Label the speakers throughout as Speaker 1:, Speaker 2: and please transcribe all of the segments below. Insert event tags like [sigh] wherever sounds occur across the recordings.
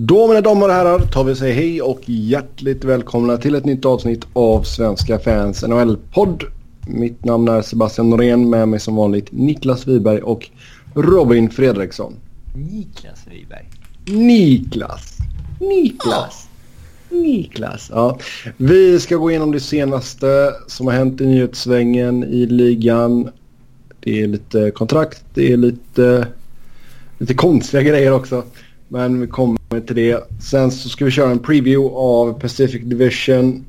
Speaker 1: Då mina damer och herrar tar vi säga hej och hjärtligt välkomna till ett nytt avsnitt av Svenska fans NHL-podd. Mitt namn är Sebastian Norén med mig som vanligt Niklas Wiberg och Robin Fredriksson.
Speaker 2: Niklas Wiberg.
Speaker 1: Niklas. Niklas. Niklas. Ja. Vi ska gå igenom det senaste som har hänt i nyhetssvängen i ligan. Det är lite kontrakt, det är lite, lite konstiga grejer också. Men vi kommer till det. Sen så ska vi köra en preview av Pacific Division.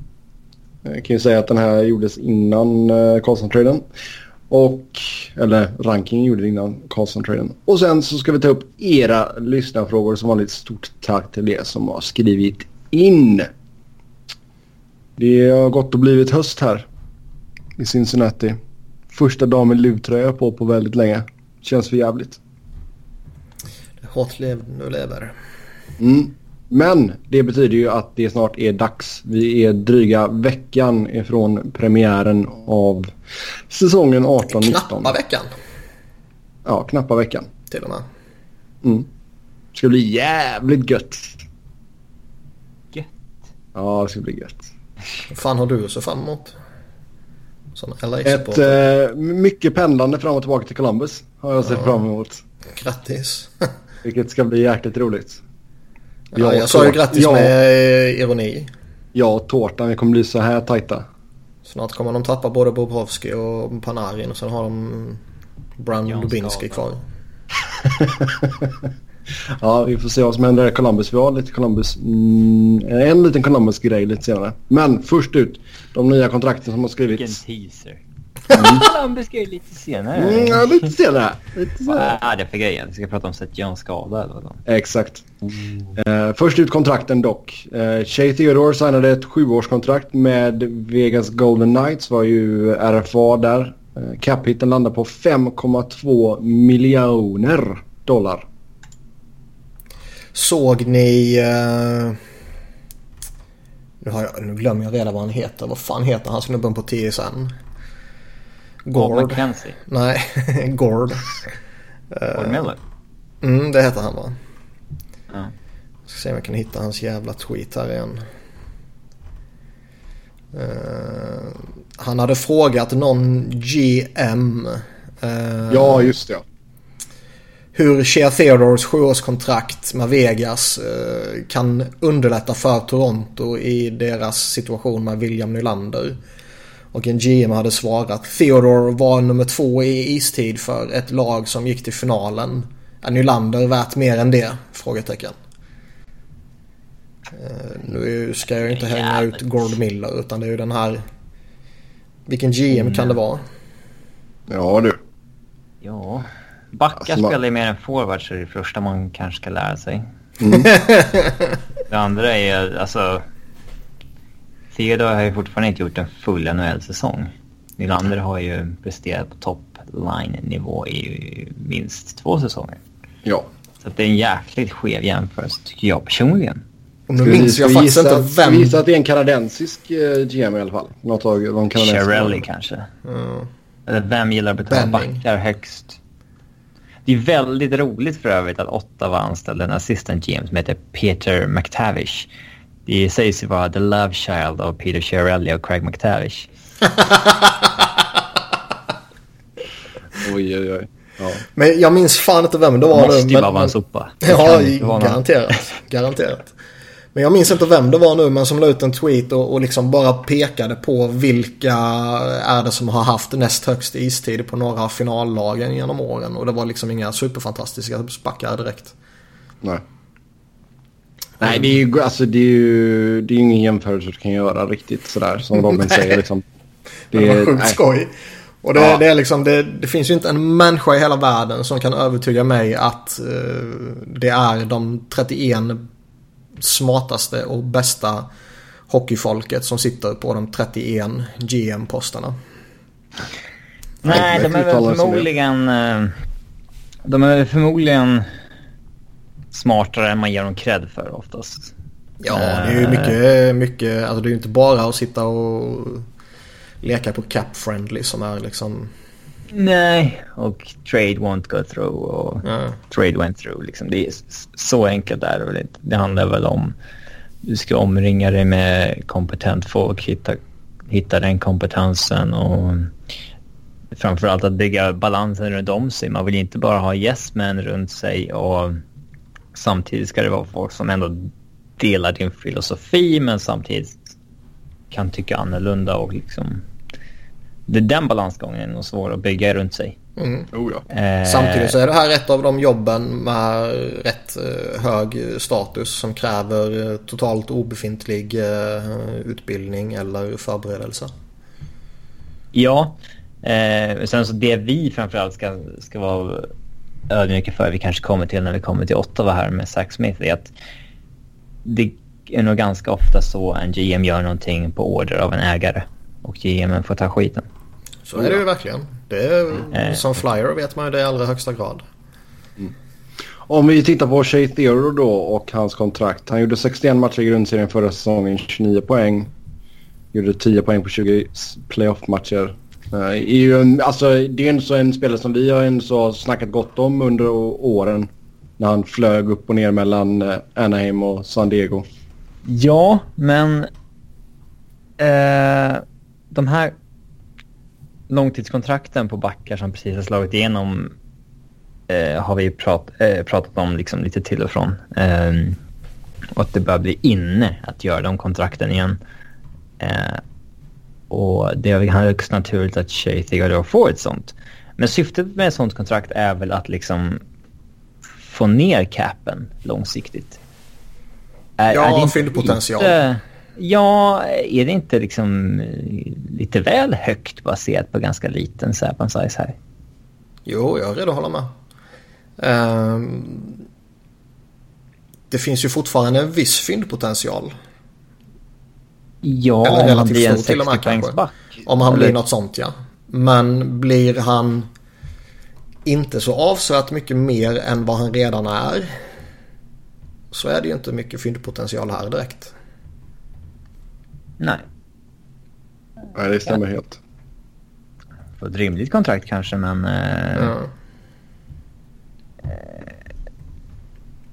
Speaker 1: Jag kan ju säga att den här gjordes innan eh, Karlsson-traden. Och, eller rankingen gjorde det innan Karlsson-traden. Och sen så ska vi ta upp era lyssnarfrågor som vanligt. Stort tack till er som har skrivit in. Det har gått och blivit höst här i Cincinnati. Första dagen med luvtröja på på väldigt länge. Känns för jävligt.
Speaker 3: Hårt liv nu lever.
Speaker 1: Mm. Men det betyder ju att det snart är dags. Vi är dryga veckan ifrån premiären av säsongen 18-19.
Speaker 3: Knappa veckan.
Speaker 1: Ja, knappa veckan.
Speaker 3: Till och med.
Speaker 1: Mm. Det ska bli jävligt gött.
Speaker 2: Gött.
Speaker 1: Ja, det ska bli gött.
Speaker 3: Vad fan har du att se fram emot? Som
Speaker 1: Ett eh, mycket pendlande fram och tillbaka till Columbus har jag sett ja. fram emot.
Speaker 3: Grattis. [laughs]
Speaker 1: Vilket ska bli jäkligt roligt.
Speaker 3: Ja, jag sa ju grattis ja, med eh, ironi.
Speaker 1: Ja, tårtan. Vi kommer bli så här tajta.
Speaker 3: Snart kommer de tappa både Bobrovski och Panarin och sen har de Brown Dubinski kvar. [laughs]
Speaker 1: ja, vi får se vad som händer i Columbus. Vi har lite Columbus, mm, en liten Columbus-grej lite senare. Men först ut, de nya kontrakten som har skrivits.
Speaker 2: Vilken teaser. Mm. Ska ju lite senare.
Speaker 1: Mm, ja, lite senare. Lite
Speaker 2: senare. Vad är det för grejer? Vi ska prata om Seth Jones skada eller vad?
Speaker 1: Exakt. Mm. Uh, först ut kontrakten dock. Uh, Shea Theodore signade ett sjuårskontrakt med Vegas Golden Knights. Var ju RFA där. Uh, Cap-hitten landar på 5,2 miljoner dollar.
Speaker 3: Såg ni... Uh... Nu, har jag, nu glömmer jag redan vad han heter. Vad fan heter han snubben på TSN?
Speaker 2: Gord. McKenzie?
Speaker 3: Nej, [laughs] Gord.
Speaker 2: Gord Miller?
Speaker 3: Mm, det heter han va?
Speaker 2: Ja.
Speaker 3: Ska se om jag kan hitta hans jävla tweet här igen. Uh, han hade frågat någon GM.
Speaker 1: Uh, eh, ja, just det.
Speaker 3: Hur Shea Theodores sjuårskontrakt med Vegas uh, kan underlätta för Toronto i deras situation med William Nylander. Och en GM hade svarat Theodore var nummer två i istid för ett lag som gick till finalen. Är Nylander värt mer än det? Frågetecken. Uh, nu ska jag inte hänga ut Gord Miller utan det är ju den här... Vilken GM mm. kan det vara?
Speaker 1: Ja du.
Speaker 2: Ja. Backar alltså, spelar ju mer än forwards så det är det första man kanske ska lära sig.
Speaker 1: Mm. [laughs]
Speaker 2: det andra är alltså... Theodore har ju fortfarande inte gjort en full NHL-säsong. Nylander har ju presterat på top line-nivå i minst två säsonger.
Speaker 1: Ja.
Speaker 2: Så det är en jäkligt skev jämförelse tycker jag personligen.
Speaker 3: Och nu minns jag faktiskt inte vem...
Speaker 1: Ska att det är en kanadensisk uh, GM i alla fall? Något av de
Speaker 2: Chiarelli kanske.
Speaker 3: Mm.
Speaker 2: Eller vem gillar att betala Benning. backar högst? Det är väldigt roligt för övrigt att Ottawa anställde en assistant GM som heter Peter McTavish. Det sägs ju vara the love child av Peter Chiarelli och Craig McTavish. [laughs]
Speaker 1: oj, oj, oj. Ja.
Speaker 3: Men jag minns fan inte vem det var
Speaker 2: Måste
Speaker 3: nu.
Speaker 2: Måste ju vara en sopa.
Speaker 3: Ja, garanterat. garanterat. Men jag minns inte vem det var nu men som la ut en tweet och, och liksom bara pekade på vilka är det som har haft näst högst istid på några finallagen genom åren. Och det var liksom inga superfantastiska backar direkt.
Speaker 1: Nej. Nej, det är ju, alltså, det är ju det är ingen jämförelse du kan göra riktigt sådär som [laughs] Robin säger. Liksom.
Speaker 3: Det, det var sjukt skoj. Och det, ja. det, är liksom, det, det, finns ju inte en människa i hela världen som kan övertyga mig att uh, det är de 31 smartaste och bästa hockeyfolket som sitter på de 31 GM-posterna.
Speaker 2: Nej, de är väl förmodligen... Eh, de är förmodligen smartare än man ger dem cred för oftast.
Speaker 3: Ja, det är ju mycket, mycket, alltså det är ju inte bara att sitta och leka på cap-friendly som är liksom
Speaker 2: Nej, och trade won't go through och
Speaker 3: Ja.
Speaker 2: trade went through. Liksom. Det är så enkelt är det väl inte. Det handlar väl om du ska omringa dig med kompetent folk, hitta, hitta den kompetensen och framförallt att bygga balansen runt om sig. Man vill inte bara ha yes men runt sig och samtidigt ska det vara folk som ändå delar din filosofi men samtidigt kan tycka annorlunda och liksom det är den balansgången nog svår att bygga runt sig.
Speaker 3: Mm.
Speaker 1: Oh, ja.
Speaker 2: Eh,
Speaker 3: Samtidigt så är det här ett av de jobben med rätt eh, hög status som kräver eh, totalt obefintlig eh, utbildning eller förberedelse.
Speaker 2: Ja, eh, sen så det vi framförallt ska, ska vara ödmjuka för, vi kanske kommer till när vi kommer till Ottawa här med Zach Smith, är att det är nog ganska ofta så en GM gör någonting på order av en ägare och GM får ta skiten.
Speaker 3: Så är det ju verkligen. Det är,
Speaker 2: Eh.
Speaker 3: som flyer vet man ju det i allra högsta grad.
Speaker 1: Om vi tittar på Shea Theodore då och hans kontrakt. Han gjorde 61 matcher i grundserien förra säsongen, 29 poäng. Gjorde 10 poäng på 20 s- playoff-matcher. Eh, är ju en, alltså, det är ju så en spelare som vi har en så snackat gott om under åren. När han flög upp och ner mellan eh, Anaheim och San Diego.
Speaker 2: Ja, men eh, de här långtidskontrakten på backar som precis har slagit igenom eh, har vi prat, eh, pratat om liksom lite till och från. Ehm, och att det börjar bli inne att göra de kontrakten igen. Eh, och det är väl högst naturligt att Shea Theodore får ett sånt. Men syftet med ett sånt kontrakt är väl att liksom få ner capen långsiktigt. Är,
Speaker 3: Ja,
Speaker 2: är det inte
Speaker 3: fyndpotential.
Speaker 2: lite- Ja, är det inte liksom eh, lite väl högt baserat på ganska liten sample size här?
Speaker 3: Jo, jag är redo att hålla med. Ehm, det finns ju fortfarande en viss fyndpotential.
Speaker 2: Ja,
Speaker 3: Eller
Speaker 2: om han
Speaker 3: relativt
Speaker 2: blir en
Speaker 3: stor till och med
Speaker 2: 60 poängs
Speaker 3: kanske.
Speaker 2: back.
Speaker 3: Om han
Speaker 2: Eller-
Speaker 3: blir något sånt ja. Men blir han inte så avsevärt mycket mer än vad han redan är. Så är det ju inte mycket fyndpotential här direkt.
Speaker 2: Nej,
Speaker 1: Nej, det stämmer helt.
Speaker 2: på ett rimligt kontrakt kanske, men... Eh,
Speaker 3: Ja.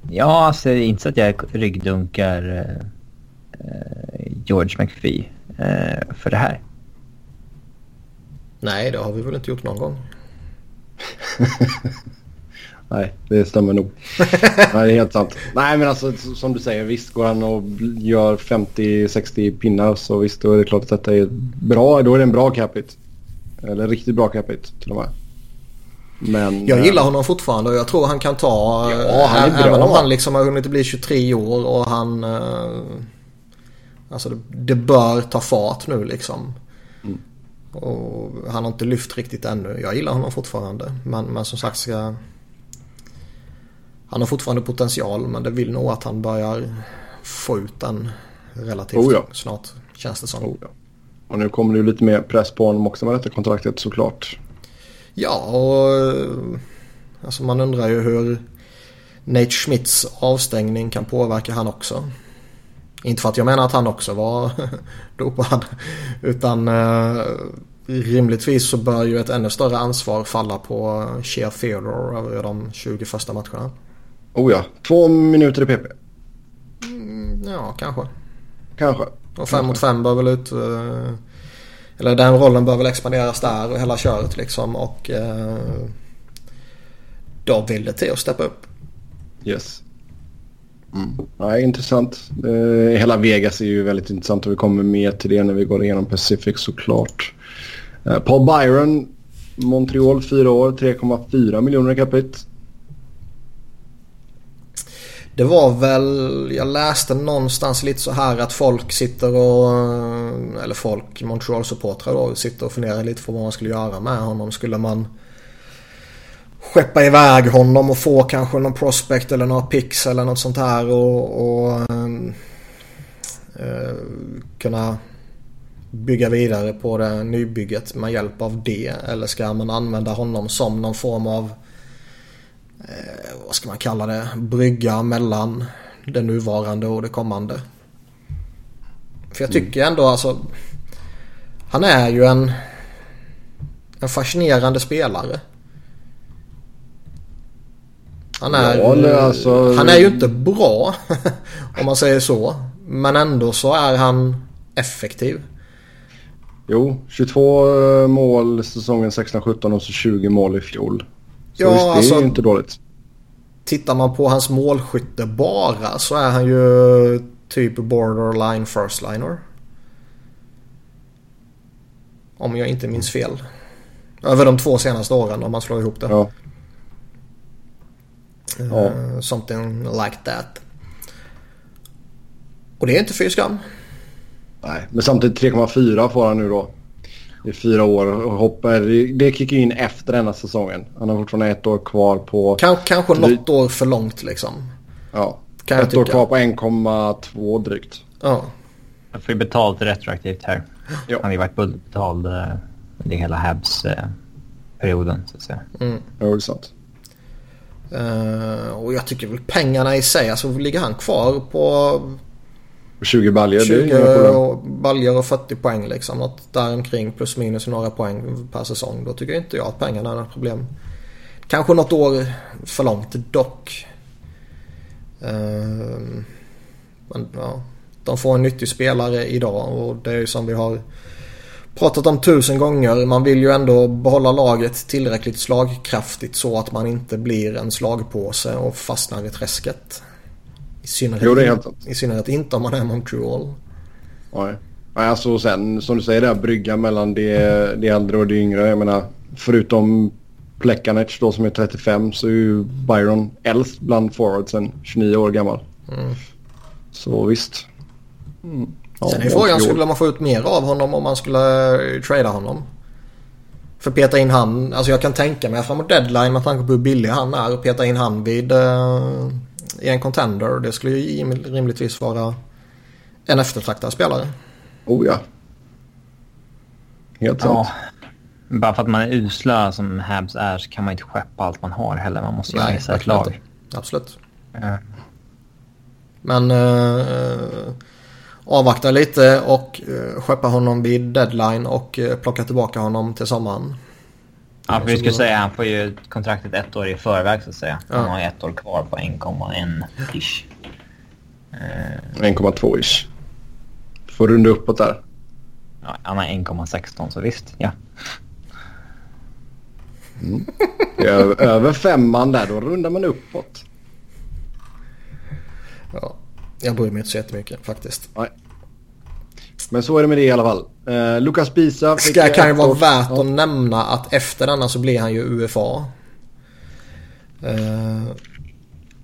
Speaker 2: Ja, alltså inte så att jag ryggdunkar eh, eh, George McPhee eh, för det här.
Speaker 3: Nej, det har vi väl inte gjort någon gång. [laughs]
Speaker 1: Nej, det stämmer nog. [laughs] Nej, det är helt sant. Nej, men alltså som du säger, visst går han och gör 50-60 pinnar så visst då är det klart att detta är bra. Då är det en bra capita. Eller riktigt bra capita till och med. Men...
Speaker 3: Jag
Speaker 1: eh,
Speaker 3: gillar honom fortfarande och jag tror han kan ta...
Speaker 1: Ja, han är
Speaker 3: ä- Även
Speaker 1: bra.
Speaker 3: om han liksom har hunnit bli 23 år och han... Alltså det, det bör ta fart nu liksom.
Speaker 1: Mm.
Speaker 3: Och han har inte lyft riktigt ännu. Jag gillar honom fortfarande. Men, men som sagt ska... Han har fortfarande potential men det vill nog att han börjar få ut den relativt
Speaker 1: Oh ja.
Speaker 3: snart. Känns det som.
Speaker 1: Oh, ja. Och nu kommer det ju lite mer press på honom också med detta kontraktet såklart.
Speaker 3: Ja, och eh, alltså man undrar ju hur Nate Schmidts avstängning kan påverka han också. Inte för att jag menar att han också var [laughs] dopad. Utan eh, rimligtvis så bör ju ett ännu större ansvar falla på Shea Theodore över de 20 första matcherna.
Speaker 1: Oh ja, två minuter i PP.
Speaker 3: Mm, ja, kanske.
Speaker 1: Kanske.
Speaker 3: Och 5 mot 5 bör väl ut... eh, Eller den rollen bör väl expanderas där och hela köret liksom. Och eh, då vill det till att steppa upp.
Speaker 1: Yes. Mm. Ja, intressant. Eh, hela Vegas är ju väldigt intressant och vi kommer mer till det när vi går igenom Pacific såklart. Eh, Paul Byron, Montreal, fyra år, 3,4 miljoner i capita.
Speaker 3: Det var väl, jag läste någonstans lite så här att folk sitter och, eh, eller folk, Montreal-supportrar då, sitter och funderar lite på vad man skulle göra med honom. Skulle man skeppa iväg honom och få kanske någon prospect eller några picks eller något sånt här och, och eh, kunna bygga vidare på det nybygget med hjälp av det? Eller ska man använda honom som någon form av eh, vad ska man kalla det, brygga mellan det nuvarande och det kommande. För jag tycker ändå alltså, han är ju en en fascinerande spelare. Han är,
Speaker 1: ja, alltså...
Speaker 3: han är ju inte bra [laughs] om man säger så. Men ändå så är han effektiv.
Speaker 1: Jo, 22 eh, mål säsongen 16-17 och så 20 mål i fjol. Så ja, visst, det alltså, är ju inte dåligt.
Speaker 3: Tittar man på hans målskytte bara så är han ju typ borderline first liner. Om jag inte minns fel. Över de två senaste åren om man slår ihop det.
Speaker 1: Ja.
Speaker 3: Uh, ja. Something like that. Och det är inte fy skam.
Speaker 1: Nej, men samtidigt 3,4 får han nu då. I fyra år och hoppar. Det kickar in efter denna säsongen. Han har fortfarande ett år kvar på...
Speaker 3: Kans, kanske något år för långt liksom.
Speaker 1: Ja, kan ett år kvar på 1,2 drygt.
Speaker 3: Ja.
Speaker 2: Han får ju betalt retroaktivt här. Ja. Han har ju varit betald under eh, hela Habs-perioden så att säga.
Speaker 3: Mm.
Speaker 1: Ja, det är sant.
Speaker 3: Uh, och jag tycker väl pengarna i sig, alltså ligger han kvar på
Speaker 1: 20 baljor,
Speaker 3: 20 det är baljor och 40 poäng liksom. Något däromkring plus minus några poäng per säsong. Då tycker inte jag att pengarna är något problem. Kanske något år för långt dock. Uh, men ja, de får en nyttig spelare idag och det är ju som vi har pratat om tusen gånger. Man vill ju ändå behålla laget tillräckligt slagkraftigt så att man inte blir en slagpåse och fastnar i träsket. I synnerhet, jo, det är helt I synnerhet inte om man är Montreal.
Speaker 1: Nej. Nej, alltså sen som du säger där brygga mellan det, det äldre och det yngre. Jag menar förutom Plekanec då som är 35 så är ju Byron äldst bland forwardsen 29 år gammal.
Speaker 3: Mm.
Speaker 1: Så visst.
Speaker 3: Mm. Ja, Sen är frågan, skulle man få ut mer av honom om man skulle eh, trada honom? För peta in han, alltså jag kan tänka mig framåt deadline med tanke på hur billig han är och peta in han vid uh, i en contender. Det skulle ju rimligtvis vara en eftertraktad spelare.
Speaker 1: Oh ja. Helt sant. Ja.
Speaker 2: Bara för att man är usla som Habs är så kan man inte skeppa allt man har heller. Man måste ju ha ett lag.
Speaker 3: Inte. Absolut. Ja. Men uh, avvakta lite och uh, skeppa honom vid deadline och uh, plocka tillbaka honom till sommaren.
Speaker 2: Ja, för vi skulle säga han får ju kontraktet ett år i förväg så att säga. Han ja. har ett år kvar på 1,1 ish.
Speaker 1: 1,2 ish. Får runda uppåt där.
Speaker 2: Ja, han har 1,16 så visst, ja.
Speaker 1: Mm. Över, över femman där, då rundar man uppåt.
Speaker 3: Ja, jag bryr mig inte så jättemycket faktiskt.
Speaker 1: Nej. Men så är det med det i alla fall. Eh, Lukas Bisa
Speaker 3: fick Ska kan ju vara värt ja. att nämna att efter denna så blir han ju UFA. Eh,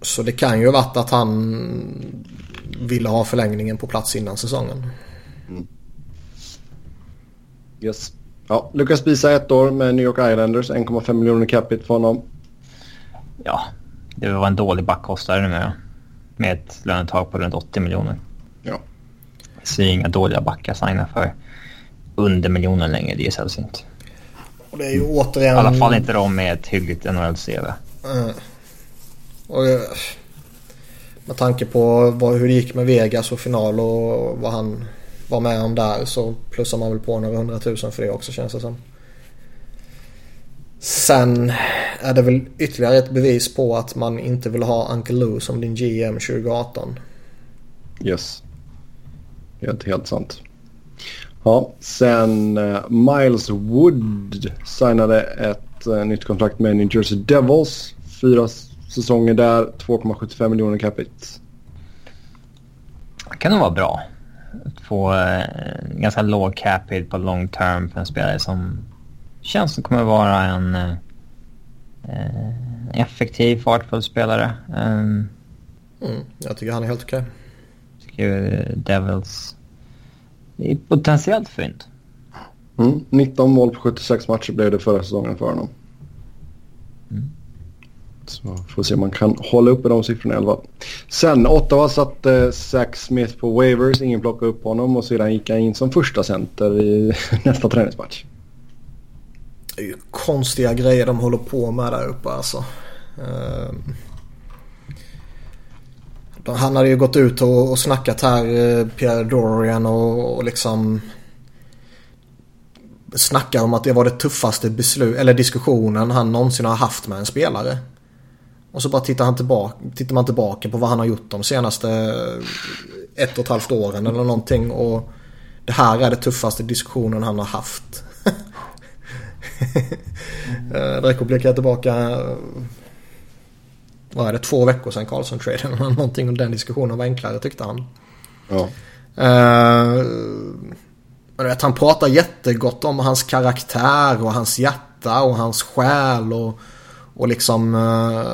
Speaker 3: så det kan ju varit att han ville ha förlängningen på plats innan säsongen. Mm.
Speaker 1: Yes. Ja, Lukas Bisa ett år med New York Islanders. 1,5 miljoner capita för honom.
Speaker 2: Ja, det var en dålig backkostare nu med. Med ett lönetag på runt 80 miljoner.
Speaker 1: Ja.
Speaker 2: Jag ser inga dåliga backar signa för under miljonen längre. Det är sällsynt.
Speaker 3: Och det är ju återigen...
Speaker 2: I alla fall inte de med ett hyggligt NHL-CV.
Speaker 3: Mm. Och med tanke på vad, hur det gick med Vegas och final och vad han var med om där så plussar man väl på några hundratusen för det också känns det som. Sen är det väl ytterligare ett bevis på att man inte vill ha Uncle Lou som din GM 2018.
Speaker 1: Yes. Helt, helt sant. Ja, sen uh, Miles Wood signade ett uh, nytt kontrakt med New Jersey Devils. Fyra säsonger där, 2,75 miljoner capita.
Speaker 2: Det kan nog vara bra. Att få uh, ganska låg capita på long term för en spelare som känns som kommer vara en uh, effektiv, fartfull spelare. Um,
Speaker 3: mm, jag tycker han är helt okej. Okay.
Speaker 2: Tycker Devils det är potentiellt fint.
Speaker 1: Mm, 19 mål på 76 matcher blev det förra säsongen för honom. Mm. Så får se om man kan hålla uppe de siffrorna i alla fall. Sen Ottawa satte Zach Smith på waivers. Ingen plockade upp honom och sedan gick han in som första center i [laughs] nästa träningsmatch.
Speaker 3: Det är ju konstiga grejer de håller på med där uppe alltså. Ehm. Han hade ju gått ut och, och snackat här, eh, Pierre Dorian och, och liksom snackar om att det var det tuffaste beslut, eller diskussionen han någonsin har haft med en spelare. Och så bara tittar, han tillbaka, tittar man tillbaka på vad han har gjort de senaste eh, ett och ett halvt åren eller någonting. Och det här är det tuffaste diskussionen han har haft. [laughs] mm. Direkt blickar jag tillbaka. Vad är det? Två veckor sedan Karlsson-traden [laughs] någonting. Och den diskussionen var enklare tyckte han.
Speaker 1: Ja.
Speaker 3: Uh, men vet, han pratar jättegott om hans karaktär och hans hjärta och hans själ. Och, och liksom uh,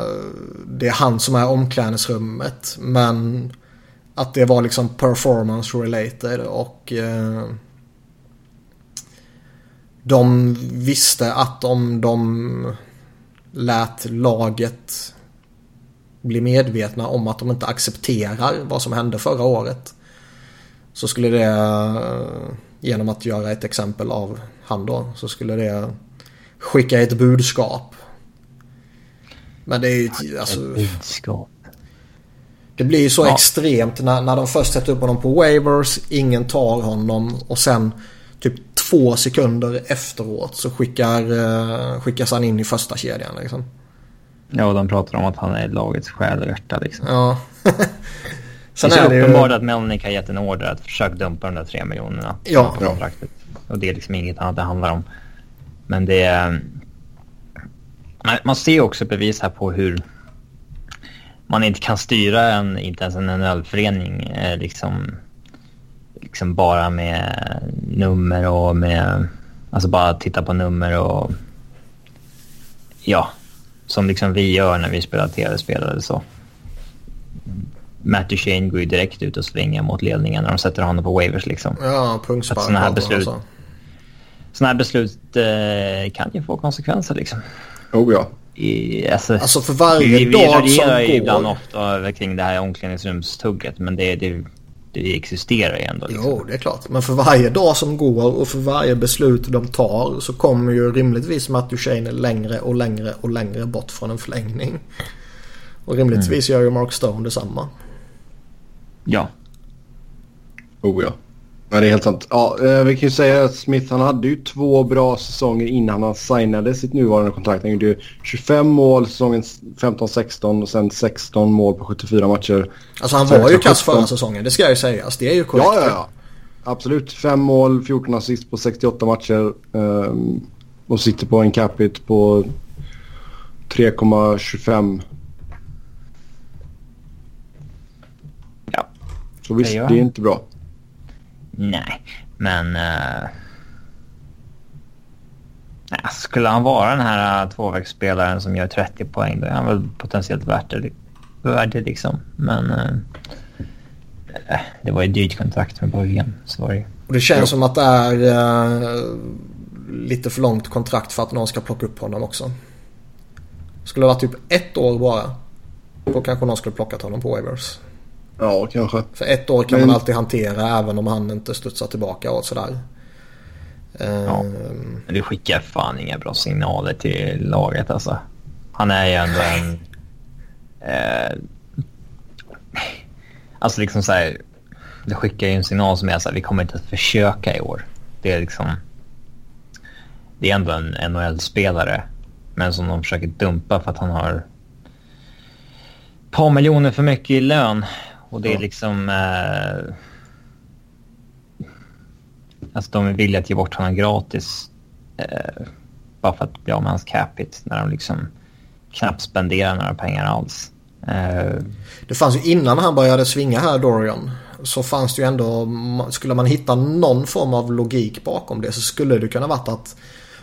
Speaker 3: det är han som är omklädningsrummet. Men att det var liksom performance related och uh, de visste att om de lät laget bli medvetna om att de inte accepterar vad som hände förra året. Så skulle det, genom att göra ett exempel av han då, så skulle det skicka ett budskap. Men det är ju alltså... Budskap. Det blir ju så ja. extremt när, när de först sätter upp honom på waivers, ingen tar honom och sen två sekunder efteråt så skickar, uh, skickas han in i första kedjan liksom.
Speaker 2: Ja, och de pratar om att han är lagets själ och hjärta liksom.
Speaker 3: Ja. [laughs]
Speaker 2: Sen det är, är det uppenbart ju... att Melnick har gett en order att försöka dumpa de där tre miljonerna.
Speaker 3: Ja.
Speaker 2: På kontraktet. Och det är liksom inget annat det handlar om. Men det är... Man ser också bevis här på hur man inte kan styra en, inte ens en NHL-förening, eh, liksom, liksom bara med nummer och med... Alltså bara titta på nummer och... Ja, som liksom vi gör när vi spelar tv-spel eller så. Matt Duchene går ju direkt ut och springer mot ledningen när de sätter honom på waivers liksom.
Speaker 3: Ja, punktspark.
Speaker 2: Sådana här beslut, alltså. såna här beslut eh, kan ju få konsekvenser liksom.
Speaker 1: Oh ja.
Speaker 2: I, alltså,
Speaker 3: alltså för varje vi, dag vi som går. Vi ju
Speaker 2: ibland ofta kring det här omklädningsrumstugget men det, det, det existerar ju ändå.
Speaker 3: Liksom. Jo, det är klart. Men för varje dag som går och för varje beslut de tar så kommer ju rimligtvis Matt Duchene längre och längre och längre bort från en förlängning. Och rimligtvis mm. gör ju Mark Stone detsamma.
Speaker 2: Ja.
Speaker 1: Oh ja. Ja, det är helt sant. Ja, eh, vi kan ju säga att Smith han hade ju två bra säsonger innan han signade sitt nuvarande kontrakt. Han gjorde 25 mål säsongen 15-16 och sen 16 mål på 74 matcher.
Speaker 3: Alltså han var ju kass förra säsongen, det ska jag ju säga. Alltså, det är ju korrekt.
Speaker 1: Ja, ja, ja. Absolut. 5 mål, 14 assist på 68 matcher. Um, och sitter på en capita på 3,25 Så visst, det är inte bra.
Speaker 2: Nej, men... Eh, uh... Nej, skulle han vara den här eh, tvåvägsspelaren som gör 30 poäng då är han väl potentiellt värt det, värd det liksom. Men... Uh... Det var ju dyrt kontrakt med början. Så var det.
Speaker 3: Och det känns som att det är uh, lite för långt kontrakt för att någon ska plocka upp honom också. Skulle det vara typ ett år bara. Då kanske någon skulle plockat honom på Wavers.
Speaker 1: Ja, kanske.
Speaker 3: För ett år kan Men... man alltid hantera även om han inte studsar tillbaka och sådär.
Speaker 2: Ja. Um... Men det skickar fan inga bra signaler till laget alltså. Han är ju ändå en... Eh... Alltså liksom så här, Det skickar ju en signal som är så här, vi kommer inte att försöka i år. Det är liksom... Det är ändå en NHL-spelare. Men som de försöker dumpa för att han har ett par miljoner för mycket i lön. Och det är liksom... Eh, alltså de är villiga att ge bort honom gratis. Eh, bara för att bli av med hans capita när de liksom knappt spenderar några pengar alls. Eh,
Speaker 3: det fanns ju innan han började svinga här Dorian. Så fanns det ju ändå, skulle man hitta någon form av logik bakom det så skulle det kunna varit att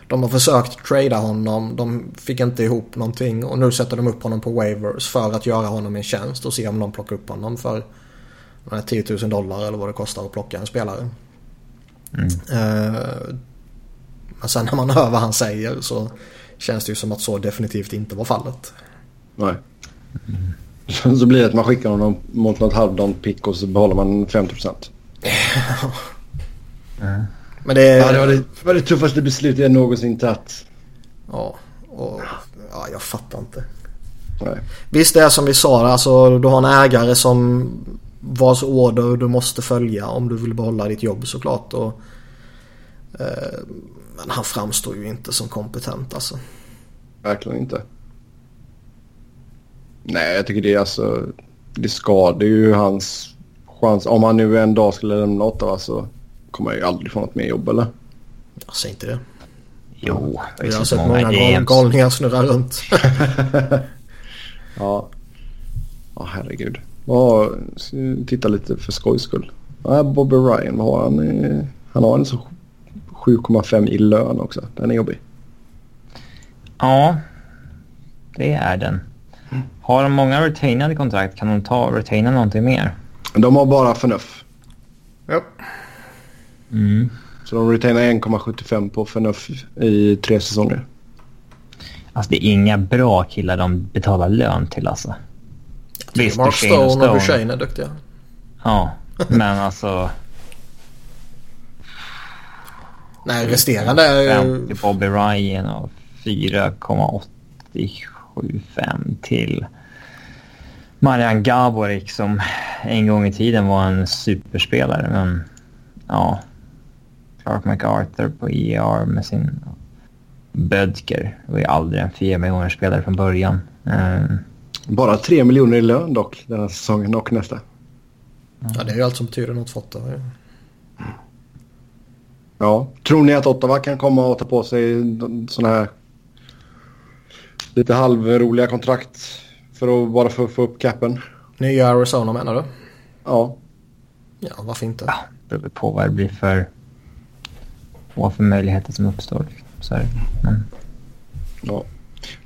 Speaker 3: de har försökt trada honom, de fick inte ihop någonting och nu sätter de upp honom på waivers för att göra honom en tjänst och se om de plockar upp honom för 10 000 dollar eller vad det kostar att plocka en spelare. Mm. Uh, men sen när man [laughs] hör vad han säger så känns det ju som att så definitivt inte var fallet.
Speaker 1: Nej. Mm. Så blir det att man skickar honom mot något halvdant pick och så behåller man 50 procent. [laughs]
Speaker 3: mm. Men det,
Speaker 1: ja, det, var det, var det tuffaste beslutet jag någonsin tagit.
Speaker 3: Ja, och ja, jag fattar inte. Nej. Visst det är som vi sa, alltså, du har en ägare som vars order du måste följa om du vill behålla ditt jobb såklart. Och, eh, Men han framstår ju inte som kompetent alltså.
Speaker 1: Verkligen inte. Nej, jag tycker det är alltså... Det skadar ju hans chans. Om han nu en dag skulle lämna Ottawa så kommer han ju aldrig få något mer jobb eller?
Speaker 3: Jag säger inte det.
Speaker 2: Jo,
Speaker 3: jag har sett många, många galningar snurra runt. [laughs]
Speaker 1: ja. Ja, herregud. Ja, titta lite för skojs skull. Ja, Bobby Ryan, vad har han? Han har en så 7,5 i lön också. Den är jobbig.
Speaker 2: Ja, det är den. Har de många retainade kontrakt kan de ta retaina någonting mer?
Speaker 1: De har bara förnuff.
Speaker 3: Ja.
Speaker 2: Mm.
Speaker 1: Så de retainar 1,75 på förnuff i tre säsonger.
Speaker 2: Alltså det är inga bra killar de betalar lön till alltså.
Speaker 3: Visst, Mark Stone, Stone och Duchene är duktiga.
Speaker 2: Ja, men alltså... [laughs]
Speaker 3: Nej, resterande är.
Speaker 2: Bobby Ryan och 4,875 till Marian Gaborik som en gång i tiden var en superspelare. Men ja, Clark MacArthur på ER med sin Bödker var ju aldrig en 4 miljoner spelare från början. Um,
Speaker 1: Bara 3 miljoner i lön dock den här säsongen och nästa.
Speaker 3: Ja, det är ju allt som betyder något för Ottawa.
Speaker 1: Ja. Tror ni att Ottawa kan komma och ta på sig sådana här lite halvroliga kontrakt för att bara få, få upp capen?
Speaker 3: Nya Arizona menar du?
Speaker 1: Ja.
Speaker 3: Ja, varför inte?
Speaker 2: Ja, det beror på vad det blir för, vad för möjligheter som uppstår. Så är det. Men...
Speaker 1: Ja.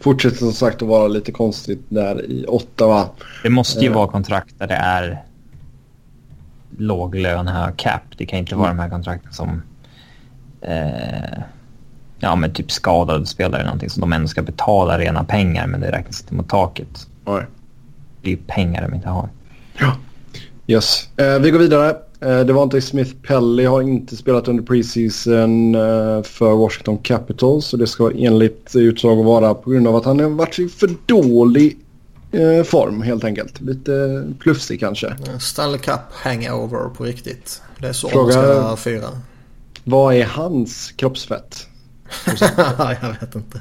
Speaker 1: Fortsätter som sagt att vara lite konstigt där i Ottawa.
Speaker 2: Det måste ju eh. vara kontrakt där det är låg lön, hög cap. Det kan inte mm. vara de här kontrakten som eh, ja, men typ skadade spelare eller någonting som de ändå ska betala rena pengar men det räknas inte mot taket.
Speaker 1: Nej.
Speaker 2: Det är ju pengar de inte har.
Speaker 1: Ja. Yes. Eh, vi går vidare. Eh, Devontae Smith Pelly har inte spelat under preseason eh, för Washington Capitals. Och det ska enligt utsago vara på grund av att han har varit i för dålig eh, form helt enkelt. Lite plufsig kanske.
Speaker 3: Stanley Cup hangover på riktigt. Det är så Fråga, ska fira.
Speaker 1: Vad är hans kroppsfett? [laughs]
Speaker 3: jag vet inte.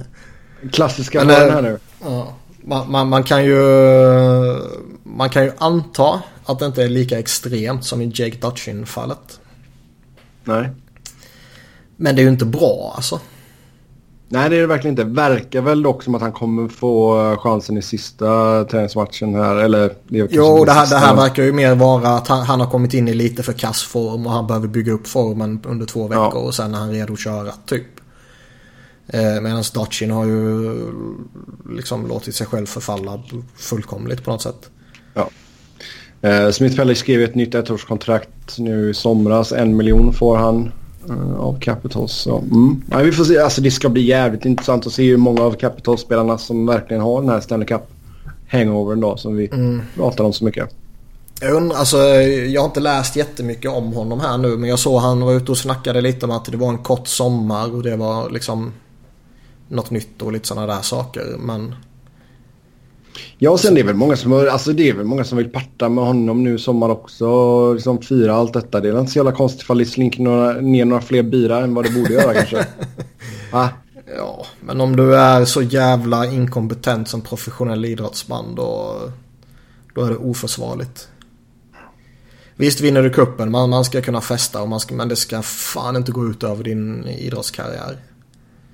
Speaker 1: Klassiska Men, här nu.
Speaker 3: Ja, man, man, man, kan ju, man kan ju anta att det inte är lika extremt som i Jake Dutchin-fallet.
Speaker 1: Nej.
Speaker 3: Men det är ju inte bra alltså.
Speaker 1: Nej det är det verkligen inte. Verkar väl dock som att han kommer få chansen i sista träningsmatchen här. Eller,
Speaker 3: det jo, det här, det här verkar ju mer vara att han, han, har kommit in i lite för kass form och han behöver bygga upp formen under två veckor ja. och sen är han redo att köra typ. Eh, Medan Dutchin har ju liksom låtit sig själv förfalla fullkomligt på något sätt.
Speaker 1: Ja. Eh, Smith Pelly skrev ett nytt ettårskontrakt nu i somras. En miljon får han uh, av Capitals. Så, mm. ja, vi får se. Alltså, det ska bli jävligt intressant att se hur många av Capitals-spelarna som verkligen har den här Stanley Cup hangovern då som vi mm. pratar om så mycket.
Speaker 3: Jag undrar, alltså jag har inte läst jättemycket om honom här nu men jag såg han var ute och snackade lite om att det var en kort sommar och det var liksom något nytt och lite sådana där saker. Men...
Speaker 1: Ja, och sen det är väl många som, alltså det är väl många som vill parta med honom nu i sommar också. Liksom fira allt detta. Det är inte så jävla konstigt ifall det slinker några, ner några fler bira än vad det borde göra kanske. [laughs]
Speaker 3: Va? Ja, men om du är så jävla inkompetent som professionell idrottsman då, då är det oförsvarligt. Visst vinner du kuppen, man, man ska kunna festa och man ska, men det ska fan inte gå ut över din idrottskarriär.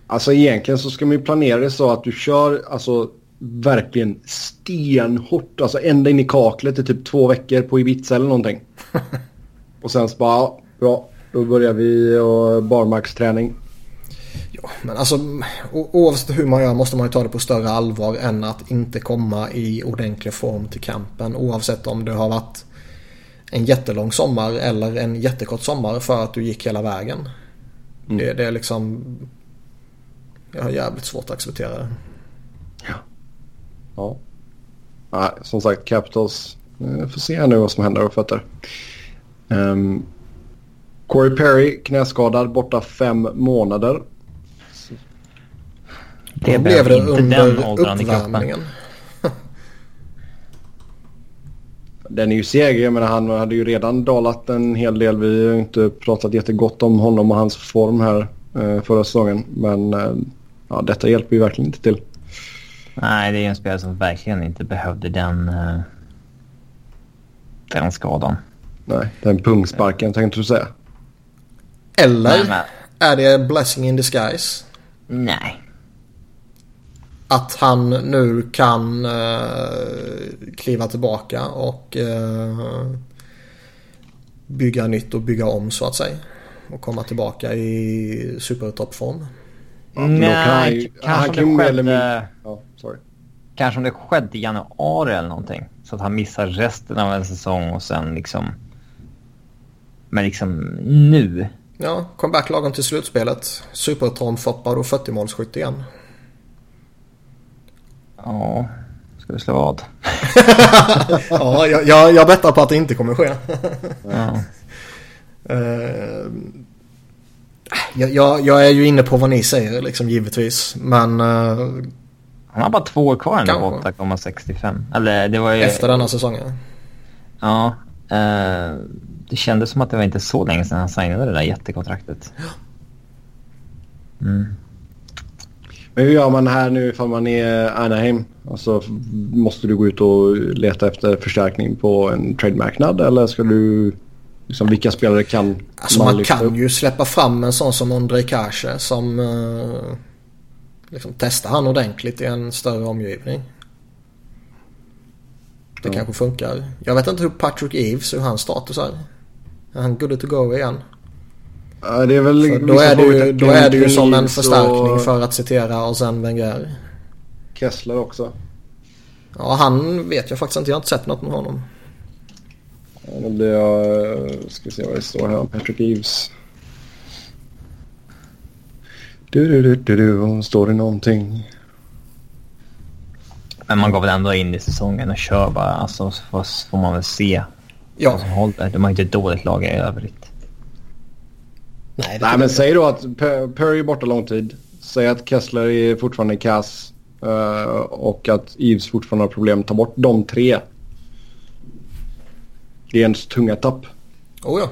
Speaker 1: Alltså egentligen så ska man ju planera det så att du kör alltså verkligen stenhårt. Alltså ända in i kaklet i typ två veckor på Ibiza eller någonting. [laughs] och sen så bara, ja, bra, då börjar vi och barmarksträning.
Speaker 3: Ja, men alltså oavsett hur man gör måste man ju ta det på större allvar än att inte komma i ordentlig form till kampen. Oavsett om det har varit en jättelång sommar eller en jättekort sommar för att du gick hela vägen. Mm. Det, det är liksom jag har jävligt svårt att acceptera det.
Speaker 1: Ja. Nej, som sagt, Capitals. Vi får se nu vad som händer och fötter. Um, Corey Perry knäskadad borta fem månader.
Speaker 3: Det blev det under uppvärmningen.
Speaker 1: Den är ju seg. Men han hade ju redan dalat en hel del. Vi har ju inte pratat jättegott om honom och hans form här eh, förra säsongen. Men eh, ja, detta hjälper ju verkligen inte till.
Speaker 2: Nej, det är en spelare som verkligen inte behövde den, uh, den skadan.
Speaker 1: Nej, den pungsparken tänkte du säga.
Speaker 3: Eller nej, är det blessing in disguise?
Speaker 2: Nej.
Speaker 3: Att han nu kan uh, kliva tillbaka och uh, bygga nytt och bygga om så att säga. Och komma tillbaka i supertoppform.
Speaker 2: Nej, kanske om det skedde... Ja, sorry. Kanske om det skedde i januari eller någonting. Så att han missar resten av en säsong och sen liksom... Men liksom nu.
Speaker 3: Ja, comeback lagom till slutspelet. Supertromfoppad och 40-målsskytt igen.
Speaker 2: Ja, ska du slå vad? [laughs]
Speaker 3: ja, jag, jag, jag bettar på att det inte kommer ske. ja. Uh, [laughs] jag, jag, jag, är ju inne på vad ni säger liksom givetvis. Men... Uh,
Speaker 2: han har bara två år kvar ändå på 8,65. Eller det var ju...
Speaker 3: Efter denna säsongen?
Speaker 2: Ja. Uh, det kändes som att det var inte så länge sedan han signade det där jättekontraktet.
Speaker 1: Mm. Men hur gör man här nu ifall man är Anaheim? Alltså, måste du gå ut och leta efter förstärkning på en trademarknad eller ska du... Liksom, vilka spelare kan
Speaker 3: alltså, man, man kan upp? ju släppa fram en sån som Ondrej Kase som... Uh, liksom testar han ordentligt i en större omgivning. Det ja. kanske funkar. Jag vet inte hur Patrick Eves, hur hans status är. Är han good to go igen?
Speaker 1: Ja, det är väl
Speaker 3: för då är det ju, då är det ju som en förstärkning och... för att citera och sen Wenger.
Speaker 1: Kessler också.
Speaker 3: Ja, han vet jag faktiskt inte. Jag har inte sett något med honom.
Speaker 1: Ja, då blir jag... Ska se vad det står här om Patrick Eves. Du, du, du, du, du. Står det någonting?
Speaker 2: Men man går väl ändå in i säsongen och kör bara. Alltså, så får man väl se
Speaker 3: ja. vad
Speaker 2: som håller. De har inte ett dåligt lag i övrigt.
Speaker 1: Nej, Nej men säg då att Perry är borta lång tid. Säg att Kessler är fortfarande kass. Uh, och att Eves fortfarande har problem. Ta bort de tre. Det är en tunga tapp.
Speaker 3: Oh ja.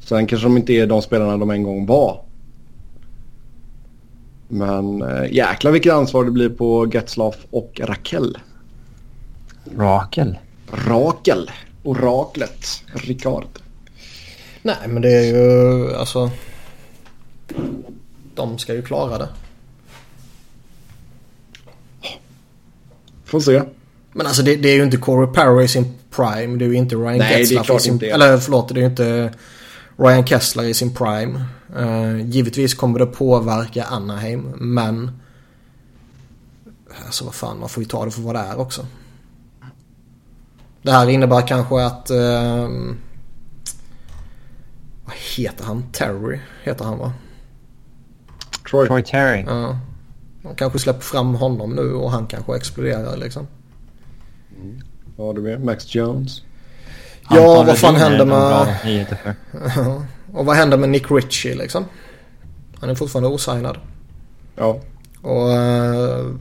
Speaker 1: Sen kanske de inte är de spelarna de en gång var. Men äh, jäklar vilket ansvar det blir på Getzlaff och Raquel.
Speaker 2: Rakel.
Speaker 1: Rakel. Oraklet. Ricard.
Speaker 3: Nej men det är ju alltså. De ska ju klara det.
Speaker 1: Får se.
Speaker 3: Men alltså det, det är ju inte Corey Perry i sin prime. Det är ju inte Ryan Nej, Getzlaff i sin... Inte. Eller förlåt, det är ju inte Ryan Kessler i sin prime. Uh, givetvis kommer det påverka Anaheim, men... Alltså vad fan, man får ju ta det för vad det är också. Det här innebär kanske att... Uh, vad heter han? Terry heter han va?
Speaker 2: Troy, Troy Terry.
Speaker 3: Ja. Man kanske släpper fram honom nu och han kanske exploderar liksom.
Speaker 1: Mm. Vad har du med? Max Jones?
Speaker 3: Ja, vad fan händer med... och vad händer med Nick Ritchie liksom? Han är fortfarande osignad.
Speaker 1: Ja.
Speaker 3: Och... Uh,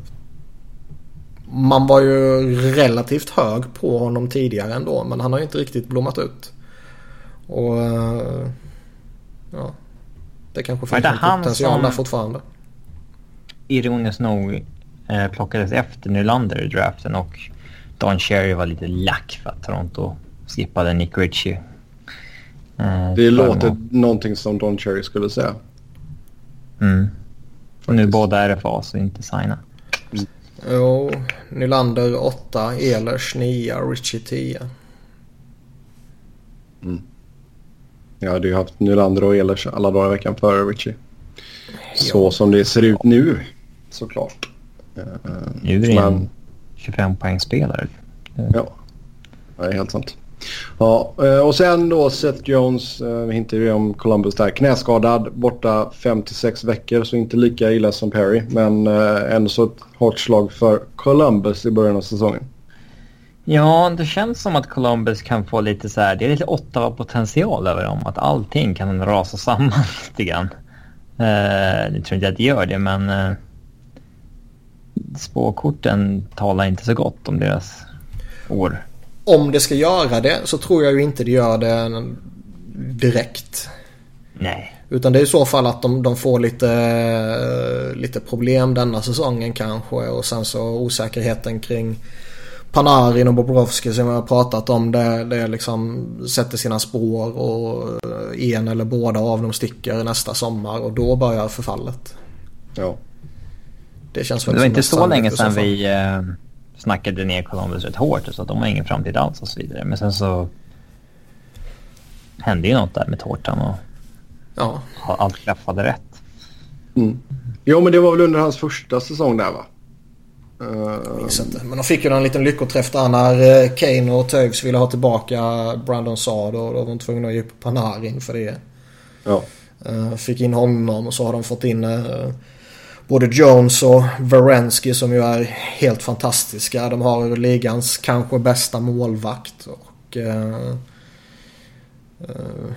Speaker 3: man var ju relativt hög på honom tidigare ändå. Men han har ju inte riktigt blommat ut. Och... Uh, ja. Det kanske finns en potential där fortfarande.
Speaker 2: Ironiskt nog eh, plockades efter Nylander i draften och Don Cherry var lite lack för att Toronto skippade Nick Ritchie.
Speaker 1: Eh, det låter någon. någonting som Don Cherry skulle säga.
Speaker 2: Mm. Och nu båda RFA så inte signa.
Speaker 3: Mm. Jo, Nylander 8, Ehlers 9, Ritchie 10.
Speaker 1: Mm. Jag hade ju haft Nylander och Ehlers alla dagar i veckan före Ritchie. Så ja. som det ser ut nu, såklart.
Speaker 2: Nu är det en 25 poängspelare.
Speaker 1: Ja, det är helt sant. Ja, eh, och sen då Seth Jones, eh, vi hintade ju om Columbus där, knäskadad, borta 5-6 veckor så inte lika illa som Perry. Men eh, ändå så ett hårt slag för Columbus i början av säsongen.
Speaker 2: Ja, det känns som att Columbus kan få lite så här, det är lite Ottawa-potential över dem. Att allting kan rasa samman [laughs] lite grann. Uh, tror inte att det gör det, men uh, spåkorten talar inte så gott om deras år
Speaker 3: om det ska göra det så tror jag ju inte det gör det direkt.
Speaker 2: Nej.
Speaker 3: Utan det är i så fall att de, de får lite, lite problem denna säsongen kanske och sen så osäkerheten kring Panarin och Bobrovski som vi har pratat om. Det, det liksom sätter sina spår och en eller båda av dem sticker nästa sommar och då börjar förfallet.
Speaker 1: Ja.
Speaker 2: Det känns väl Det var inte så länge sedan vi eh, snackade ner Columbus rätt hårt så att de har ingen framtid alls och så vidare. Men sen så hände ju något där med tårtan och ja. allt klaffade rätt.
Speaker 1: Mm. Jo men det var väl under hans första säsong där va?
Speaker 3: Jag minns inte. Men de fick ju en liten lyckoträff där när eh, Kane och Toews ville ha tillbaka Brandon Saad och då var de tvungna att ge upp Panarin för det.
Speaker 1: Ja.
Speaker 3: Eh, fick in honom och så har de fått in eh, både Jones och Varensky som ju är helt fantastiska. De har ligans kanske bästa målvakt. Och uh, uh,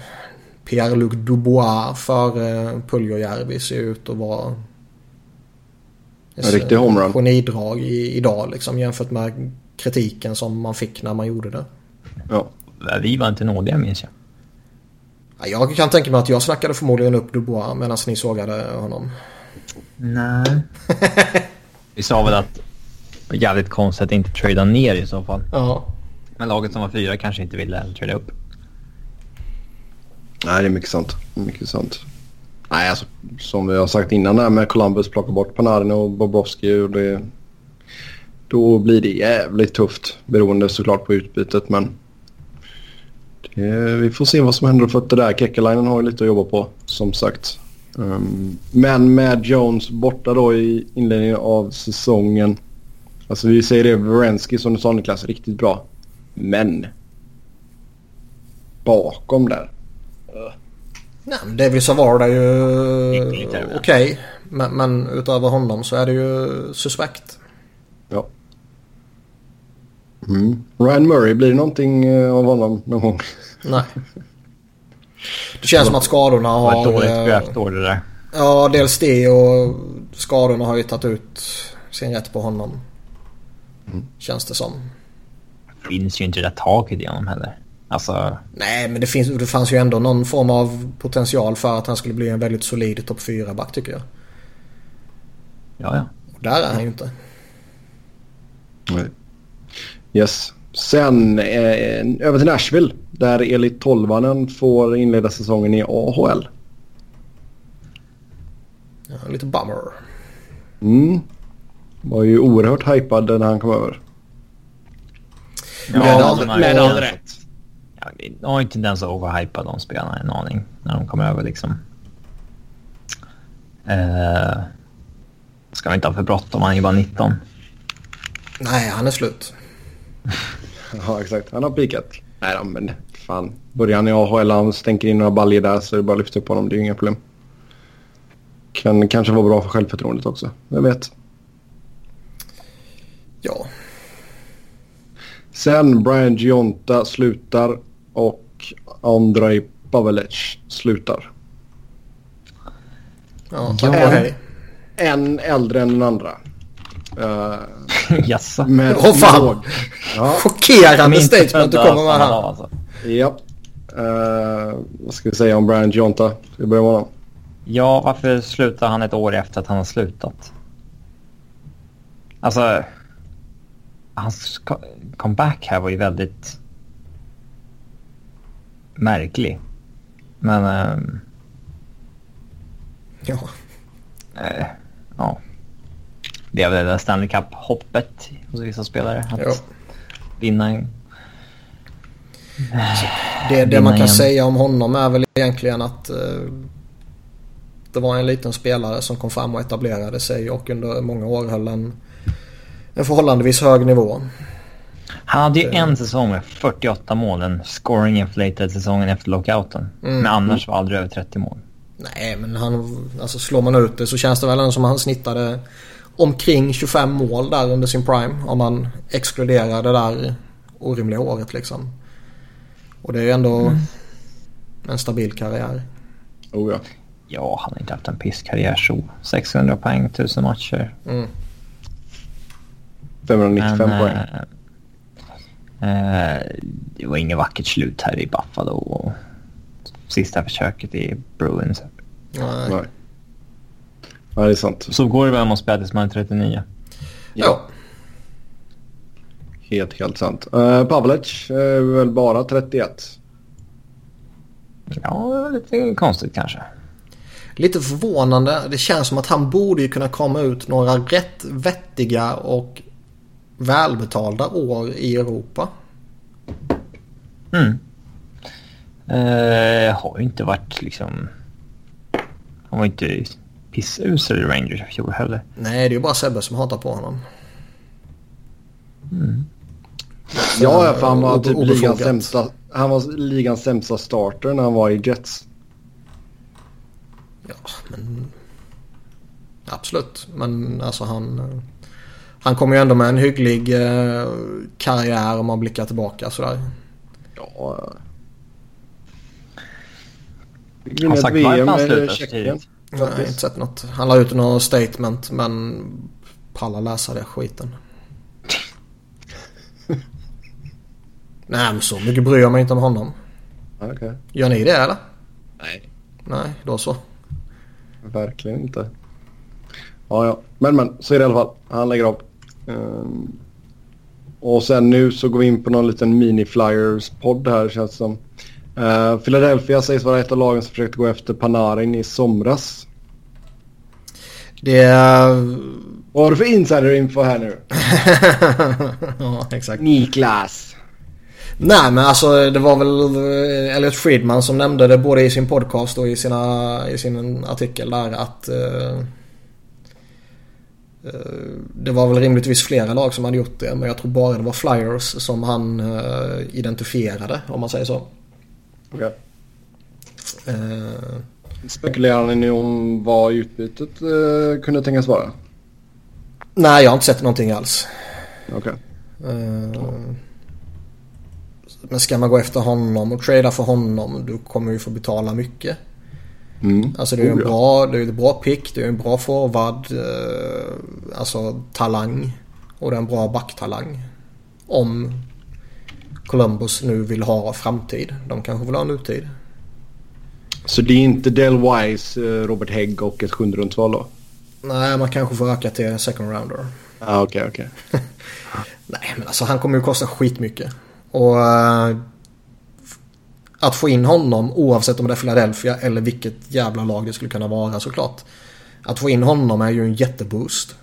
Speaker 3: Pierre-Luc Dubois före Puljojärvi ser ut att vara
Speaker 1: en riktig homerun.
Speaker 3: Genidrag i, idag liksom jämfört med kritiken som man fick när man gjorde det.
Speaker 1: Ja.
Speaker 2: Vi var inte nådiga minns jag.
Speaker 3: Jag kan tänka mig att jag snackade förmodligen upp Dubois medan ni sågade honom.
Speaker 2: Nej. [laughs] Vi sa väl att jävligt konstigt att inte trada ner i så fall.
Speaker 3: Ja.
Speaker 2: Men laget som var fyra kanske inte ville trada upp.
Speaker 1: Nej, det är mycket sant. Mycket sant. Nej, alltså, som vi har sagt innan där med Columbus plocka bort Panarin och Bobrovski. Och det, då blir det jävligt tufft beroende såklart på utbytet. Men det, vi får se vad som händer för att det där Kekkelainen har ju lite att jobba på som sagt. Um, men med Jones borta då i inledningen av säsongen. Alltså vi säger det, Wrensky som du sa Niklas, riktigt bra. Men bakom där.
Speaker 3: Uh. Nej, men David Savard är ju okej. Okay. Men, men utöver honom så är det ju suspekt.
Speaker 1: Ja. Mm. Ryan Murray, blir det någonting eh, av honom någon gång?
Speaker 3: Nej. [laughs] Det känns som att skadorna har... Det
Speaker 2: var ett dåligt eh, draftår det där.
Speaker 3: Ja, dels det och skadorna har ju tagit ut sin rätt på honom. Mm. Känns det som.
Speaker 2: Det finns ju inte det där taket i honom heller. Alltså...
Speaker 3: Nej, men det, finns, det fanns ju ändå någon form av potential för att han skulle bli en väldigt solid topp 4-back tycker jag.
Speaker 2: Ja, ja.
Speaker 3: Och där är han ju inte.
Speaker 1: Nej. Yes. Sen eh, över till Nashville där Elit Tolvanen får inleda säsongen i AHL.
Speaker 3: Ja, lite bummer.
Speaker 1: Mm. Var ju oerhört hypad när han kom över.
Speaker 2: Ja, med all, med all rätt. Ja, de har ju tendens att overhypa de spelarna en aning när de kommer över liksom. Uh, ska vi inte ha för bråttom, han är ju bara 19.
Speaker 3: Nej, han är slut. [laughs]
Speaker 1: ja, exakt. Han har pikat. Nej men fan. Börjar han i AHL och han stänker in några baljor där så är det bara att lyfta upp honom. Det är ju inga problem. Kan kanske vara bra för självförtroendet också. Jag vet.
Speaker 3: Ja.
Speaker 1: Sen Brian Gionta slutar och Andrei Pavelec slutar.
Speaker 3: Ja, en,
Speaker 1: en äldre än den andra.
Speaker 2: Uh, Jaså?
Speaker 3: Åh oh, fan! Ja. Chockerande statement du kommer med här. Alltså.
Speaker 1: Ja. Uh, vad ska vi säga om Brian Gionta? Ska vi börja med honom?
Speaker 2: Ja, varför slutar han ett år efter att han har slutat? Alltså, hans comeback här var ju väldigt märklig. Men... Ähm,
Speaker 3: ja.
Speaker 2: Äh, ja. Det är väl det där Stanley Cup-hoppet hos vissa spelare. Att ja. vinna en...
Speaker 3: Det, det man kan igen. säga om honom är väl egentligen att uh, det var en liten spelare som kom fram och etablerade sig och under många år höll en, en förhållandevis hög nivå.
Speaker 2: Han hade ju en säsong med 48 mål, en scoring inflated säsongen efter lockouten. Mm. Men annars var aldrig över 30 mål.
Speaker 3: Nej, men han, alltså slår man ut det så känns det väl som att han snittade omkring 25 mål där under sin prime. Om man exkluderar det där orimliga året liksom. Och det är ju ändå mm. en stabil karriär.
Speaker 1: Oh ja.
Speaker 2: Ja, han har inte haft en pisskarriär så. 600 poäng, 1000 matcher.
Speaker 3: Mm.
Speaker 1: 595 Men, poäng.
Speaker 2: Eh, det var inget vackert slut här i Buffalo. Och sista försöket i Bruins
Speaker 3: Nej.
Speaker 1: Nej, det är sant.
Speaker 2: Så går det väl om man spelar tills man är 39.
Speaker 3: Ja.
Speaker 1: Helt, helt sant. Uh, Pavlec är väl bara 31.
Speaker 2: Ja, lite konstigt kanske.
Speaker 3: Lite förvånande. Det känns som att han borde ju kunna komma ut några rätt vettiga och välbetalda år i Europa.
Speaker 2: Mm. Uh, har ju inte varit liksom... Han var inte pissusel i Rangers i fjol heller.
Speaker 3: Nej, det är ju bara Sebbe som hatar på honom.
Speaker 2: Mm.
Speaker 1: Ja, för han var typ ligans sämsta, han var ligans sämsta starter när han var i Jets.
Speaker 3: Ja, men... Absolut. Men alltså han... Han kommer ju ändå med en hygglig eh, karriär om man blickar tillbaka sådär.
Speaker 1: Ja.
Speaker 2: Han har sagt varför han slutar så tidigt.
Speaker 3: Jag har inte sett något. Han la ut något statement men pallar läsa det skiten. [laughs] Nej men så mycket bryr jag mig inte om honom.
Speaker 1: Okay.
Speaker 3: Gör ni det eller?
Speaker 1: Nej.
Speaker 3: Nej, då så.
Speaker 1: Verkligen inte. Ja, ja. Men, men. Så är det i alla fall. Han lägger av. Um, och sen nu så går vi in på någon liten mini-flyers-podd här känns det som. Uh, Philadelphia sägs vara ett av lagen som försökte gå efter Panarin i somras.
Speaker 3: Det är...
Speaker 1: Vad har du för insider-info här nu? [laughs]
Speaker 3: ja, exakt.
Speaker 1: Niklas.
Speaker 3: Nej men alltså det var väl Elliot Friedman som nämnde det både i sin podcast och i, sina, i sin artikel där att uh, uh, det var väl rimligtvis flera lag som hade gjort det men jag tror bara det var Flyers som han uh, identifierade om man säger så.
Speaker 1: Okej. Okay. Spekulerar ni om vad utbytet kunde tänkas vara?
Speaker 3: Nej jag har inte sett någonting alls.
Speaker 1: Okej. Okay.
Speaker 3: Men ska man gå efter honom och trada för honom du kommer ju få betala mycket.
Speaker 1: Mm.
Speaker 3: Alltså det är ju en oh, bra, det är ett bra pick, det är en bra forward, eh, alltså talang. Och det är en bra backtalang. Om Columbus nu vill ha framtid. De kanske vill ha nutid.
Speaker 1: Så det är inte Del Wise, eh, Robert Hägg och ett sjunderumsval då?
Speaker 3: Nej, man kanske får öka till second rounder.
Speaker 1: Ah, okej, okay, okej. Okay. [laughs]
Speaker 3: Nej, men alltså han kommer ju kosta skitmycket. Och uh, att få in honom oavsett om det är Philadelphia eller vilket jävla lag det skulle kunna vara såklart. Att få in honom är ju en jätteboost.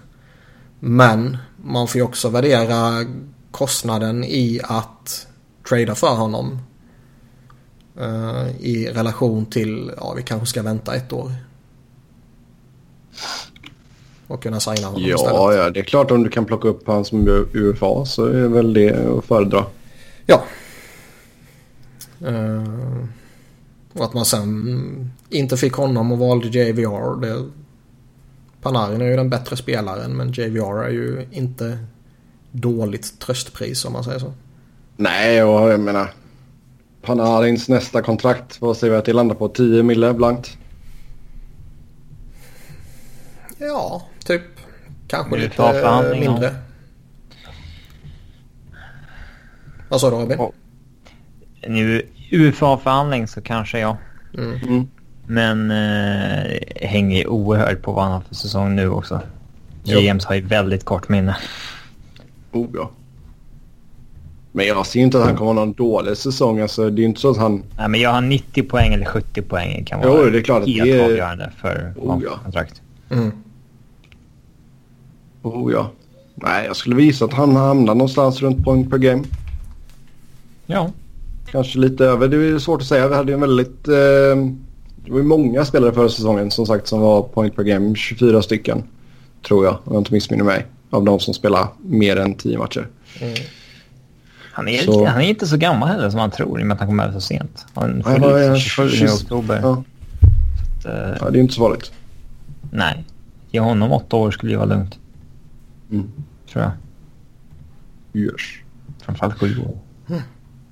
Speaker 3: Men man får ju också värdera kostnaden i att trada för honom. Uh, I relation till, ja vi kanske ska vänta ett år. Och kunna signa honom
Speaker 1: ja,
Speaker 3: istället.
Speaker 1: Ja, det är klart om du kan plocka upp honom som UFA så är väl det att föredra.
Speaker 3: Ja. Uh, och att man sen inte fick honom och valde JVR. Det, Panarin är ju den bättre spelaren men JVR är ju inte dåligt tröstpris om man säger så.
Speaker 1: Nej, och jag menar Panarins nästa kontrakt, vad säger vi att det landar på? 10 mille blankt?
Speaker 3: Ja, typ. Kanske lite mindre. Vad sa du Robin?
Speaker 2: Nu UFA-förhandling så kanske ja.
Speaker 3: Mm. Mm.
Speaker 2: Men eh, hänger oerhört på vad han har för säsong nu också. James har ju väldigt kort minne.
Speaker 1: Oh ja. Men jag ser inte att han kommer ha någon dålig säsong. Alltså, det är inte så att han...
Speaker 2: Nej, men jag har 90 poäng eller 70 poäng kan vara
Speaker 1: jo, det är klart
Speaker 2: helt
Speaker 1: det är...
Speaker 2: avgörande för
Speaker 1: oh, ja.
Speaker 2: kontrakt.
Speaker 3: Mm.
Speaker 1: Oh ja. Nej, jag skulle visa att han hamnar någonstans runt point per game.
Speaker 2: Ja.
Speaker 1: Kanske lite över. Det är svårt att säga. Vi hade ju en väldigt... Eh, det var ju många spelare förra säsongen som sagt som var point per game. 24 stycken. Tror jag, om jag inte missminner mig. Av de som spelar mer än 10 matcher.
Speaker 3: Mm.
Speaker 2: Han, är, så... han är inte så gammal heller som man tror i och med att han kom över så sent. Han 27 i oktober.
Speaker 1: Ja. Så att, eh... ja, det är inte så farligt.
Speaker 2: Nej. Ge honom åtta år skulle ju vara lugnt.
Speaker 1: Mm.
Speaker 2: Tror jag.
Speaker 1: Yes.
Speaker 2: Framförallt sju år.
Speaker 3: Mm.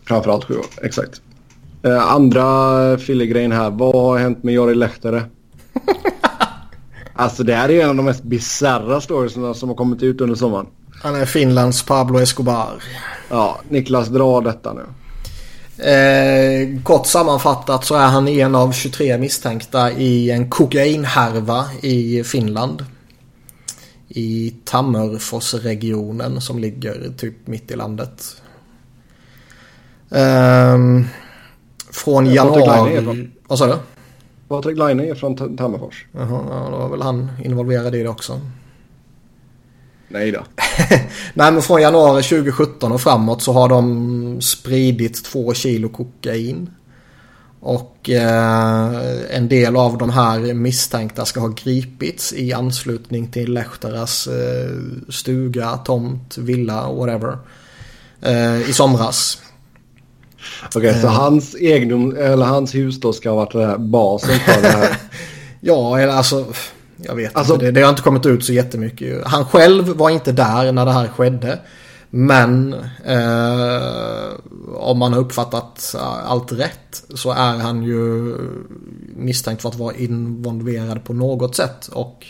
Speaker 1: Framförallt sju år, exakt. Eh, andra fillegrejen här. Vad har hänt med Jari Lehtere? [laughs] alltså det här är en av de mest bisarra storiesarna som har kommit ut under sommaren.
Speaker 3: Han är Finlands Pablo Escobar.
Speaker 1: Ja, Niklas dra detta nu.
Speaker 3: Eh, kort sammanfattat så är han en av 23 misstänkta i en kokainhärva i Finland. I Tammerforsregionen som ligger typ mitt i landet. Eh, från januari... Vad sa du?
Speaker 1: Patrik Laine är från Tammerfors.
Speaker 3: Jaha, ja, då var väl han involverad i det också.
Speaker 1: Nej då. [laughs]
Speaker 3: Nej men från januari 2017 och framåt så har de spridit två kilo kokain. Och eh, en del av de här misstänkta ska ha gripits i anslutning till Lehtaras eh, stuga, tomt, villa, whatever. Eh, I somras.
Speaker 1: Okej, okay, så eh. hans egendom, eller hans hus då ska ha varit basen för det här? [laughs]
Speaker 3: ja, eller alltså jag vet alltså, inte. Det, det har inte kommit ut så jättemycket. Han själv var inte där när det här skedde. Men eh, om man har uppfattat allt rätt så är han ju misstänkt för att vara involverad på något sätt. Och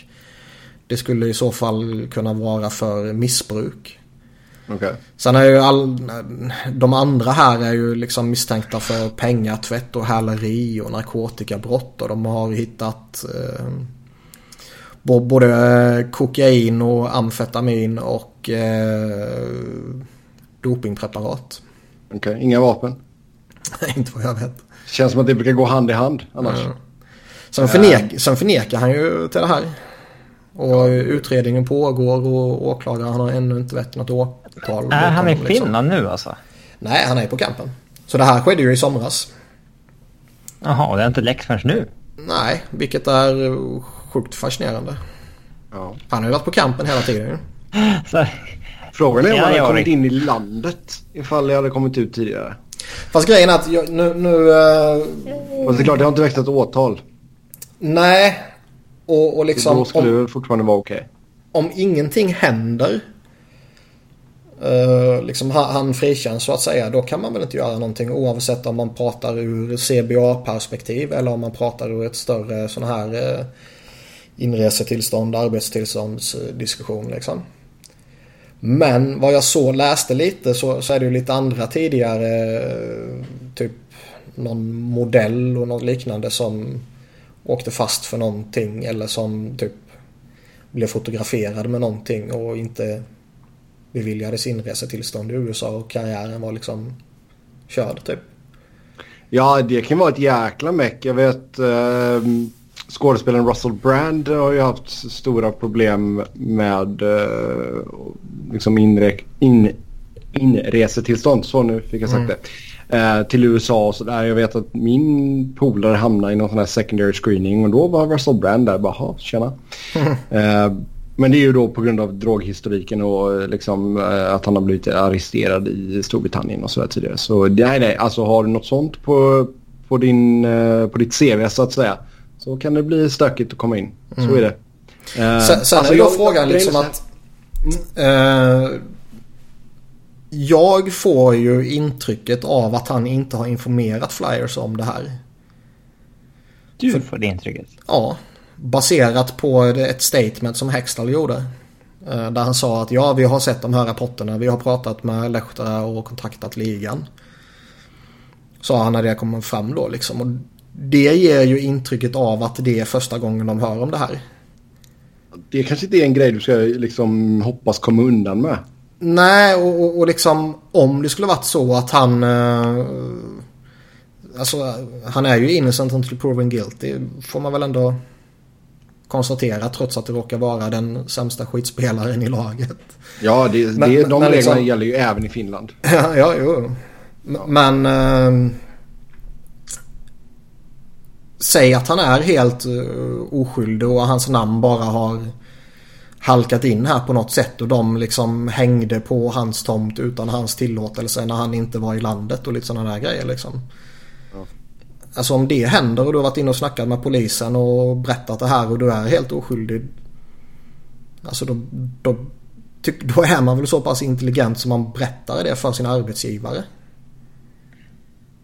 Speaker 3: det skulle i så fall kunna vara för missbruk.
Speaker 1: Okay.
Speaker 3: Sen är ju all, de andra här är ju liksom misstänkta för pengatvätt och häleri och narkotikabrott. Och de har hittat eh, både eh, kokain och amfetamin och eh, dopingpreparat.
Speaker 1: Okej, okay. inga vapen? [laughs]
Speaker 3: inte vad jag vet.
Speaker 1: Känns som att det brukar gå hand i hand annars. Mm.
Speaker 3: Sen, förnek, sen förnekar han ju till det här. Och ja. utredningen pågår och åklagaren har ännu inte väckt något åtal.
Speaker 2: Är han i liksom. Finland nu alltså?
Speaker 3: Nej, han är på campen. Så det här skedde ju i somras.
Speaker 2: Jaha, det har inte läckt förrän nu?
Speaker 3: Nej, vilket är sjukt fascinerande. Ja. Han har ju varit på campen hela tiden.
Speaker 1: Frågan är om han hade kommit in i landet ifall det hade kommit ut tidigare.
Speaker 3: Fast grejen är att jag, nu... nu uh...
Speaker 1: Fast det är klart, det har inte väckt ett åtal.
Speaker 3: Nej. Och, och liksom... Så
Speaker 1: då skulle om, det fortfarande vara okej. Okay.
Speaker 3: Om ingenting händer Uh, liksom han frikänns så att säga. Då kan man väl inte göra någonting oavsett om man pratar ur CBA-perspektiv eller om man pratar ur ett större sån här uh, inresetillstånd, arbetstillståndsdiskussion liksom. Men vad jag så läste lite så, så är det ju lite andra tidigare eh, typ någon modell och något liknande som åkte fast för någonting eller som typ blev fotograferad med någonting och inte beviljades inresetillstånd i USA och karriären var liksom körd typ.
Speaker 1: Ja, det kan vara ett jäkla meck. Jag vet eh, skådespelaren Russell Brand har ju haft stora problem med eh, liksom inre, in, inresetillstånd. Så nu fick jag sagt mm. det. Eh, till USA och sådär. Jag vet att min polare hamnade i någon sån här secondary screening och då var Russell Brand där. Bara, tjena. Mm. [laughs] Eh, men det är ju då på grund av droghistoriken och liksom, eh, att han har blivit arresterad i Storbritannien och så där tidigare. Så nej, nej, alltså har du något sånt på, på, din, på ditt CV så att säga så kan det bli stökigt att komma in. Så mm. är det.
Speaker 3: Uh, sen, sen alltså, är då jag, frågan liksom att uh, jag får ju intrycket av att han inte har informerat Flyers om det här.
Speaker 2: Du För, får det intrycket?
Speaker 3: Ja, Baserat på ett statement som Hextall gjorde. Eh, där han sa att ja, vi har sett de här rapporterna. Vi har pratat med Lehtara och kontaktat ligan. Sa han när det kommer fram då liksom. Och det ger ju intrycket av att det är första gången de hör om det här.
Speaker 1: Det kanske inte är en grej du ska liksom hoppas komma undan med.
Speaker 3: Nej, och, och, och liksom om det skulle varit så att han... Eh, alltså, han är ju innocent until proven guilty. Får man väl ändå konstatera trots att det råkar vara den sämsta skitspelaren i laget.
Speaker 1: Ja, det, det, men, de men, reglerna liksom, gäller ju även i Finland.
Speaker 3: ja, [laughs] ja, jo. Men... Eh, säg att han är helt uh, oskyldig och hans namn bara har halkat in här på något sätt och de liksom hängde på hans tomt utan hans tillåtelse när han inte var i landet och lite sådana där grejer liksom. Alltså om det händer och du har varit inne och snackat med polisen och berättat det här och du är helt oskyldig. Alltså då, då, då är man väl så pass intelligent som man berättar det för sin arbetsgivare.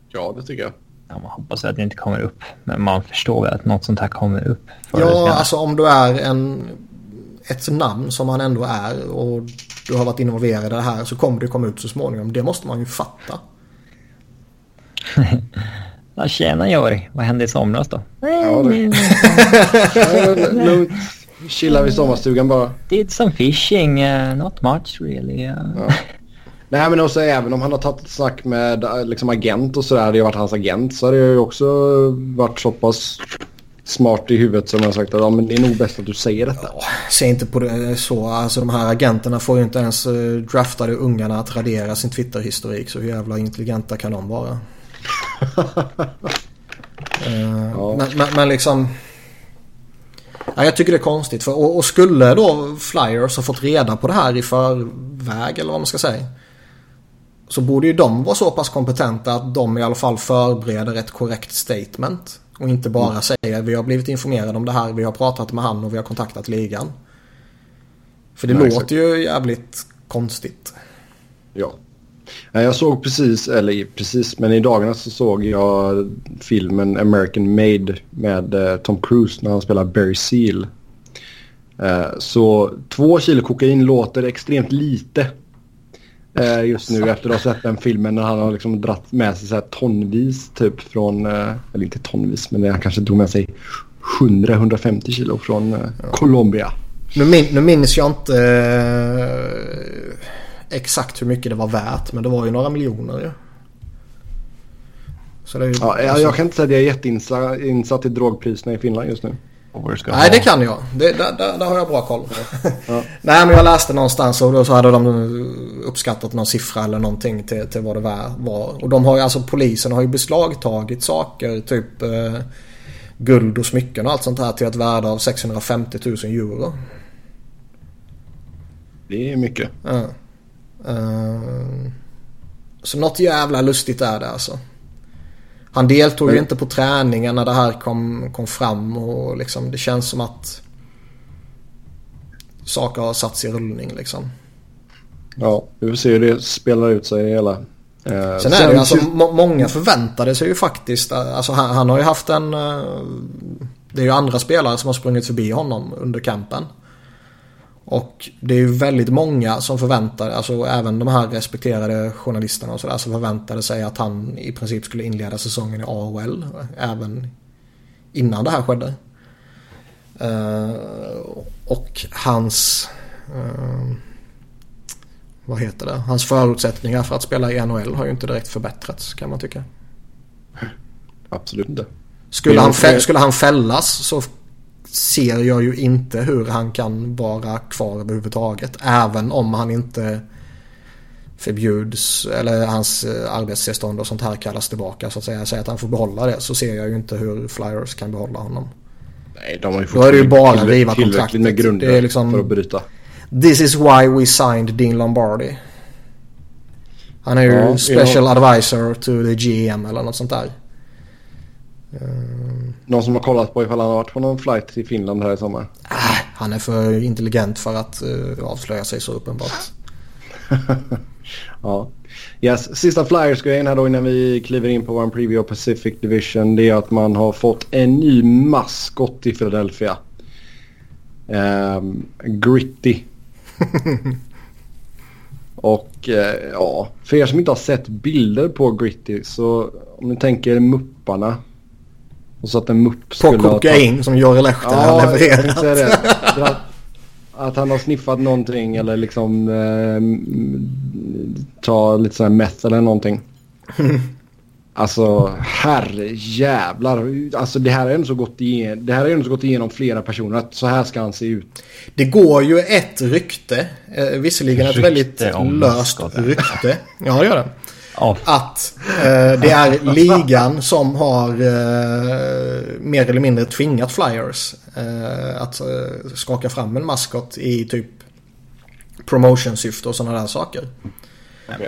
Speaker 1: Ja, det tycker jag.
Speaker 2: Ja, man hoppas att det inte kommer upp. Men man förstår väl att något sånt här kommer upp.
Speaker 3: Ja, alltså om du är en, ett namn som man ändå är och du har varit involverad i det här så kommer det komma ut så småningom. Det måste man ju fatta. [laughs]
Speaker 2: Ja, tjena Jori. Vad hände i somras då?
Speaker 1: Ja, det... [laughs] Lugnt. Chilla vid sommarstugan bara.
Speaker 2: Did some fishing, uh, not much really. Uh. Ja. [laughs]
Speaker 1: Nej men också även om han har tagit snack med liksom, agent och sådär. Det har varit hans agent så har det ju också varit så pass smart i huvudet som jag sagt att ja, men det är nog bäst att du säger detta. Ja,
Speaker 3: se inte på det så. Alltså de här agenterna får ju inte ens uh, draftade ungarna att radera sin Twitter-historik. Så hur jävla intelligenta kan de vara? uh, [laughs] ja. men, men, men, liksom... Ja, jag tycker det är konstigt. För, och, och, skulle då Flyers ha fått reda på det här i förväg eller vad man ska säga. Så borde ju de vara så pass kompetenta att de i alla fall förbereder ett korrekt statement. Och inte bara mm. säger vi har blivit informerade om det här, vi har pratat med han och vi har kontaktat ligan. För det Nej, låter exakt. ju jävligt konstigt.
Speaker 1: Ja. Jag såg precis, eller precis, men i dagarna så såg jag filmen American Made med eh, Tom Cruise när han spelar Barry Seal. Eh, så två kilo kokain låter extremt lite Eh, just nu efter att ha sett den filmen när han har liksom dratt med sig så tonvis typ från, eh, eller inte tonvis men han kanske drog med sig 100-150 kilo från eh, ja. Colombia.
Speaker 3: Nu, min, nu minns jag inte eh, exakt hur mycket det var värt men det var ju några miljoner ju.
Speaker 1: Ju, ja, jag, jag kan inte säga att jag är jätteinsatt i drogpriserna i Finland just nu.
Speaker 3: Nej, det kan jag. Det, där, där, där, har jag bra koll. ja. [laughs] Nej, men jag läste någonstans och då så hade de uppskattat någon siffra eller någonting till, till vad det var. Och de har ju alltså polisen har ju beslagtagit saker, typ eh, guld och smycken och allt sånt här till ett värde av 650 000 euro.
Speaker 1: Det är mycket.
Speaker 3: Ja. Uh, så något jävla lustigt är det alltså. Han deltog ju inte på träningen när det här kom, kom fram och liksom det känns som att saker har satts i rullning liksom.
Speaker 1: Ja, vi får se hur det spelar ut sig i hela.
Speaker 3: Eh, sen är det ju alltså, må många förväntade sig ju faktiskt, alltså han, han har ju haft en, eh, det är ju andra spelare som har sprungit förbi honom under kampen. Och det är ju väldigt många som förväntar, alltså även de här respekterade journalisterna och sådär som förväntade sig att han i princip skulle inleda säsongen i AHL även innan det här skedde. Uh, och hans uh, vad heter det? Hans förutsättningar för att spela i NHL har ju inte direkt förbättrats kan man tycka.
Speaker 1: Absolut inte.
Speaker 3: Skulle han, skulle han fällas så ser jag ju inte hur han kan vara kvar överhuvudtaget. Även om han inte förbjuds eller hans eh, arbetstillstånd och sånt här kallas tillbaka så att säga. Säger att han får behålla det så ser jag ju inte hur Flyers kan behålla honom.
Speaker 1: Nej, de har ju
Speaker 3: Då är det ju bara att riva
Speaker 1: kontraktet. med grunder det är liksom, för att bryta.
Speaker 3: This is why we signed Dean Lombardi. Han är ju ja, special ja. advisor to the GM eller något sånt där.
Speaker 1: Någon som har kollat på ifall han har varit på någon flight till Finland här i sommar?
Speaker 3: Äh, han är för intelligent för att uh, avslöja sig så uppenbart. [laughs]
Speaker 1: ja. Yes. Sista Flyers-grejen här då innan vi kliver in på vår preview av Pacific Division. Det är att man har fått en ny maskot i Philadelphia. Um, gritty. [laughs] Och uh, ja, för er som inte har sett bilder på Gritty så om ni tänker mupparna och så att en mupp
Speaker 3: skulle På kokain som Jori Lehtonen ja, har levererat.
Speaker 1: Att han har sniffat någonting eller liksom eh, ta lite sån här meth eller någonting. [laughs] Alltså herre jävlar. Alltså det här har ändå så gått igenom, det här har ändå så gått igenom flera personer att så här ska han se ut.
Speaker 3: Det går ju ett rykte, eh, visserligen ett väldigt löst rykte. Ja det gör det. Oh. Att eh, det är ligan som har eh, mer eller mindre tvingat Flyers eh, att eh, skaka fram en maskot i typ promotionsyfte och sådana där saker.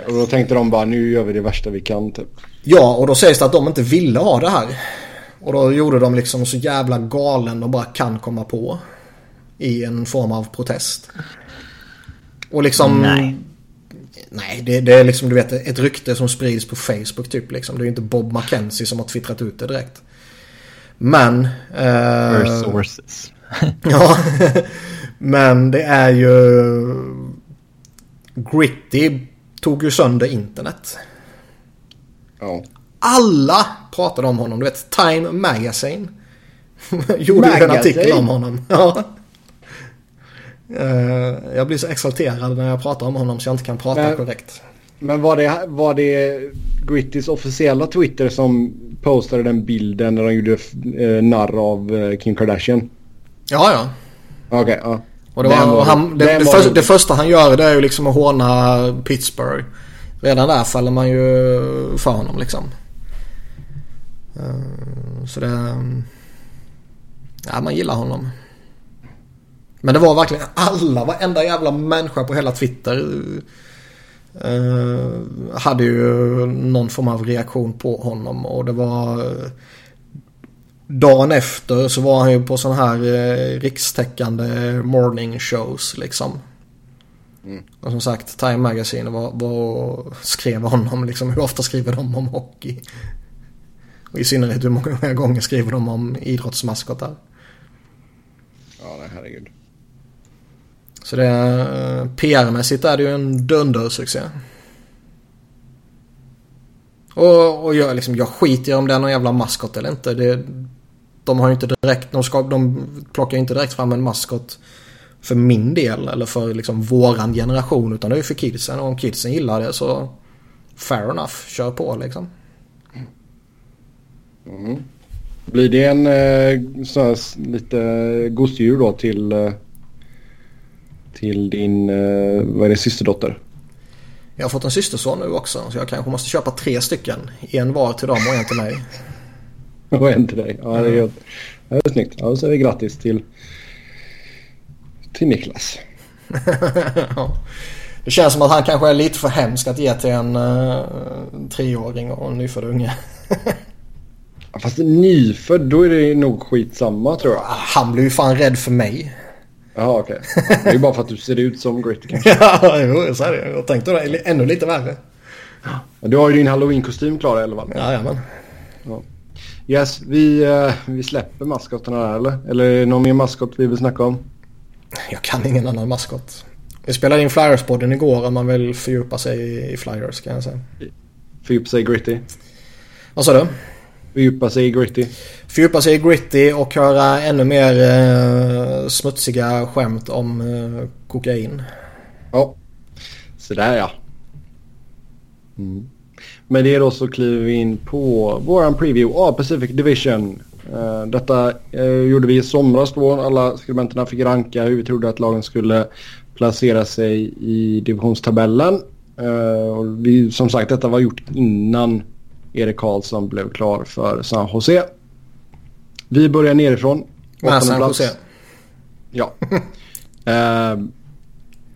Speaker 1: Och då tänkte de bara nu gör vi det värsta vi kan typ.
Speaker 3: Ja och då sägs det att de inte ville ha det här. Och då gjorde de liksom så jävla galen de bara kan komma på. I en form av protest. Och liksom... Nej. Nej, det, det, är liksom du vet ett rykte som sprids på Facebook typ liksom. Det är ju inte Bob McKenzie som har twittrat ut det direkt. Men...
Speaker 2: Eh, sources. [laughs]
Speaker 3: ja. men det är ju... Gritty tog ju sönder internet.
Speaker 1: Ja.
Speaker 3: alla pratade om honom. Du vet Time Magazine. [laughs] Gjorde Magazine. en artikel om honom. Ja. Uh, jag blir så exalterad när jag pratar om honom så jag inte kan prata men, korrekt.
Speaker 1: Men var det, var det Grittys officiella Twitter som postade den bilden när de gjorde uh, narr av uh, Kim Kardashian?
Speaker 3: Ja, ja.
Speaker 1: Okej, okay, ja.
Speaker 3: Och det, var, var, han, det, det, för, det, första han gör det är ju liksom att håna Pittsburgh. Redan där faller man ju för honom liksom. Så det... Ja, man gillar honom. Men det var verkligen alla, varenda jävla människa på hela Twitter uh, hade ju någon form av reaktion på honom och det var dagen efter så var han ju på sån här uh, rikstäckande morning shows liksom. Mm. Och som sagt, Time Magazine var, var, skrev honom liksom. Hur ofta skriver de om hockey? Och i synnerhet hur många gånger skriver de om idrottsmaskotar?
Speaker 1: Ja, nej herregud.
Speaker 3: Så det är, eh, PR-mässigt är det ju en dundersuccé. Och, och jag, liksom, jag skiter i om det är någon jävla maskot eller inte. Det, de har ju inte direkt, de, ska, de plockar inte direkt fram en maskot för min del eller för liksom våran generation utan det är ju för kidsen och om kidsen gillar det så fair enough, kör på liksom.
Speaker 1: Mm. Blir det en eh, här, lite gosedjur då till eh, till din, eh, vad är det, systerdotter?
Speaker 3: Jag har fått en systerson nu också så jag kanske måste köpa tre stycken. En var till dem och en till mig. [laughs]
Speaker 1: och en till dig. Ja, det är, det är snyggt. Ja, så säger vi grattis till, till Niklas. [laughs]
Speaker 3: Det känns som att han kanske är lite för hemsk att ge till en uh, treåring och en nyfödd unge. [laughs]
Speaker 1: Fast nyfödd, då är det nog skitsamma tror jag.
Speaker 3: Han blir ju fan rädd för mig.
Speaker 1: Jaha okej. Okay. Det är bara för att du ser ut som Gritty kanske. [laughs]
Speaker 3: ja, jo, så är det. Jag tänkte det. Ännu lite värre.
Speaker 1: Du har ju din halloween-kostym klar i alla fall.
Speaker 3: Jajamän.
Speaker 1: Ja. Yes, vi, uh, vi släpper maskotarna där eller? Eller är det någon mer maskot vi vill snacka om?
Speaker 3: Jag kan ingen annan maskot. Vi spelade in Flyers-podden igår om man vill fördjupa sig i Flyers kan jag säga.
Speaker 1: Fördjupa sig i Gritty?
Speaker 3: Vad sa du?
Speaker 1: Fördjupa sig i Gritty.
Speaker 3: Fördjupa sig i Gritty och höra ännu mer eh, smutsiga skämt om eh, kokain.
Speaker 1: Ja, sådär ja. Mm. Med det då så kliver vi in på våran preview av Pacific Division. Uh, detta uh, gjorde vi i somras då. Alla skribenterna fick ranka hur vi trodde att lagen skulle placera sig i divisionstabellen. Uh, och vi, som sagt, detta var gjort innan Erik Karlsson blev klar för San Jose. Vi börjar nerifrån.
Speaker 3: Med San plats. Jose?
Speaker 1: Ja. [laughs] eh,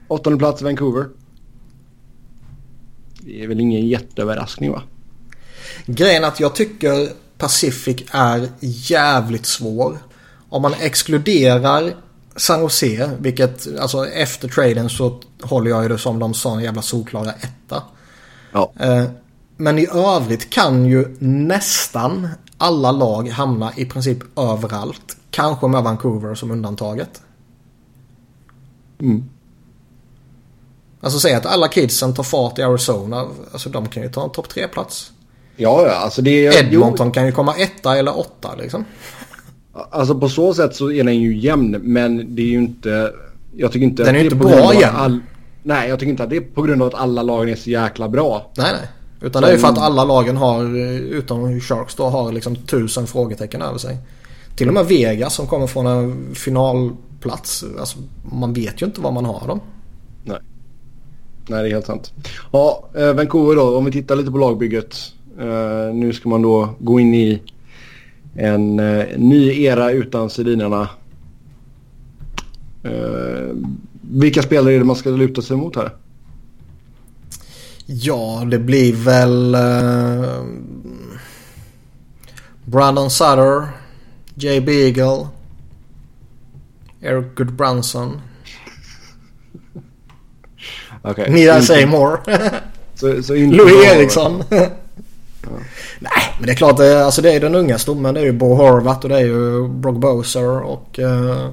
Speaker 1: åttonde plats Vancouver. Det är väl ingen jätteöverraskning va?
Speaker 3: Grejen att jag tycker Pacific är jävligt svår. Om man exkluderar San Jose, vilket alltså efter traden så håller jag ju det som de sa en jävla solklara etta.
Speaker 1: Ja.
Speaker 3: Men i övrigt kan ju nästan alla lag hamna i princip överallt. Kanske med Vancouver som undantaget.
Speaker 1: Mm.
Speaker 3: Alltså säg att alla kidsen tar fart i Arizona. Alltså de kan ju ta en topp tre plats
Speaker 1: Ja, ja. Alltså det
Speaker 3: är, Edmonton jo. kan ju komma etta eller åtta liksom.
Speaker 1: Alltså på så sätt så är den ju jämn. Men det är ju inte... Jag tycker inte
Speaker 3: den är
Speaker 1: det
Speaker 3: inte bra jämn.
Speaker 1: All... Nej, jag tycker inte att det är på grund av att alla lagen är så jäkla bra.
Speaker 3: Nej, nej. Utan det är ju för att alla lagen har, eh, utom Sharks då, har liksom tusen frågetecken över sig. Till och med Vegas som kommer från en finalplats. Alltså, man vet ju inte vad man har dem.
Speaker 1: Nej. Nej, det är helt sant. Ja, eh, Vancouver då. Om vi tittar lite på lagbygget. Eh, nu ska man då gå in i en ny era utan Sedinarna. Vilka spelare är det man ska luta sig mot här?
Speaker 3: Ja, det blir väl uh, Brandon Sutter, Jay Beagle, Eric Goodbranson.
Speaker 1: Okay.
Speaker 3: Say more? [laughs]
Speaker 1: så, så
Speaker 3: Louis Eriksson. ja. Nej, men det är klart. Det, alltså det är den unga stommen. Det är ju Bo Horvath och det är ju Brock Boser och uh,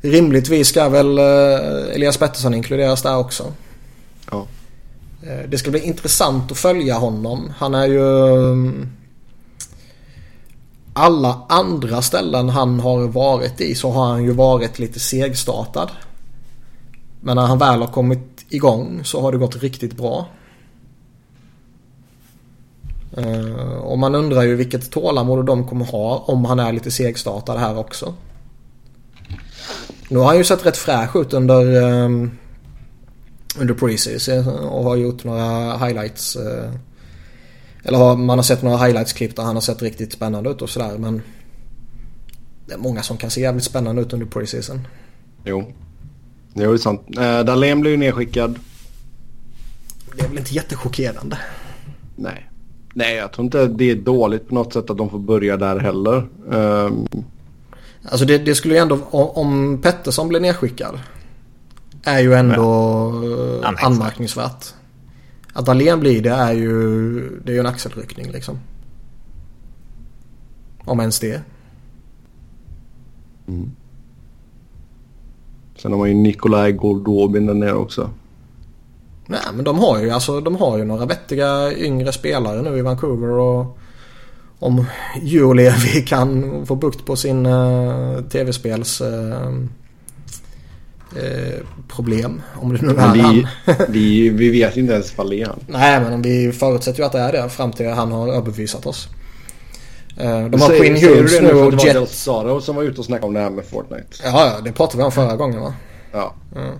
Speaker 3: rimligtvis ska väl uh, Elias Pettersson inkluderas där också.
Speaker 1: Ja.
Speaker 3: Eh, det ska bli intressant att följa honom. Han är ju... Mm, alla andra ställen han har varit i så har han ju varit lite segstartad. Men när han väl har kommit igång så har det gått riktigt bra. Eh, och man undrar ju vilket tålamod de kommer ha om han är lite segstartad här också. Nu har han ju sett rätt fräsch ut under, ehm, under preseason och har gjort några highlights. Uh, eller har, man har sett några highlights-klipp där han har sett riktigt spännande ut och sådär men det är många som kan se jävligt spännande ut under preseason.
Speaker 1: Jo, Jo, det är sant. Eh, Dahlén blev ju nedskickad.
Speaker 3: Det är väl inte jättechockerande.
Speaker 1: Nej. Nej, jag tror inte det är dåligt på något sätt att de får börja där heller. Um...
Speaker 3: Alltså det, det skulle ju ändå, om Pettersson blir nedskickad. Är ju ändå ja. anmärkningsvärt. Att Dahlén blir det är ju, det är ju en axelryckning liksom. Om ens det.
Speaker 1: Mm. Sen har man ju Nikolaj Goldobin där nere också.
Speaker 3: Nej men de har ju alltså de har ju några vettiga yngre spelare nu i Vancouver och om Julevi [laughs] kan få bukt på sin uh, tv-spels uh, uh, problem. Om det nu är
Speaker 1: vi, han. vi, vi vet inte ens ifall det är han.
Speaker 3: Nej men vi förutsätter ju att det är det fram till han har överbevisat oss. Uh, de har säger, Quinn Hughes nu och
Speaker 1: Jet... Det var Saro som var ute och snackade om det här med Fortnite.
Speaker 3: Ja, ja det pratade vi om förra gången va?
Speaker 1: Ja.
Speaker 3: Mm.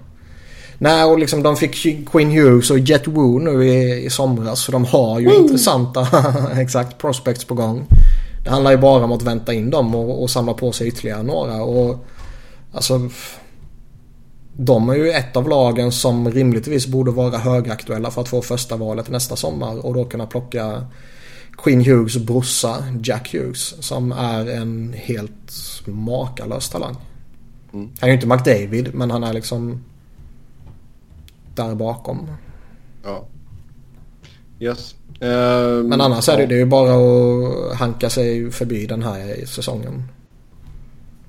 Speaker 3: Nej, och liksom de fick Quinn Hughes och Jet Woo nu i, i somras. Så de har ju Woo! intressanta [laughs] exakt prospects på gång. Det handlar ju bara om att vänta in dem och, och samla på sig ytterligare några. Och alltså... De är ju ett av lagen som rimligtvis borde vara högaktuella för att få första valet nästa sommar och då kunna plocka Quinn Hughes brorsa Jack Hughes som är en helt makalös talang. Mm. Han är ju inte McDavid men han är liksom där bakom.
Speaker 1: Ja. Yes.
Speaker 3: Um, men annars är det, det är ju bara att hanka sig förbi den här säsongen.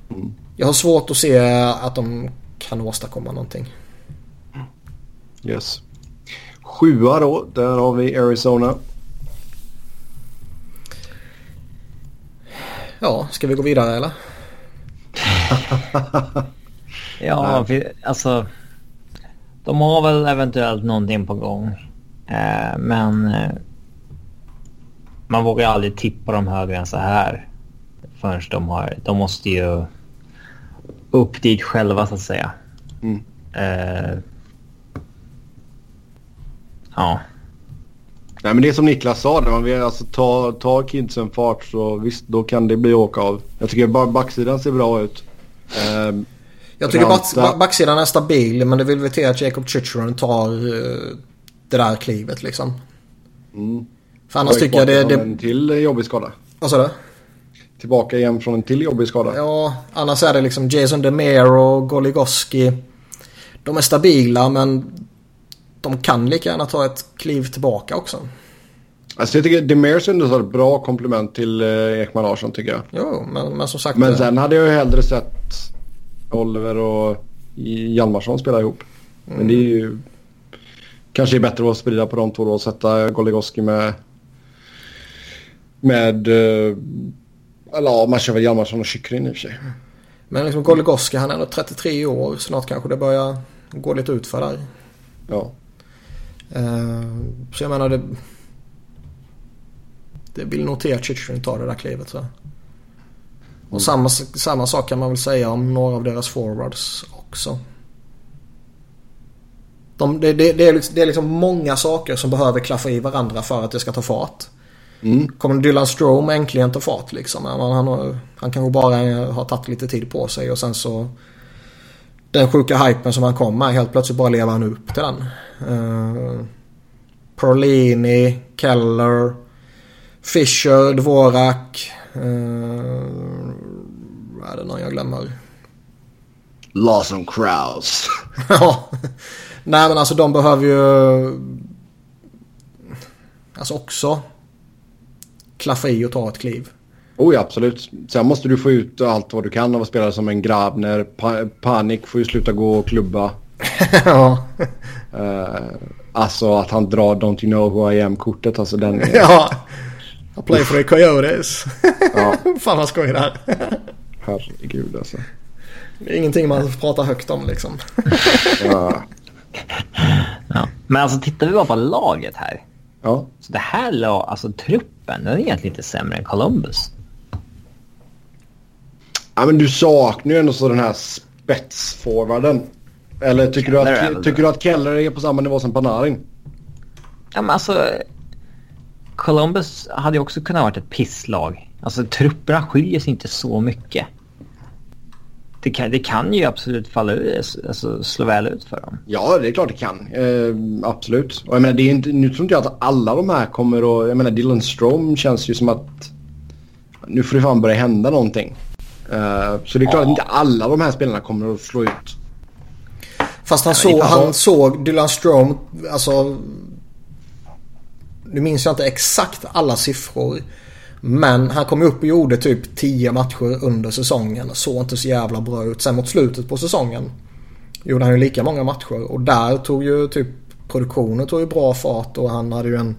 Speaker 3: Mm. Jag har svårt att se att de kan åstadkomma någonting.
Speaker 1: Yes. Sjua då, där har vi Arizona.
Speaker 3: Ja, ska vi gå vidare eller? [laughs]
Speaker 2: ja, vi, alltså. De har väl eventuellt någonting på gång. Eh, men eh, man vågar aldrig tippa dem högre än så här. Förrän de har, de måste ju upp dit själva så att säga. Mm. Eh, ja.
Speaker 1: Nej men det är som Niklas sa, när man vill alltså ta, ta kidsen fart så visst då kan det bli åka av. Jag tycker bara backsidan ser bra ut.
Speaker 3: Eh, jag tycker back, backsidan är stabil men det vill väl till att Jacob Chicheren tar uh, det där klivet liksom.
Speaker 1: Mm.
Speaker 3: För annars tycker jag det... det...
Speaker 1: En till jobbig skada.
Speaker 3: Vad sa du?
Speaker 1: Tillbaka igen från en till jobbig skada.
Speaker 3: Ja, annars är det liksom Jason DeMere och Goligoski. De är stabila men de kan lika gärna ta ett kliv tillbaka också.
Speaker 1: Alltså jag tycker Demers ändå ett bra komplement till eh, Ekman Larsson tycker jag.
Speaker 3: Jo, men, men som sagt.
Speaker 1: Men eh, sen hade jag ju hellre sett Oliver och Hjalmarsson spela ihop. Mm. Men det är ju kanske är bättre att sprida på de två då och sätta Goligoski med med eh, eller ja, man kör väl Hjalmarsson och Chychryn i och för sig.
Speaker 3: Men liksom Goligoski han är ändå 33 år. Snart kanske det börjar gå lite ut för där.
Speaker 1: Ja.
Speaker 3: Uh, så jag menar det... Det vill nog till att Chychryn tar det där klivet så. Och mm. samma, samma sak kan man väl säga om några av deras forwards också. De, det, det, det, är liksom, det är liksom många saker som behöver klaffa i varandra för att det ska ta fart. Mm. Kommer Dylan Strome äntligen ta fart liksom? Han, han, han kanske bara har tagit lite tid på sig och sen så den sjuka hypen som han kom med. Helt plötsligt bara lever han upp till den. Uh, Perlini, Keller, Fischer, Dvorak. Uh, är det någon jag glömmer?
Speaker 1: Lawson Krause. [laughs]
Speaker 3: ja. Nej men alltså de behöver ju... Alltså också klaffa i och ta ett kliv.
Speaker 1: Oh ja, absolut. Sen måste du få ut allt vad du kan av att spela som en Grabner. Pa Panik får ju sluta gå och klubba. [laughs] ja. Uh, alltså att han drar Don't you know who I am-kortet. Alltså den... [laughs]
Speaker 3: ja. I play for the Coyotes. ja. [laughs] Fan vad skoj det här.
Speaker 1: Herregud alltså.
Speaker 3: Det är ingenting man pratar högt om liksom.
Speaker 2: ja. ja. Men alltså tittar vi bara på laget här.
Speaker 1: Ja.
Speaker 2: Så det här lag, alltså truppen, den är egentligen inte sämre än Columbus.
Speaker 1: Ja men du saknar ju ändå så den här spetsforwarden. Eller tycker du, att, tycker du att Keller är på samma nivå som Panarin?
Speaker 2: Ja men alltså... Columbus hade ju också kunnat varit ett pisslag. Alltså trupperna skiljer sig inte så mycket. Det kan, det kan ju absolut falla ut, alltså slå väl ut för dem.
Speaker 1: Ja, det är klart det kan. Eh, absolut. Och jag menar, det är inte, nu tror inte jag att alla de här kommer att... Jag menar, Dylan Strom känns ju som att... Nu får det fan börja hända någonting. Uh, så det är klart ja. att inte alla de här spelarna kommer att slå ut.
Speaker 3: Fast han, ja, såg, han såg Dylan Strom, alltså... Nu minns jag inte exakt alla siffror. Men han kom upp och gjorde typ 10 matcher under säsongen. Såg inte så jävla bra ut. Sen mot slutet på säsongen gjorde han ju lika många matcher. Och där tog ju typ produktionen tog ju bra fart och han hade ju en,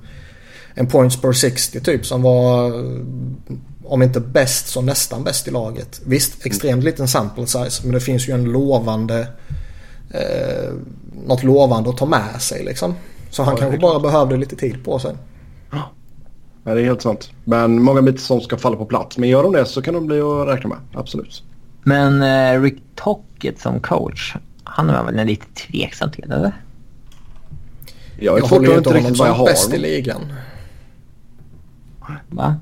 Speaker 3: en points per 60 typ som var om inte bäst så nästan bäst i laget. Visst, extremt liten sample size men det finns ju en lovande eh, något lovande att ta med sig liksom. Så han ja, kanske bara behövde lite tid på sig.
Speaker 1: Ja. det är helt sant. Men många bitar som ska falla på plats. Men gör de det så kan de bli att räkna med. Absolut.
Speaker 2: Men eh, Rick Tockett som coach, han är väl lite tveksam till eller?
Speaker 3: Jag, jag håller inte riktigt vad jag har bäst i ligan.
Speaker 2: Va?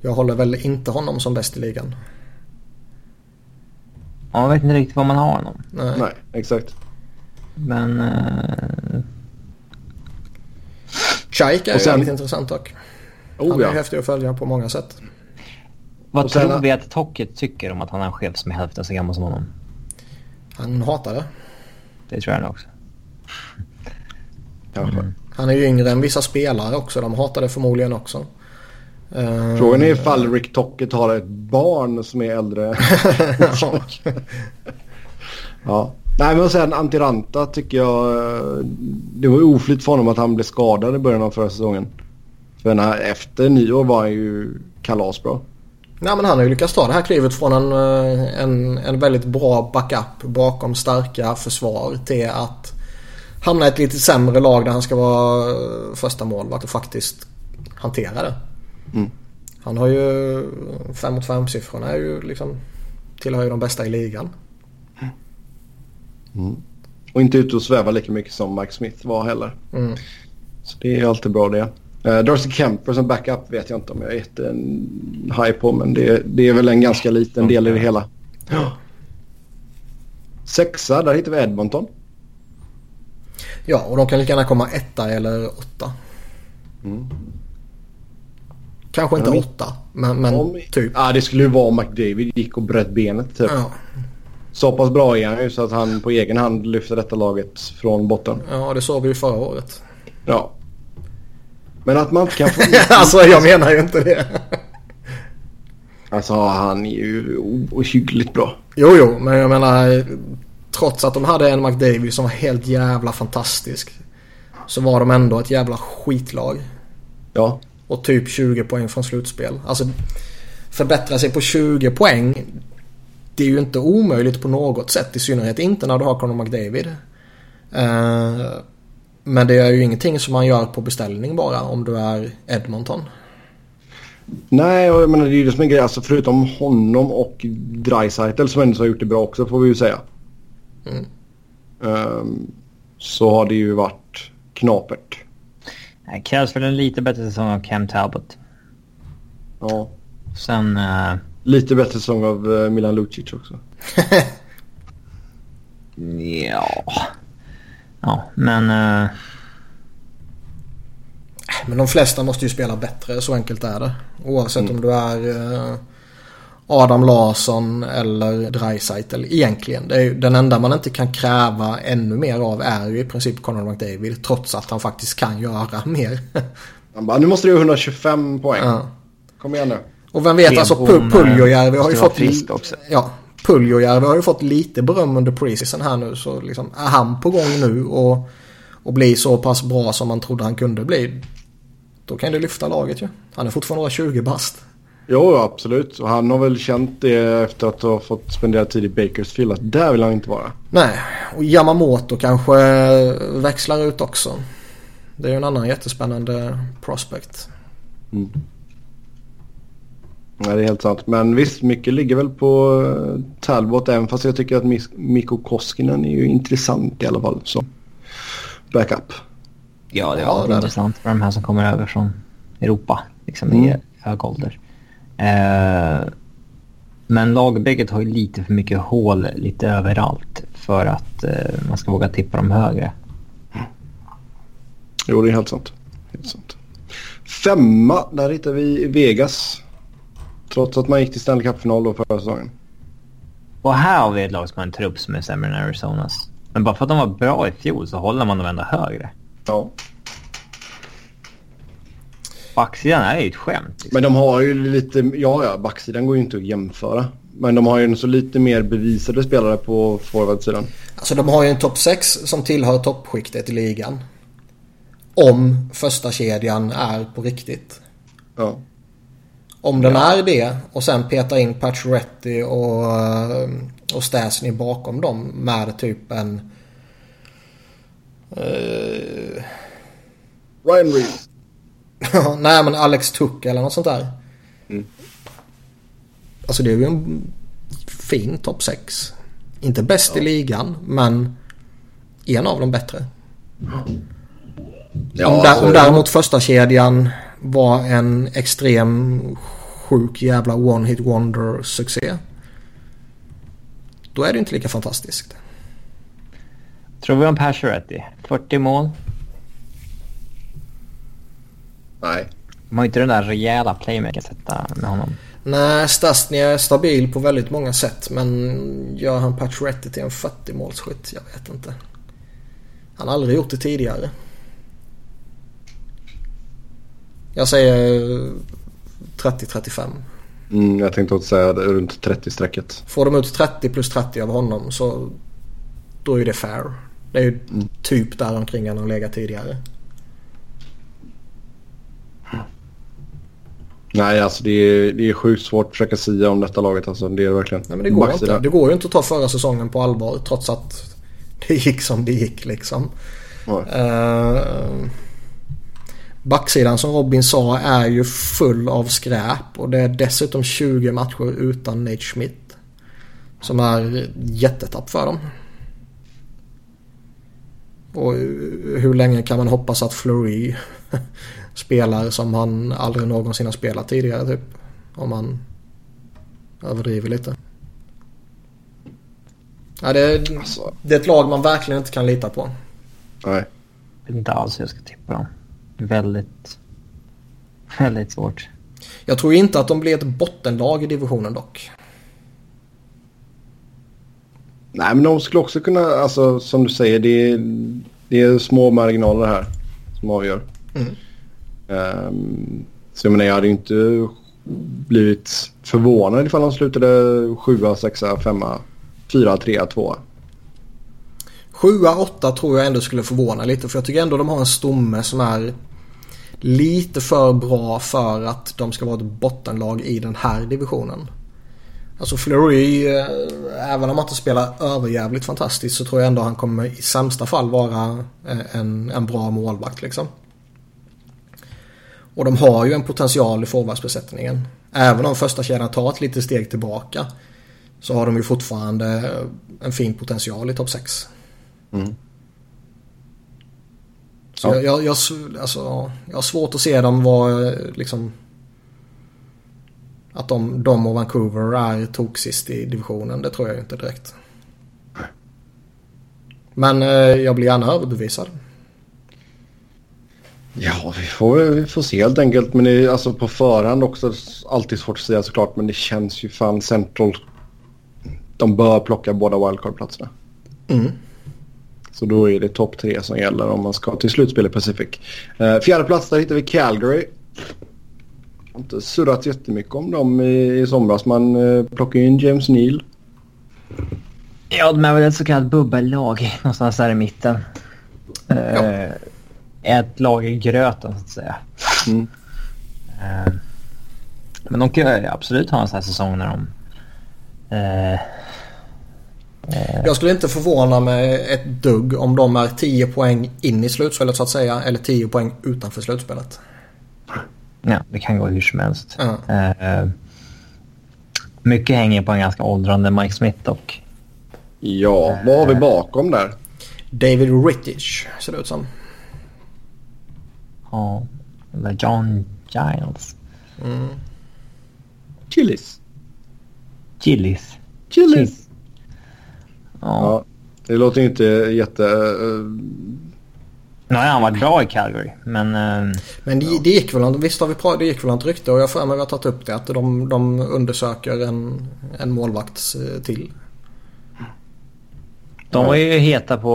Speaker 3: Jag håller väl inte honom som bäst i ligan.
Speaker 2: Ja, jag vet inte riktigt vad man har honom.
Speaker 1: Nej, Nej exakt.
Speaker 2: Men... Uh...
Speaker 3: Chaik är sen... väldigt intressant dock.
Speaker 1: Oh, han är
Speaker 3: ja. häftig att följa på många sätt.
Speaker 2: Vad sen... tror vi att Tocket tycker om att han har en chef som är hälften så gammal som honom?
Speaker 3: Han hatar det.
Speaker 2: Det tror jag nog också.
Speaker 3: Mm. Han är ju yngre än vissa spelare också. De hatar det förmodligen också.
Speaker 1: Uh, Frågan är ifall Rick Tocket har ett barn som är äldre. [laughs] ja. Nej men sen Antiranta tycker jag. Eh, det var oflyt för honom att han blev skadad i början av förra säsongen. För när, efter nyår var han ju kalasbra.
Speaker 3: Nej men han har ju lyckats ta det här klivet från en, eh, en, en väldigt bra backup bakom starka försvar till att hamna i ett lite sämre lag där han ska vara första målvakt och faktiskt hantera det.
Speaker 1: Mm.
Speaker 3: Han har ju 5 mot 5 siffrorna är ju liksom tillhör ju de bästa i ligan.
Speaker 1: Mm. Och inte ute och sväva lika mycket som Mike Smith var heller.
Speaker 3: Mm.
Speaker 1: Så det är alltid bra det. Uh, Darcy Kemper som backup vet jag inte om jag är jättehaj på men det, det är väl en ganska liten del i det hela. Sexa, där hittar vi Edmonton.
Speaker 3: Ja, och de kan lika gärna komma etta eller åtta.
Speaker 1: Mm.
Speaker 3: Kanske inte ja, åtta, men, men om, typ.
Speaker 1: Ja, det skulle ju vara om McDavid gick och bröt benet typ.
Speaker 3: Ja.
Speaker 1: Så pass bra är han ju så att han på egen hand lyfter detta laget från botten.
Speaker 3: Ja, det såg vi ju förra året.
Speaker 1: Ja. Men att man inte kan få... [laughs]
Speaker 3: alltså jag menar ju inte det.
Speaker 1: alltså han är ju ohyggligt bra.
Speaker 3: Jo, jo, men jag menar trots att de hade en McDavid som var helt jävla fantastisk. Så var de ändå ett jävla skitlag.
Speaker 1: Ja.
Speaker 3: Och typ 20 poäng från slutspel. Alltså förbättra sig på 20 poäng. Det är ju inte omöjligt på något sätt. I synnerhet inte när du har Conor McDavid. Uh, men det är ju ingenting som man gör på beställning bara om du är Edmonton.
Speaker 1: Nej, och jag menar det är ju det som är grejen. Alltså förutom honom och Dreisaitl som ändå har gjort det bra också får vi ju säga.
Speaker 3: Mm.
Speaker 1: Um, så har det ju varit knapert.
Speaker 2: Det krävs väl en lite bättre säsong av Cam Talbot.
Speaker 1: Ja.
Speaker 2: Sen... Uh...
Speaker 1: Lite bättre säsong av uh, Milan Lucic också. [laughs]
Speaker 2: ja... Ja, men... Uh...
Speaker 3: Men de flesta måste ju spela bättre, så enkelt är det. Oavsett mm. om du är uh, Adam Larsson eller Dreisaitl egentligen. Det är, den enda man inte kan kräva ännu mer av är ju i princip Conor McDavid. Trots att han faktiskt kan göra [laughs] mer.
Speaker 1: Han bara, nu måste du ha 125 poäng. Ja. Kom igen nu.
Speaker 3: Och vem vet, alltså Puljojärvi har ju fått...
Speaker 2: frisk också.
Speaker 3: Ja, Puljojärvi har ju fått lite beröm under preseason här nu. Så liksom, är han på gång nu och, och blir så pass bra som man trodde han kunde bli. Då kan det lyfta laget ju. Han är fortfarande bara 20 bast.
Speaker 1: Jo, absolut. Och han har väl känt det efter att ha fått spendera tid i Bakersfield att där vill han inte vara.
Speaker 3: Nej, och Yamamoto kanske växlar ut också. Det är ju en annan jättespännande prospect. Mm.
Speaker 1: Ja, det är helt sant. Men visst, mycket ligger väl på eh, Talbot även fast jag tycker att Mikko Koskinen är ju intressant i alla fall som backup.
Speaker 2: Ja, det är ja, intressant för de här som kommer över från Europa liksom mm. i hög ålder. Eh, men lagbygget har ju lite för mycket hål lite överallt för att eh, man ska våga tippa dem högre.
Speaker 1: Jo, det är helt sant. Helt sant. Femma, där hittar vi Vegas. Trots att man gick till Stanley Cup-final då förra säsongen.
Speaker 2: Och här har vi ett lag som har en trupp som är sämre än Arizonas. Men bara för att de var bra i fjol så håller man dem ändå högre.
Speaker 1: Ja.
Speaker 2: Backsidan är ju ett skämt. Liksom.
Speaker 1: Men de har ju lite, ja ja, backsidan går ju inte att jämföra. Men de har ju så lite mer bevisade spelare på forwardsidan.
Speaker 3: Alltså de har ju en topp 6 som tillhör toppskiktet i ligan. Om första kedjan är på riktigt.
Speaker 1: Ja.
Speaker 3: Om den ja. är det och sen peta in Pacioretty och, och Stasny bakom dem med typ en...
Speaker 1: Uh, Ryan Reeves. [laughs]
Speaker 3: Nej men Alex Tuck eller något sånt där. Mm. Alltså det är ju en fin topp 6. Inte bäst ja. i ligan men en av de bättre. Ja, om, där, alltså, om däremot första kedjan var en extrem sjuk jävla one hit wonder succé. Då är det inte lika fantastiskt.
Speaker 2: Tror vi om Pacioretty? 40 mål?
Speaker 1: Nej.
Speaker 2: Man har inte den där rejäla playmaker sätta med honom.
Speaker 3: Nej, Stasny är stabil på väldigt många sätt. Men gör han Pacioretty till en 40 målsskytt? Jag vet inte. Han har aldrig gjort det tidigare. Jag säger 30-35.
Speaker 1: Mm, jag tänkte också säga runt 30-strecket.
Speaker 3: Får de ut 30 plus 30 av honom så då är det fair. Det är ju mm. typ där omkring han har legat tidigare.
Speaker 1: Nej, alltså det är, det är sjukt svårt att försöka säga om detta laget. Alltså, det är det verkligen.
Speaker 3: Nej, men det går, inte. det går ju inte att ta förra säsongen på allvar trots att det gick som det gick liksom. Uh, Backsidan som Robin sa är ju full av skräp och det är dessutom 20 matcher utan Nate Schmidt. Som är jättetapp för dem. Och hur länge kan man hoppas att Fleury [laughs] spelar som han aldrig någonsin har spelat tidigare typ. Om man överdriver lite. Ja, det, är, alltså. det är ett lag man verkligen inte kan lita på.
Speaker 1: Nej.
Speaker 2: Jag vet inte alls hur jag ska tippa dem. Väldigt, väldigt svårt.
Speaker 3: Jag tror inte att de blir ett bottenlag i divisionen dock.
Speaker 1: Nej, men de skulle också kunna, alltså som du säger, det är, det är små marginaler här som avgör. Mm. Um, så jag menar, jag hade inte blivit förvånad ifall de slutade 7, 6, 5, 4, 3, 2.
Speaker 3: 7-8 tror jag ändå skulle förvåna lite för jag tycker ändå de har en stomme som är lite för bra för att de ska vara ett bottenlag i den här divisionen. Alltså Fleury, eh, även om han inte spelar överjävligt fantastiskt så tror jag ändå han kommer i sämsta fall vara eh, en, en bra målvakt liksom. Och de har ju en potential i forwardsbesättningen. Även om första kedjan tar ett litet steg tillbaka så har de ju fortfarande eh, en fin potential i topp 6. Mm. Så ja. jag, jag, jag, alltså, jag har svårt att se dem vara liksom att de, de och Vancouver är toksist i divisionen. Det tror jag inte direkt. Men eh, jag blir gärna överbevisad.
Speaker 1: Ja, vi får, vi får se helt enkelt. Men det alltså på förhand också alltid svårt att säga såklart. Men det känns ju fan Central. De bör plocka båda wildcard-platserna. Mm. Så då är det topp tre som gäller om man ska till slutspel i Pacific. Eh, fjärde plats där hittar vi Calgary. har inte surrat jättemycket om dem i, i somras. Man eh, plockar in James Neal.
Speaker 2: Ja, de är väl ett så kallat bubbellag någonstans där i mitten. Ja. Uh, ett lag i gröten så att säga. Mm. Uh, men de kan ju absolut ha en sån här säsong när de... Uh,
Speaker 3: jag skulle inte förvåna mig ett dugg om de är 10 poäng in i slutspelet så att säga. Eller 10 poäng utanför slutspelet.
Speaker 2: Ja, det kan gå hur som helst. Uh. mycket hänger på en ganska åldrande Mike Smith och
Speaker 1: Ja, vad har vi bakom där?
Speaker 3: David Rittich ser det ut som.
Speaker 2: Ja, eller John Giles. Mm.
Speaker 1: Chili's.
Speaker 2: Chili's.
Speaker 1: Chili's. Ja. Det låter inte jätte... Uh...
Speaker 2: Nej, han var bra i Calgary, men... Uh...
Speaker 3: Men det, det gick väl, visst har vi pratat, det gick väl ett rykte och jag får mig vi har tagit upp det att de, de undersöker en, en målvakt eh, till
Speaker 2: de var ju heta på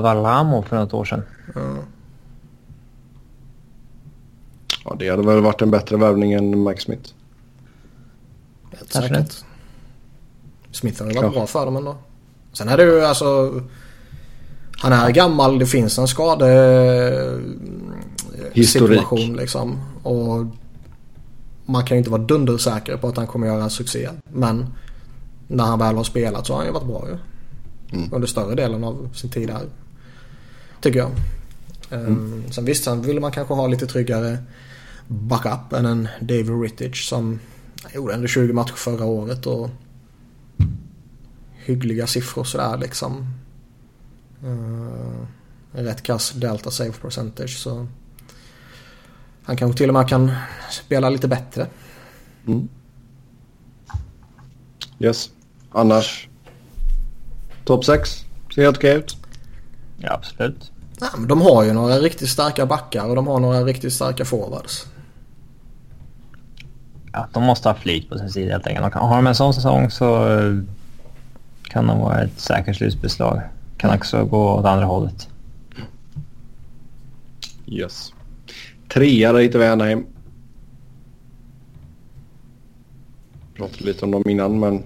Speaker 2: Valhamo för något år sedan.
Speaker 1: Ja. ja, det hade väl varit en bättre värvning än Mike Smith.
Speaker 3: Helt säkert. Smith hade varit bra för dem ändå. Sen är det ju alltså... Han är gammal, det finns en skade...
Speaker 1: Historik.
Speaker 3: Situation liksom. Och man kan ju inte vara dundersäker på att han kommer göra succé. Men när han väl har spelat så har han ju varit bra ju. Mm. Under större delen av sin tid här. Tycker jag. Ehm, mm. Sen visst, sen vill man kanske ha lite tryggare backup än en David Rittich som gjorde ändå 20 matcher förra året och hyggliga siffror sådär liksom. Uh, rätt kass delta save percentage så han kanske till och med kan spela lite bättre. Mm.
Speaker 1: Yes. Annars Topp 6. Ser helt okej ut.
Speaker 2: Ja, absolut.
Speaker 3: Ja, men de har ju några riktigt starka backar och de har några riktigt starka forwards.
Speaker 2: Ja, de måste ha flyt på sin sida helt enkelt. Har de en sån säsong så eh, kan de vara ett säkert slutbeslag. Kan också gå åt andra hållet.
Speaker 1: Yes. Trea där hittar vi Anaheim. Pratade lite om dem innan men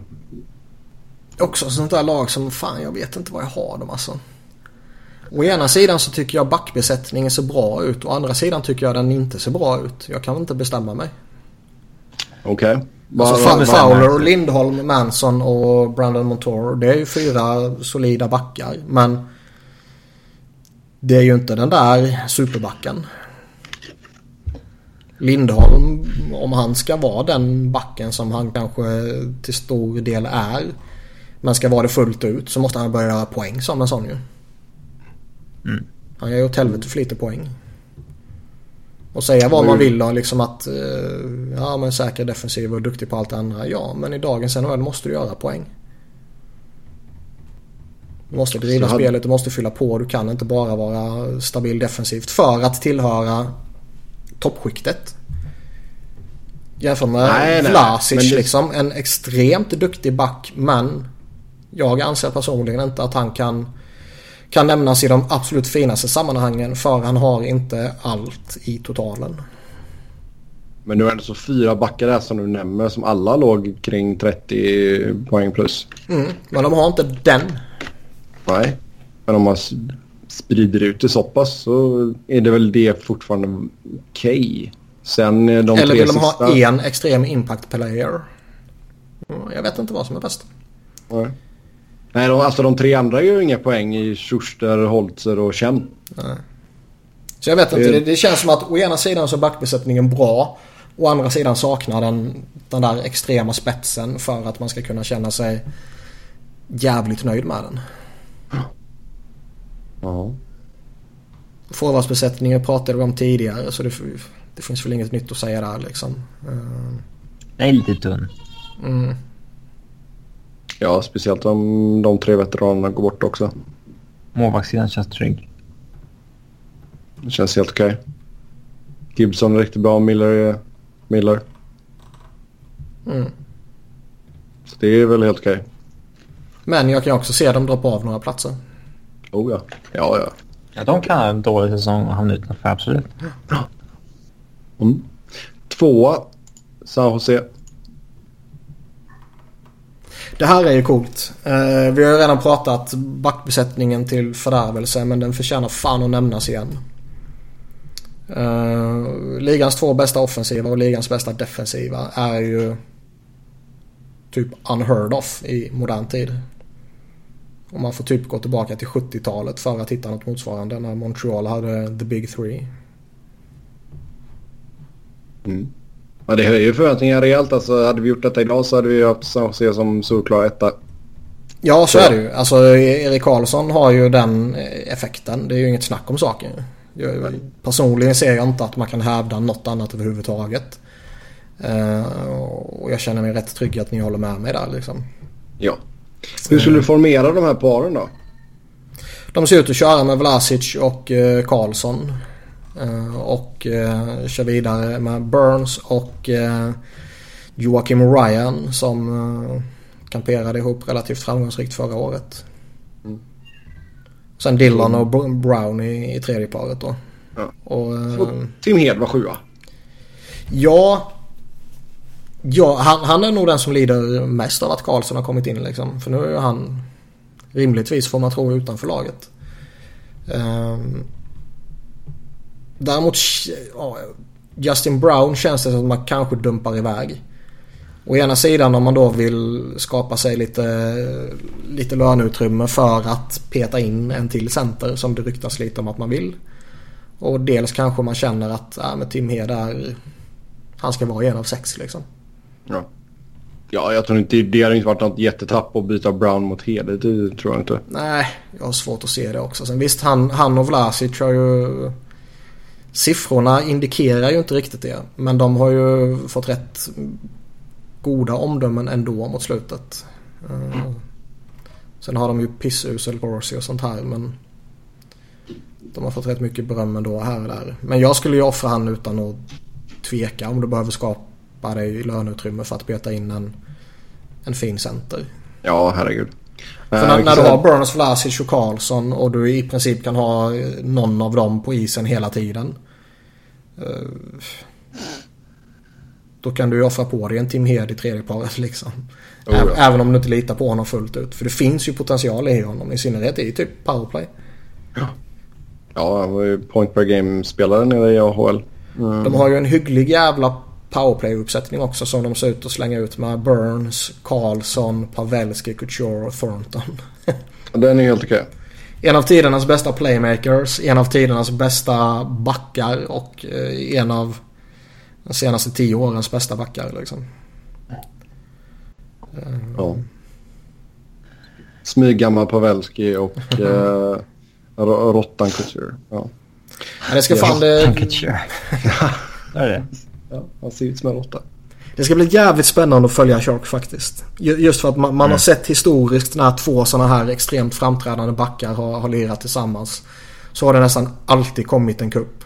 Speaker 3: också sånt där lag som fan jag vet inte vad jag har dem alltså. Å ena sidan så tycker jag backbesättningen ser bra ut. Å andra sidan tycker jag den inte ser bra ut. Jag kan inte bestämma mig.
Speaker 1: Okej. Okay.
Speaker 3: Alltså Fowler, Lindholm, Manson och Brandon Montour. Det är ju fyra solida backar. Men det är ju inte den där superbacken. Lindholm, om han ska vara den backen som han kanske till stor del är men ska vara det fullt ut så måste han börja göra poäng som en sån ju. Mm. Han gör ju åt helvete för lite poäng. Och säga vad man vill då liksom att uh, ja men säker defensiv och duktig på allt det andra. Ja men i dagens NHL måste du göra poäng. Du måste driva hade... spelet, du måste fylla på. Du kan inte bara vara stabil defensivt för att tillhöra toppskiktet. Jämfört med nej, Vlasic det... liksom. En extremt duktig back men jag anser personligen inte att han kan, kan nämnas i de absolut finaste sammanhangen för han har inte allt i totalen.
Speaker 1: Men nu är det ändå så fyra backar där som du nämner som alla låg kring 30 poäng plus.
Speaker 3: Mm, men de har inte den.
Speaker 1: Nej, men om man sprider ut det så pass så är det väl det fortfarande okej. Okay. Sen
Speaker 3: eh, de Eller vill de ha en extrem impact player? Mm, jag vet inte vad som är bäst.
Speaker 1: Nej. Nej, de, alltså de tre andra gör ju inga poäng i Schuster, Holzer och Chen. Nej.
Speaker 3: Så jag vet inte. Det, det känns som att å ena sidan så är backbesättningen bra. Å andra sidan saknar den den där extrema spetsen för att man ska kunna känna sig jävligt nöjd med den. Ja. Forwardsbesättningen pratade vi om tidigare så det, det, finns väl inget nytt att säga där liksom.
Speaker 2: Den är lite tunn.
Speaker 3: Mm.
Speaker 1: Ja, speciellt om de tre veteranerna går bort också.
Speaker 2: Målvaktssidan känns trygg.
Speaker 1: Det känns helt okej. Okay. Gibson är riktigt bra. Miller är Miller.
Speaker 3: Mm.
Speaker 1: Så det är väl helt okej. Okay.
Speaker 3: Men jag kan också se dem droppa av några platser.
Speaker 1: Oh ja. Ja, ja.
Speaker 2: Ja, de kan ha en dålig säsong och hamna utanför, absolut.
Speaker 1: Mm. Tvåa, San Jose.
Speaker 3: Det här är ju coolt. Eh, vi har ju redan pratat backbesättningen till fördärvelse men den förtjänar fan att nämnas igen. Eh, ligans två bästa offensiva och ligans bästa defensiva är ju typ unheard of i modern tid. Och man får typ gå tillbaka till 70-talet för att hitta något motsvarande när Montreal hade the big three.
Speaker 1: Mm. Ja, det höjer förväntningarna rejält. Alltså, hade vi gjort detta idag så hade vi haft se som solklar etta.
Speaker 3: Ja, så är det ju. Alltså, Erik Karlsson har ju den effekten. Det är ju inget snack om saken. Personligen ser jag inte att man kan hävda något annat överhuvudtaget. Uh, och jag känner mig rätt trygg att ni håller med mig där liksom.
Speaker 1: Ja. Hur skulle du formera de här paren då?
Speaker 3: De ser ut att köra med Vlasic och uh, Karlsson. Uh, och uh, kör vidare med Burns och uh, Joakim Ryan som kamperade ihop relativt framgångsrikt förra året. Mm. Sen Dillon och Brown i, i tredje paret då.
Speaker 1: Ja. Och, och Tim Hed var sjua.
Speaker 3: Ja, Ja, han, han, är nog den som lider mest av att Karlsson har kommit in liksom. För nu är han rimligtvis får man tro utanför laget. Um, däremot ja, Justin Brown känns det som att man kanske dumpar iväg. Å ena sidan om man då vill skapa sig lite, lite löneutrymme för att peta in en till center som det ryktas lite om att man vill. Och dels kanske man känner att äh, men Tim Hed är, han ska vara en av sex liksom.
Speaker 1: Ja. Ja, jag tror inte det har inte varit något jättetapp att byta Brown mot Hede. Det tror jag inte.
Speaker 3: Nej, jag har svårt att se det också. Sen visst, han, han och Vlasic har ju... Siffrorna indikerar ju inte riktigt det. Men de har ju fått rätt goda omdömen ändå mot slutet. Mm. Sen har de ju pissusel Borsi och sånt här men de har fått rätt mycket beröm ändå här och där. Men jag skulle ju offra han utan att tveka om du behöver skapa dig löneutrymme för att beta in en, en fin center.
Speaker 1: Ja, herregud.
Speaker 3: För när, när du har Burns, Vlasic och Karlsson och du i princip kan ha någon av dem på isen hela tiden. Eh, då kan du ju offra på dig en Tim Hed i tredje paret liksom. Oh, ja. Även om du inte litar på honom fullt ut. För det finns ju potential i honom. I synnerhet i typ powerplay.
Speaker 1: Ja. Ja, han var ju point per game-spelare nere i AHL.
Speaker 3: Mm. De har ju en hygglig jävla powerplay-uppsättning också som de ser ut att slänga ut med Burns, Karlsson, Pavelski, Couture och Thornton.
Speaker 1: Den är helt okej.
Speaker 3: En av tidernas bästa playmakers, en av tidernas bästa backar och eh, en av de senaste tio årens bästa backar liksom.
Speaker 1: Ja. Smyggammal Pavelski och [laughs] eh, Rottan Couture. Ja.
Speaker 3: ja. det ska fan...
Speaker 2: Rottan Couture. [laughs] det är det.
Speaker 1: Ja, han ser ut som en råtta.
Speaker 3: Det ska bli jävligt spännande att följa Shark faktiskt. Just för att man, man mm. har sett historiskt när två sådana här extremt framträdande backar har, har lirat tillsammans. Så har det nästan alltid kommit en kupp.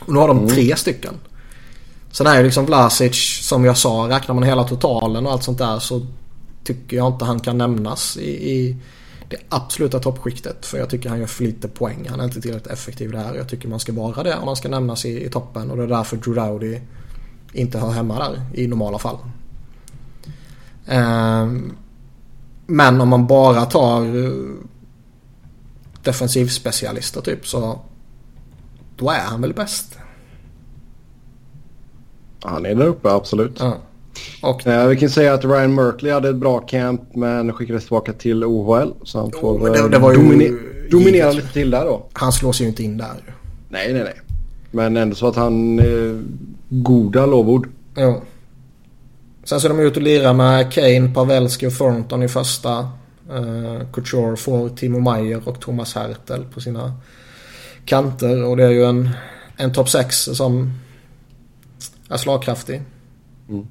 Speaker 3: Och nu har de mm. tre stycken. Sen är ju liksom Vlasic som jag sa, räknar man hela totalen och allt sånt där så tycker jag inte han kan nämnas i, i det absoluta toppskiktet. För jag tycker han gör för lite poäng. Han är inte tillräckligt effektiv där. Jag tycker man ska vara det om man ska nämnas i, i toppen. Och det är därför Drew Dowdy inte hör hemma där i normala fall. Um, men om man bara tar uh, defensivspecialister typ så då är han väl bäst.
Speaker 1: Han är där uppe absolut. Ja. Och... Eh, vi kan säga att Ryan Merkley hade ett bra camp men skickades tillbaka till OHL. Så han får oh, det, det var domine dominera lite till där då.
Speaker 3: Han slås ju inte in där.
Speaker 1: Nej, nej, nej. Men ändå så att han... Eh, goda lovord.
Speaker 3: Ja. Sen så är de ute och lirar med Kane, Pavelski och Thornton i första. Uh, Couture får Timo Meyer och Thomas Hertel på sina kanter. Och det är ju en, en topp 6 som är slagkraftig. Mm.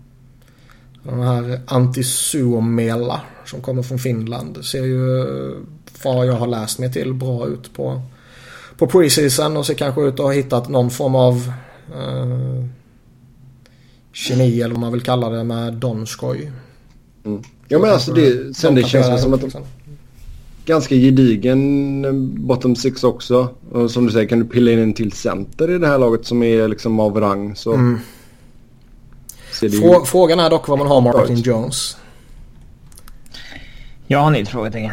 Speaker 3: Den här Antisuomela som kommer från Finland ser ju vad jag har läst mig till bra ut på, på preseason och ser kanske ut att ha hittat någon form av eh, kemi eller vad man vill kalla det med Donskoj.
Speaker 1: Mm. Ja men alltså det, sen det känns som att de, ganska gedigen bottom six också. Och som du säger kan du pilla in en till center i det här laget som är liksom av rang så. Mm.
Speaker 3: Frå Frågan är dock vad man har Martin Jones.
Speaker 2: Ja, nytt frågetecken.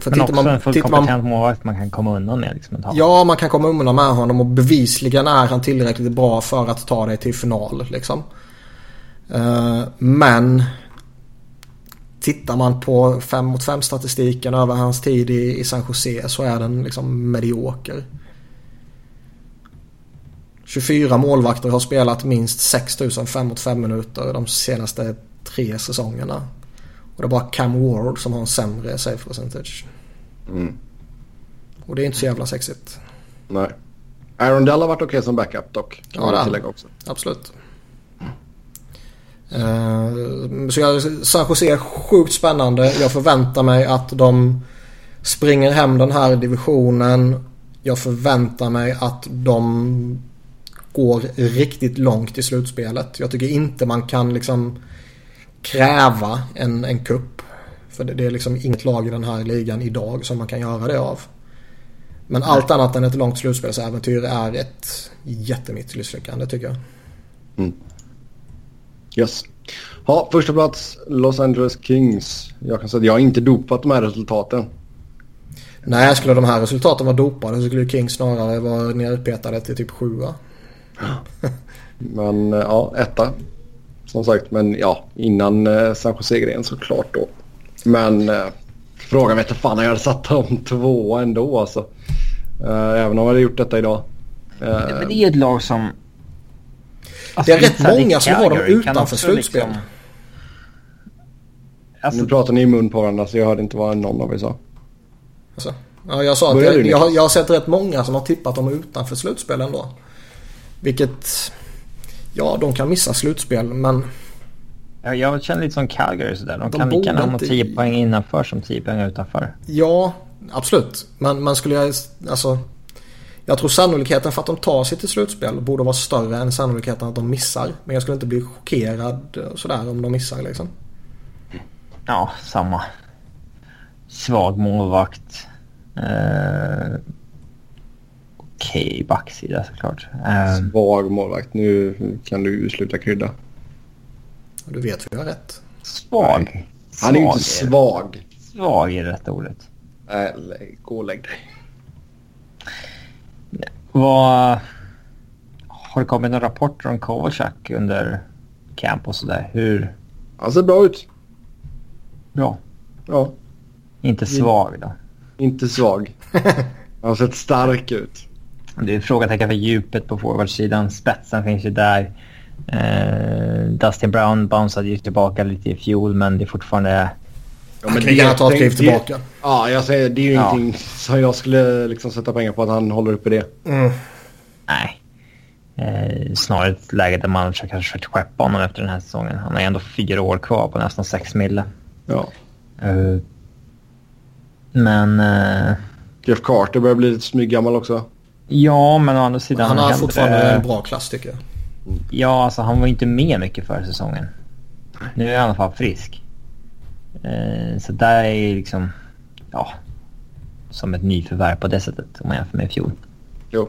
Speaker 2: För Men också man, en fullt kompetent målvakt man kan komma undan med. Liksom,
Speaker 3: ja, man kan komma undan med honom och bevisligen är han tillräckligt bra för att ta dig till final. Liksom. Uh, men tittar man på 5 mot 5 statistiken över hans tid i, i San Jose så är den liksom medioker. 24 målvakter har spelat minst 6000 5 mot 5 minuter de senaste tre säsongerna. Och det är bara Cam Ward som har en sämre save percentage. Mm. Och det är inte så jävla sexigt.
Speaker 1: Nej. Aaron Dell har varit okej okay som backup dock.
Speaker 3: Kan ja, det tillägga också. Absolut. Uh, så jag, San Jose är sjukt spännande. Jag förväntar mig att de springer hem den här divisionen. Jag förväntar mig att de går riktigt långt i slutspelet. Jag tycker inte man kan liksom kräva en, en kupp. För det, det, är liksom inget lag i den här ligan idag som man kan göra det av. Men allt annat än ett långt slutspelsäventyr är ett jättemisslyckande tycker jag. Mm.
Speaker 1: Yes. Ja, första plats Los Angeles Kings. Jag kan säga att jag har inte dopat de här resultaten.
Speaker 3: Nej, skulle de här resultaten vara dopade så skulle Kings snarare vara nerpetade till typ sjua. [laughs]
Speaker 1: Men ja, etta. Som sagt, men ja, innan eh, San Jose-grejen såklart då. Men eh, frågan vet fan jag hade satt dem [laughs] två ändå alltså. Eh, även om jag hade gjort detta idag.
Speaker 2: Eh, men det är ett lag som...
Speaker 3: Alltså, det är rätt många som har dem utanför slutspel. Liksom...
Speaker 1: Alltså... Nu pratar ni i mun på varandra så jag hörde inte vad någon av er sa.
Speaker 3: Alltså, ja, jag sa att jag, jag, har, jag har sett rätt många som har tippat dem utanför slutspel ändå. Vilket... Ja, de kan missa slutspel men...
Speaker 2: Ja, jag känner lite som Calgary sådär. De, de kan lika gärna ha 10 poäng innanför som 10 poäng utanför.
Speaker 3: Ja, absolut. Men man skulle jag... Alltså... Jag tror sannolikheten för att de tar sig till slutspel borde vara större än sannolikheten att de missar. Men jag skulle inte bli chockerad sådär om de missar liksom.
Speaker 2: Ja, samma. Svag målvakt. Eh, okej okay, backsida såklart.
Speaker 1: Um, Svag målvakt. Nu kan du sluta krydda.
Speaker 3: Du vet hur jag har rätt.
Speaker 2: Svag.
Speaker 1: Han är ju inte svag.
Speaker 2: Svag är rätt ordet.
Speaker 1: Nej, gå och lägg dig.
Speaker 2: Vad... Har det kommit några rapporter om Kovalchuk under camp och sådär? Hur...
Speaker 1: Han ser bra ut.
Speaker 2: Bra.
Speaker 1: Ja.
Speaker 2: Inte svag då?
Speaker 1: Inte svag. [laughs] Han har sett stark ut.
Speaker 2: Det är frågetecken för djupet på forwardsidan. Spetsen finns ju där. Eh, Dustin Brown bounceade ju tillbaka lite i fjol men det är fortfarande...
Speaker 3: Ja, men det kan ta ett kliv tillbaka.
Speaker 1: Ja, jag säger det är ju ja. ingenting som jag skulle liksom sätta pengar på att han håller uppe det. Mm.
Speaker 2: Nej. Eh, snarare ett läge där man kanske försöker skeppa honom efter den här säsongen. Han har ändå fyra år kvar på nästan sex mille.
Speaker 1: Ja.
Speaker 2: Eh, men... Eh,
Speaker 1: Jeff Carter börjar bli lite smyggammal också.
Speaker 2: Ja, men å andra sidan...
Speaker 3: Han har fortfarande en bra klass tycker jag.
Speaker 2: Ja, alltså han var inte med mycket förra säsongen. Nu är han i alla fall frisk. Eh, så där är ju liksom... Ja. Som ett nyförvärv på det sättet om man jämför med i fjol.
Speaker 1: Jo.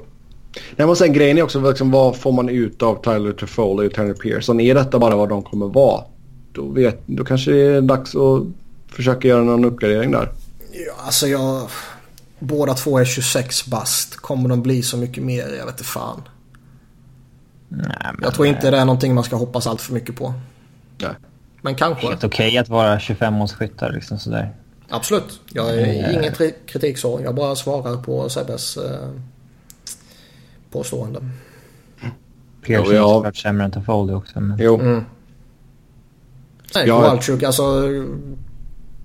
Speaker 1: Nej, men sen grejen är också liksom, vad får man ut av Tyler Toffoli och Tanner Pearson? Är detta bara vad de kommer vara? Då, vet, då kanske det är dags att försöka göra någon uppgradering där.
Speaker 3: Ja, alltså jag... Båda två är 26 bast. Kommer de bli så mycket mer? Jag vet inte fan. Nej. Jag tror inte det är någonting man ska hoppas allt för mycket på.
Speaker 1: Nej.
Speaker 3: Men kanske.
Speaker 2: Helt okej okay att vara 25-årsskyttar liksom sådär.
Speaker 3: Absolut. Jag är mm. ingen kritik så. Jag bara svarar på Sebbes eh, påstående.
Speaker 2: Pearson har varit sämre än Toffoli också. Men...
Speaker 1: Jo. Mm.
Speaker 3: Nej, Kowalczyk alltså.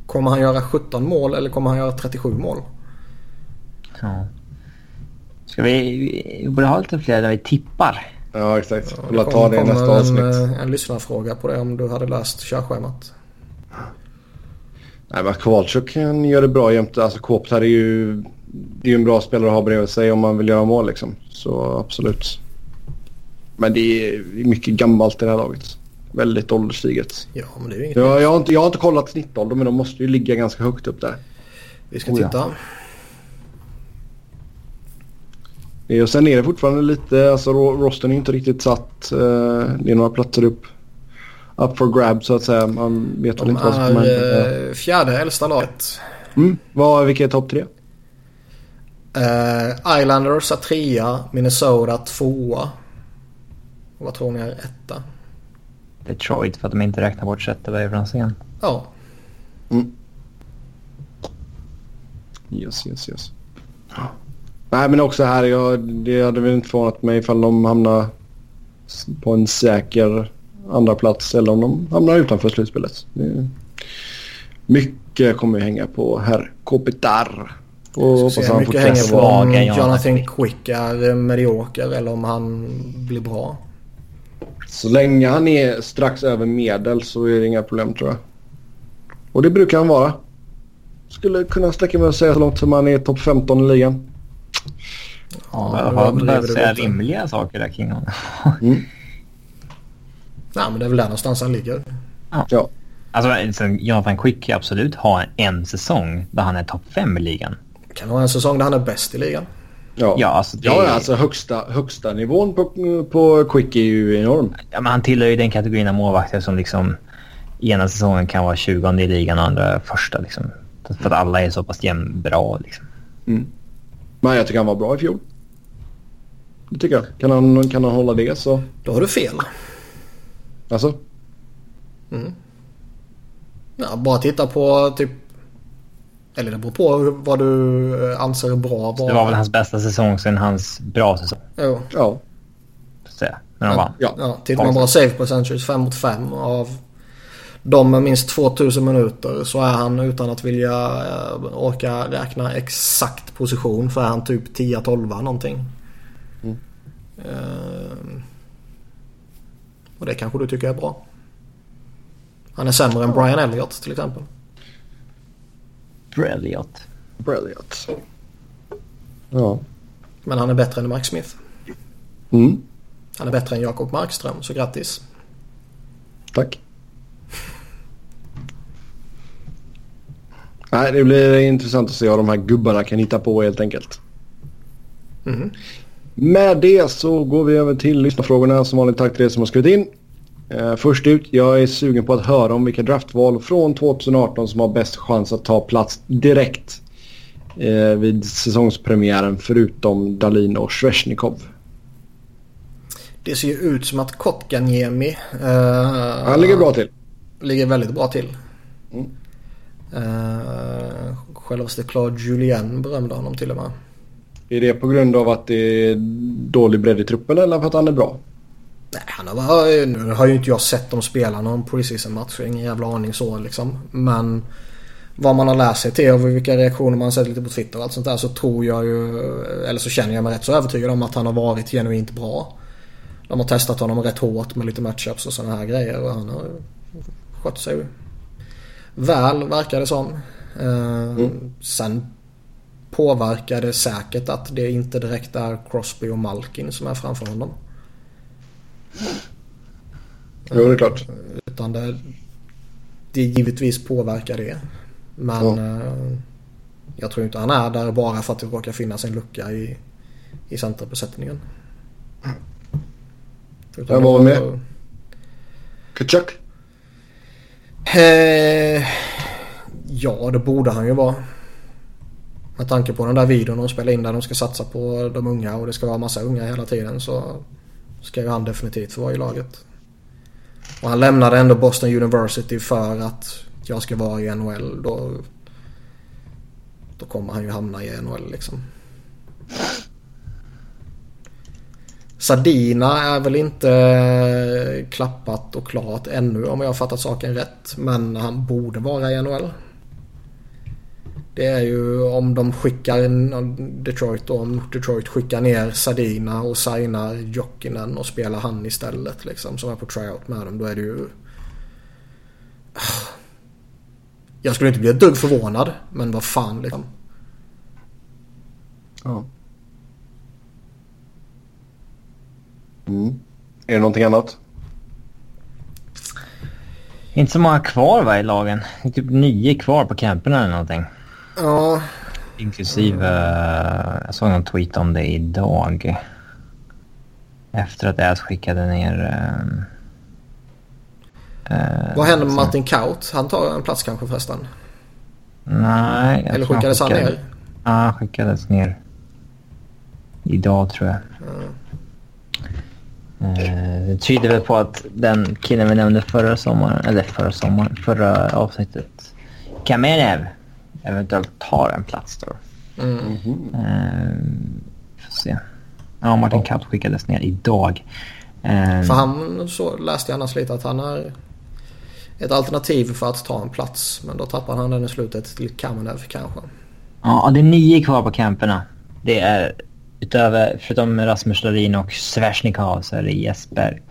Speaker 3: Kommer han göra 17 mål eller kommer han göra 37 mål?
Speaker 2: Ja. Ska vi, vi borde ha lite fler där vi tippar.
Speaker 1: Ja exakt. Ja, det ta det i nästa avsnitt.
Speaker 3: En, en lyssnarfråga på det om du hade läst körschemat.
Speaker 1: Nej men Kowalczyk kan göra det bra jämte. Alltså Kåptar är ju, det är ju en bra spelare att ha bredvid sig om man vill göra mål liksom. Så absolut. Men det är mycket gammalt i det här laget. Väldigt ålderstiget.
Speaker 3: Ja men det är ju inget
Speaker 1: jag, jag, har inte, jag har inte kollat snittålder men de måste ju ligga ganska högt upp där.
Speaker 3: Vi ska oh, titta. Ja.
Speaker 1: Och sen är det fortfarande lite, alltså rosten är inte riktigt satt. Eh, det är några platser upp. up for grab så att säga. Man vet väl
Speaker 3: De
Speaker 1: inte vad som kommer hända.
Speaker 3: är eh, fjärde äldsta laget.
Speaker 1: Mm. Vad, vilka är topp tre?
Speaker 3: Uh, Islanders är trea, Minnesota tvåa. Vad tror ni är etta?
Speaker 2: Detroit för att de inte räknar bort Zetterberg från scen.
Speaker 3: Ja.
Speaker 1: Mm. Yes, yes, yes. Nej, men också här, jag, det hade väl inte förvånat mig ifall de hamnar på en säker andra plats eller om de hamnar utanför slutspelet. Mycket kommer ju hänga på herr Kopitar. Och hoppas han
Speaker 3: mycket hänger på om
Speaker 2: Jonathan
Speaker 3: Quick är medioker eller om han blir bra.
Speaker 1: Så länge han är strax över medel så är det inga problem tror jag. Och det brukar han vara. Skulle kunna sträcka mig och säga så långt som han är topp 15 i ligan.
Speaker 2: Ja, börjat
Speaker 3: du
Speaker 2: säga rimliga saker där kring honom.
Speaker 3: Nej men det är väl där någonstans han ligger.
Speaker 1: Ja.
Speaker 2: Alltså, sen Jonathan Quick kan absolut ha en säsong där han är topp fem i ligan.
Speaker 3: Kan ha en säsong där han är bäst i ligan.
Speaker 1: Ja,
Speaker 2: Ja, alltså det-
Speaker 1: ja alltså högsta, högsta nivån på, på Quick är ju enorm.
Speaker 2: Ja, men han tillhör ju den kategorin av målvakter som liksom ena säsongen kan vara 20 i ligan och andra första. Liksom. För att alla är så pass jämnbra. Liksom.
Speaker 1: Men jag tycker han var bra i fjol. Det tycker jag. Kan han, kan han hålla det så...
Speaker 3: Då har du fel.
Speaker 1: Alltså?
Speaker 3: Ja, bara titta på typ... Eller det beror på vad du eh, anser är bra.
Speaker 2: Det var väl hans bästa säsong sen hans bra säsong.
Speaker 3: Jo.
Speaker 1: Ja.
Speaker 2: Så när de vann.
Speaker 1: Ja.
Speaker 3: Ja, tittar man bara save percentages 5 mot 5 av de med minst 2000 minuter så är han utan att vilja eh, orka räkna exakt position för är han typ 10-12 någonting. Eh, och det kanske du tycker är bra. Han är sämre än Brian Elliott till exempel.
Speaker 2: Brilliant.
Speaker 1: Brilliant. Ja.
Speaker 3: Men han är bättre än Mike Smith.
Speaker 1: Mm.
Speaker 3: Han är bättre än Jakob Markström, så grattis.
Speaker 1: Tack. Nej, det blir intressant att se vad de här gubbarna kan hitta på helt enkelt.
Speaker 3: Mhm.
Speaker 1: Med det så går vi över till lyssnarfrågorna. Som vanligt tack till er som har skrivit in. Eh, först ut, jag är sugen på att höra om vilka draftval från 2018 som har bäst chans att ta plats direkt eh, vid säsongspremiären förutom Dalin och Svesjnikov.
Speaker 3: Det ser ju ut som att Kotkaniemi eh,
Speaker 1: Han ligger bra till.
Speaker 3: ligger väldigt bra till.
Speaker 1: Mm.
Speaker 3: Uh, självaste Claude Julien berömde honom till och med.
Speaker 1: Är det på grund av att det är dålig bredd i truppen eller för att han är bra?
Speaker 3: Nej, han har, nu har ju inte jag sett dem spela någon preseason match. Ingen jävla aning så liksom. Men vad man har läst sig till och vilka reaktioner man har sett lite på Twitter och allt sånt där så tror jag ju, eller så känner jag mig rätt så övertygad om att han har varit genuint bra. De har testat honom rätt hårt med lite matchups och sådana här grejer och han har skött sig väl verkar det som. Eh, Sen påverkar det säkert att det inte direkt är Crosby och Malkin som är framför honom.
Speaker 1: Jo, det är klart.
Speaker 3: Utan det, det givetvis påverkar det. Men
Speaker 1: Ja.
Speaker 3: eh, jag tror inte han är där bara för att det råkar finnas en lucka i, i centerbesättningen. Utan
Speaker 1: Vem var med? Kachuk?
Speaker 3: Eh, ja, det borde han ju vara. Med tanke på den där videon de spelar in där de ska satsa på de unga och det ska vara massa unga hela tiden så ska ju han definitivt få vara i laget. Och han lämnade ändå Boston University för att jag ska vara i NHL. Då, då kommer han ju hamna i NHL liksom. Sardina är väl inte eh, klappat och klart ännu om jag har fattat saken rätt. Men han borde vara i NHL. Det är ju om de skickar Detroit och om Detroit skickar ner Sardina och signar Jokinen och spelar han istället liksom som är på tryout med dem. Då är det ju... Jag skulle inte bli ett dugg förvånad men vad fan liksom.
Speaker 1: Ja. Mm. Är det någonting annat?
Speaker 2: Inte så många kvar va, i lagen. Det är typ nio kvar på camperna eller någonting.
Speaker 3: Ja,
Speaker 2: Inklusive... eh, jag såg någon tweet om det idag. Efter att Ass skickade ner...
Speaker 3: Uh, Vad händer med Martin Kaut? Han tar en plats kanske förresten?
Speaker 2: Nej.
Speaker 3: Eller skickades han ner?
Speaker 2: Ja, han skickades ner. Idag tror jag. Mm. Uh, det tyder väl på att den killen vi nämnde förra sommaren, eller förra sommaren, förra avsnittet, Kamenev, eventuellt tar en plats då. Mm. Uh, får se. Ja, Martin Kaut skickades ner idag.
Speaker 3: Uh, för han så läste jag annars lite att han är ett alternativ för att ta en plats. Men då tappar han den i slutet till Kamenev kanske.
Speaker 2: Ja, det är nio kvar på camperna. Det är utöver, förutom Rasmus Dahlin och Sveshnikov så är det Jesper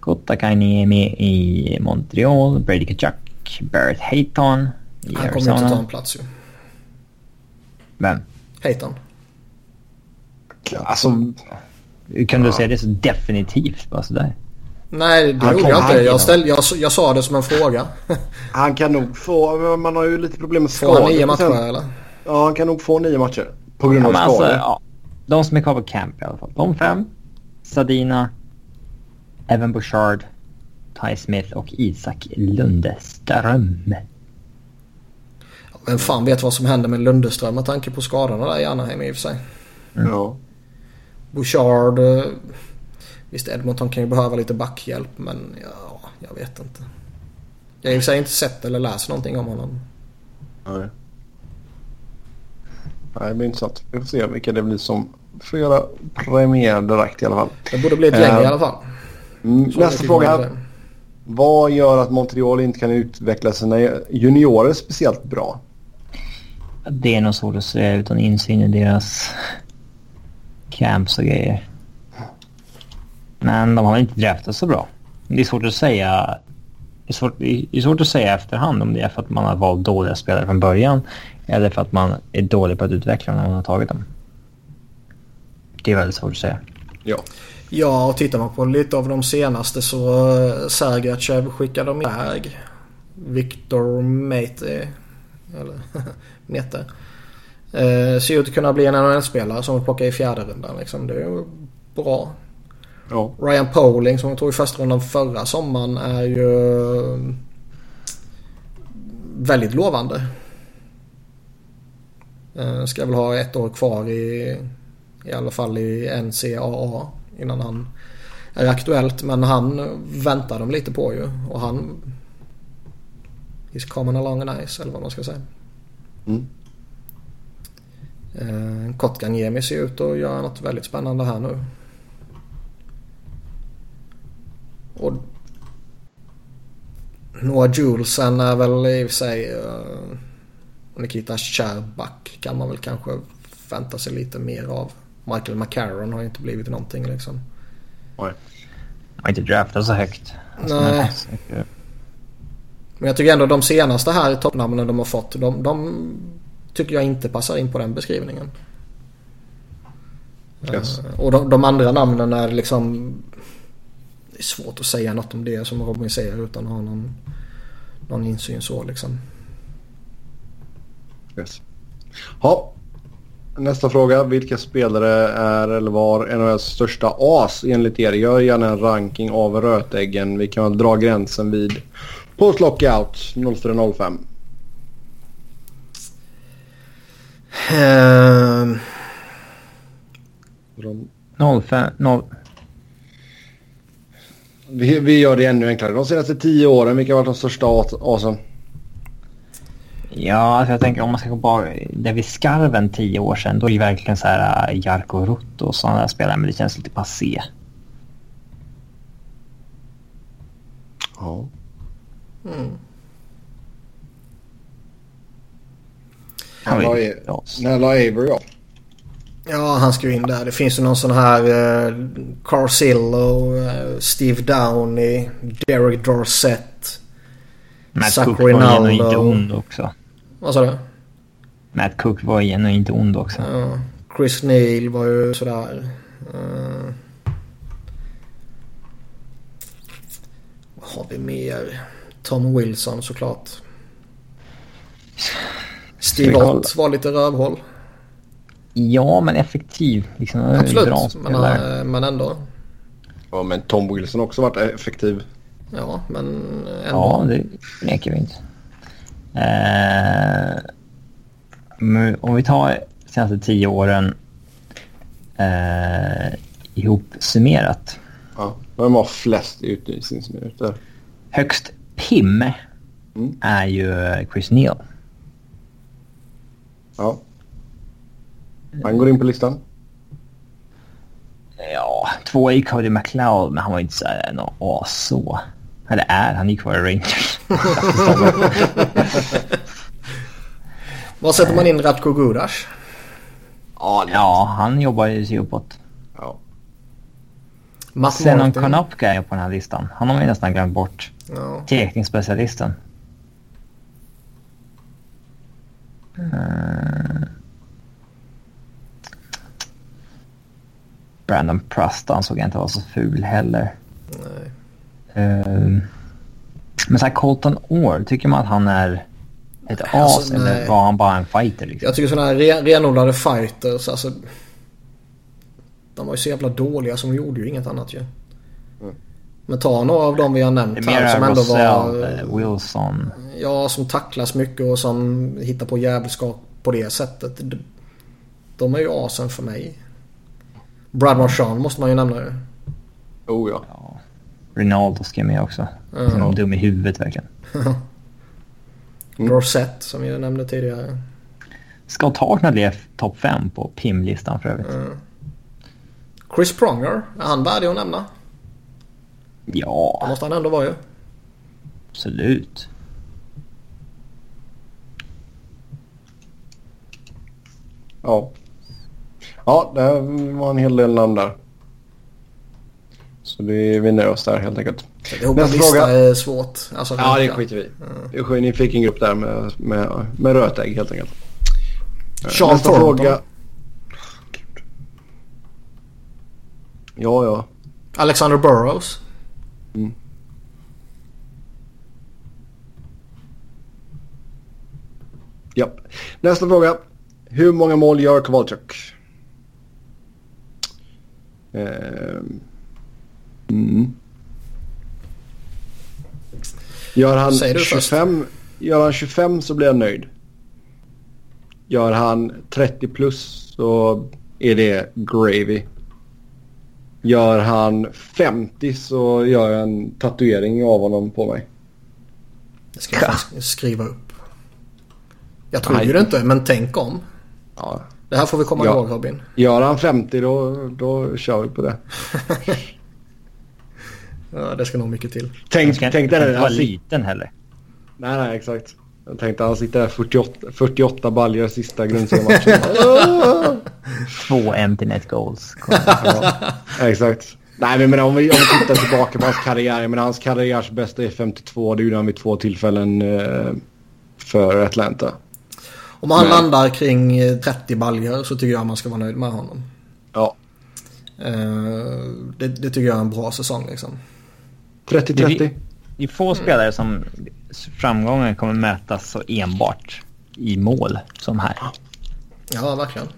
Speaker 2: Kotakainiemi i Montreal, Brady Kachuk, Barrett Hayton
Speaker 3: i Han kommer inte ta en plats ju.
Speaker 2: Vem?
Speaker 3: Hayton.
Speaker 2: Alltså... Kan du ja. säga det så definitivt bara sådär?
Speaker 3: Nej, det gjorde jag inte. Jag, ställ, jag, jag sa det som en fråga. [laughs]
Speaker 1: han kan nog få... Man har ju lite problem med skador.
Speaker 3: Får han nio matcher eller?
Speaker 1: Ja, han kan nog få nio matcher. På grund av ja, skador. Alltså, ja.
Speaker 2: De som är kvar på camp i alla fall. De fem. Sadina, Evan Bouchard, Ty Smith och Isak Lundeström.
Speaker 3: Vem fan vet vad som händer med Lundeström med tanke på skadorna där i Anaheim i och för sig.
Speaker 1: Mm. Ja.
Speaker 3: Bouchard. Eh, visst Edmonton kan ju behöva lite backhjälp men ja, jag vet inte. Jag har i och för sig inte sett eller läst någonting om honom.
Speaker 1: Nej. Nej, det blir intressant. Vi får se vilka det blir som får göra premiär direkt i alla fall.
Speaker 3: Det borde bli ett gäng uh, i alla fall.
Speaker 1: Mm, nästa fråga här. Vad gör att Montreal inte kan utveckla sina juniorer speciellt bra?
Speaker 2: Det är nog svårt att säga utan insyn i deras camps och grejer. Men de har inte draftat så bra. Det är svårt att säga. Det är svårt, det är svårt att säga efterhand om det är för att man har valt dåliga spelare från början eller för att man är dålig på att utveckla när man har tagit dem. Det är väldigt svårt att säga.
Speaker 1: Ja.
Speaker 3: Ja, och tittar man på lite av de senaste så uh, Sergachev skickade de iväg. Viktor Mete, eller [laughs] Mete. Uh, ser ut att kunna bli en NHL-spelare som vi plockar i fjärde rundan. Liksom. Det är bra.
Speaker 1: Ja.
Speaker 3: Ryan Poling som vi tog i första rundan förra sommaren är ju väldigt lovande. Uh, ska väl ha ett år kvar i i alla fall i NCAA innan han är aktuellt. Men han väntar de lite på ju. Och han... He's coming along nice eller vad man ska säga.
Speaker 1: Mm.
Speaker 3: Eh, Kotkaniemi ser ut att göra något väldigt spännande här nu. Och Noah Julesen är väl i och för sig... Nikita Sherbak kan man väl kanske vänta sig lite mer av. Michael McCarron har ju inte blivit någonting liksom.
Speaker 1: Nej.
Speaker 2: Han har inte draftat så högt.
Speaker 3: Alltså, Nej. Men jag tycker ändå de senaste här toppnamnen de har fått. De, de tycker jag inte passar in på den beskrivningen.
Speaker 1: Yes.
Speaker 3: Uh, och de, de, andra namnen är liksom... Det är svårt att säga något om det som Robin säger utan att ha någon, någon insyn så liksom.
Speaker 1: Yes. Ha, Nästa fråga. Vilka spelare är eller var NHLs största as enligt er? Gör gärna en ranking av rötäggen. Vi kan väl dra gränsen vid post lockout 04.05.
Speaker 2: Um, 05, 0.
Speaker 1: Vi, vi gör det ännu enklare. De senaste tio åren, vilka har varit de största asen?
Speaker 2: Ja, alltså jag tänker om man ska gå bara där vid skarven tio år sedan. Då är det verkligen så här uh, Jarko Rutto och sådana där spelare. Men det känns lite passé.
Speaker 1: Ja. Mm. När la Avery av?
Speaker 3: Ja, han ska ju in där. Det finns ju någon sån här uh, Carcillo, uh, Steve Downey, Derek Dorsett.
Speaker 2: Matt Cook var ju också.
Speaker 3: Vad sa du?
Speaker 2: Matt Cook var ju inte ond också.
Speaker 3: Ja. Chris Neal var ju sådär. Uh, vad har vi mer? Tom Wilson såklart. Steve Ott var lite rövhåll.
Speaker 2: Ja, men effektiv. Liksom,
Speaker 3: Absolut, men, men ändå.
Speaker 1: Ja, men Tom Wilson har också varit effektiv.
Speaker 3: Ja, men ändå.
Speaker 2: Ja, det nekar vi inte. Eh, om vi tar de senaste tio åren eh, ihopsummerat.
Speaker 1: Ja, vem har flest utvisningsminuter?
Speaker 2: Högst PIM mm. är ju Chris Neal.
Speaker 1: Ja. Han går in på listan.
Speaker 2: Ja, två är Cody McLeod, men han var inte så här någon as så. Eller är, han gick kvar i Rangers. [laughs]
Speaker 3: Var sätter man in Ratko Gudas?
Speaker 2: Ja, han jobbar ju sig uppåt. Ja. Senon Konopka är på den här listan. Han har vi nästan glömt bort. Ja. Tekningsspecialisten. Uh... Brandon Prust ansåg jag inte vara så ful heller. Nej. Uh... Men så här Colton Orr, tycker man att han är ett as alltså, eller var han bara en fighter? Liksom?
Speaker 3: Jag tycker sådana här re renodlade fighters, alltså. De var ju så jävla dåliga som de gjorde ju inget annat ju. Mm. Men ta några av dem vi har nämnt här som ändå Rosell, var...
Speaker 2: Eh, Wilson.
Speaker 3: Ja, som tacklas mycket och som hittar på jävelskap på det sättet. De är ju asen för mig. Brad Marchand måste man ju nämna ju.
Speaker 1: Oh ja. ja.
Speaker 2: Rinaldo ska med också. Mm. Som dum i huvudet verkligen. [laughs]
Speaker 3: Rosette som vi nämnde tidigare.
Speaker 2: Ska ta kunna bli topp 5 på PIM-listan för övrigt. Mm.
Speaker 3: Chris Pronger, är han värdig att nämna?
Speaker 2: Ja.
Speaker 3: Det måste han ändå vara ju.
Speaker 2: Absolut.
Speaker 1: Ja. Ja, det var en hel del namn där. Så vi vinner oss där helt enkelt.
Speaker 3: Nästa fråga. är svårt.
Speaker 1: Alltså, ja, det skiter vi mm. Ni fick en grupp där med, med, med rötägg helt enkelt.
Speaker 3: Sean Nästa Thornton. fråga.
Speaker 1: Ja, ja.
Speaker 3: Alexander Burrows. Mm.
Speaker 1: Ja. Nästa fråga. Hur många mål gör Kowalczyk? Ehm. Mm. Gör han, 25, gör han 25 så blir jag nöjd. Gör han 30 plus så är det gravy. Gör han 50 så gör jag en tatuering av honom på mig.
Speaker 3: Det ska jag skriva upp. Jag tror ju det inte, men tänk om. Ja. Det här får vi komma ja. ihåg Robin.
Speaker 1: Gör han 50 då, då kör vi på det. [laughs]
Speaker 3: ja, det ska nog mycket till.
Speaker 2: Tänk, tänk dig. Han liten heller.
Speaker 1: Nej, nej, exakt. Jag tänkte han sitter där 48, 48 baljor sista grundseriematchen. [laughs]
Speaker 2: Två empty net goals. [laughs]
Speaker 1: exakt. Nej men om vi, om vi tittar tillbaka på hans karriär. Men hans karriärs bästa är 52. Det gjorde han vid två tillfällen eh, för Atlanta.
Speaker 3: Om han men... landar kring 30 baljor så tycker jag man ska vara nöjd med honom.
Speaker 1: Ja.
Speaker 3: Uh, det, det, tycker jag är en bra säsong liksom.
Speaker 1: 30-30.
Speaker 2: Det är få spelare som framgången kommer mätas så enbart i mål som här.
Speaker 3: Ja, verkligen.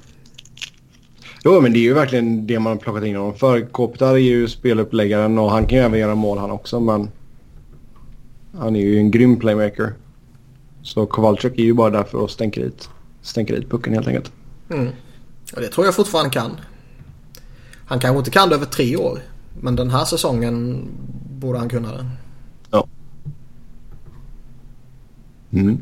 Speaker 1: Jo, men det är ju verkligen det man har plockat in honom för. Kopitar är ju speluppläggaren och han kan ju även göra mål han också, men han är ju en grym playmaker. Så Kowalczyk är ju bara där för att stänka dit, stänka dit pucken helt enkelt.
Speaker 3: Mm. Och det tror jag fortfarande kan. Han kanske inte kan det över tre år. Men den här säsongen borde han kunna det.
Speaker 1: Ja. Mm.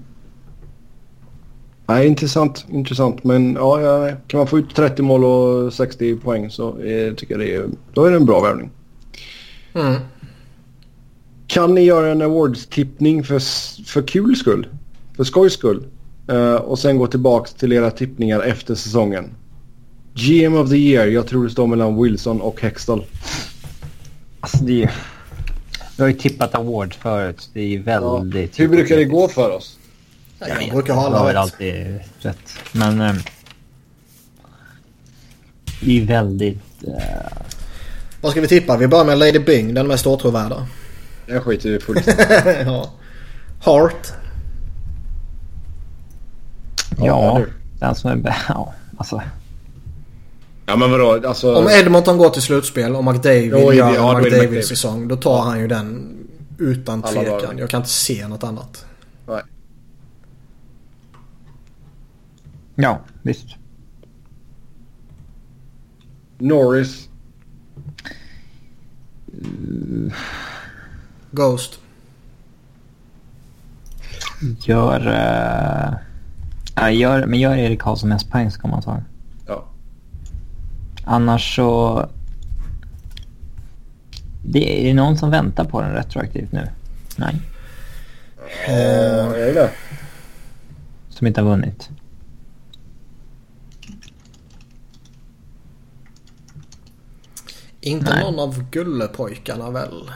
Speaker 1: Nej, intressant. Intressant. Men ja, ja, kan man få ut 30 mål och 60 poäng så är, tycker jag det är, då är det en bra värvning.
Speaker 3: Mm.
Speaker 1: Kan ni göra en awards-tippning för, för kul skull? För skojs skull? Uh, och sen gå tillbaka till era tippningar efter säsongen. GM of the year. Jag tror det står mellan Wilson och Hextall.
Speaker 2: Alltså det är Vi har ju tippat award förut. Det är väldigt...
Speaker 1: Ja. Hur brukar det gå för oss?
Speaker 3: Jag, jag brukar ha alla
Speaker 2: rätt. alltid rätt. Men... Eh, det är väldigt... Eh...
Speaker 3: Vad ska vi tippa? Vi börjar med Lady Bing, den mest åtråvärda.
Speaker 1: Jag skiter i fullständigt. [laughs]
Speaker 3: ja. Heart.
Speaker 2: Ja, ja den som är... Ja, alltså...
Speaker 1: Ja men vadå, alltså...
Speaker 3: Om Edmonton går till slutspel och McDavid jo, gör ja, McDavid-säsong. Då tar han ju den Utan tvekan. Jag kan inte se något annat.
Speaker 1: Nej.
Speaker 2: Ja, visst.
Speaker 1: Norris.
Speaker 3: Ghost.
Speaker 2: Gör... Uh, gör men gör Erik Karlsson mest poäng så kan man ta. Annars så... Det är det någon som väntar på den retroaktivt nu? Nej.
Speaker 1: Ja, är det
Speaker 2: Som inte har vunnit?
Speaker 3: Inte
Speaker 2: Nej.
Speaker 3: någon av Gullepojkarna väl?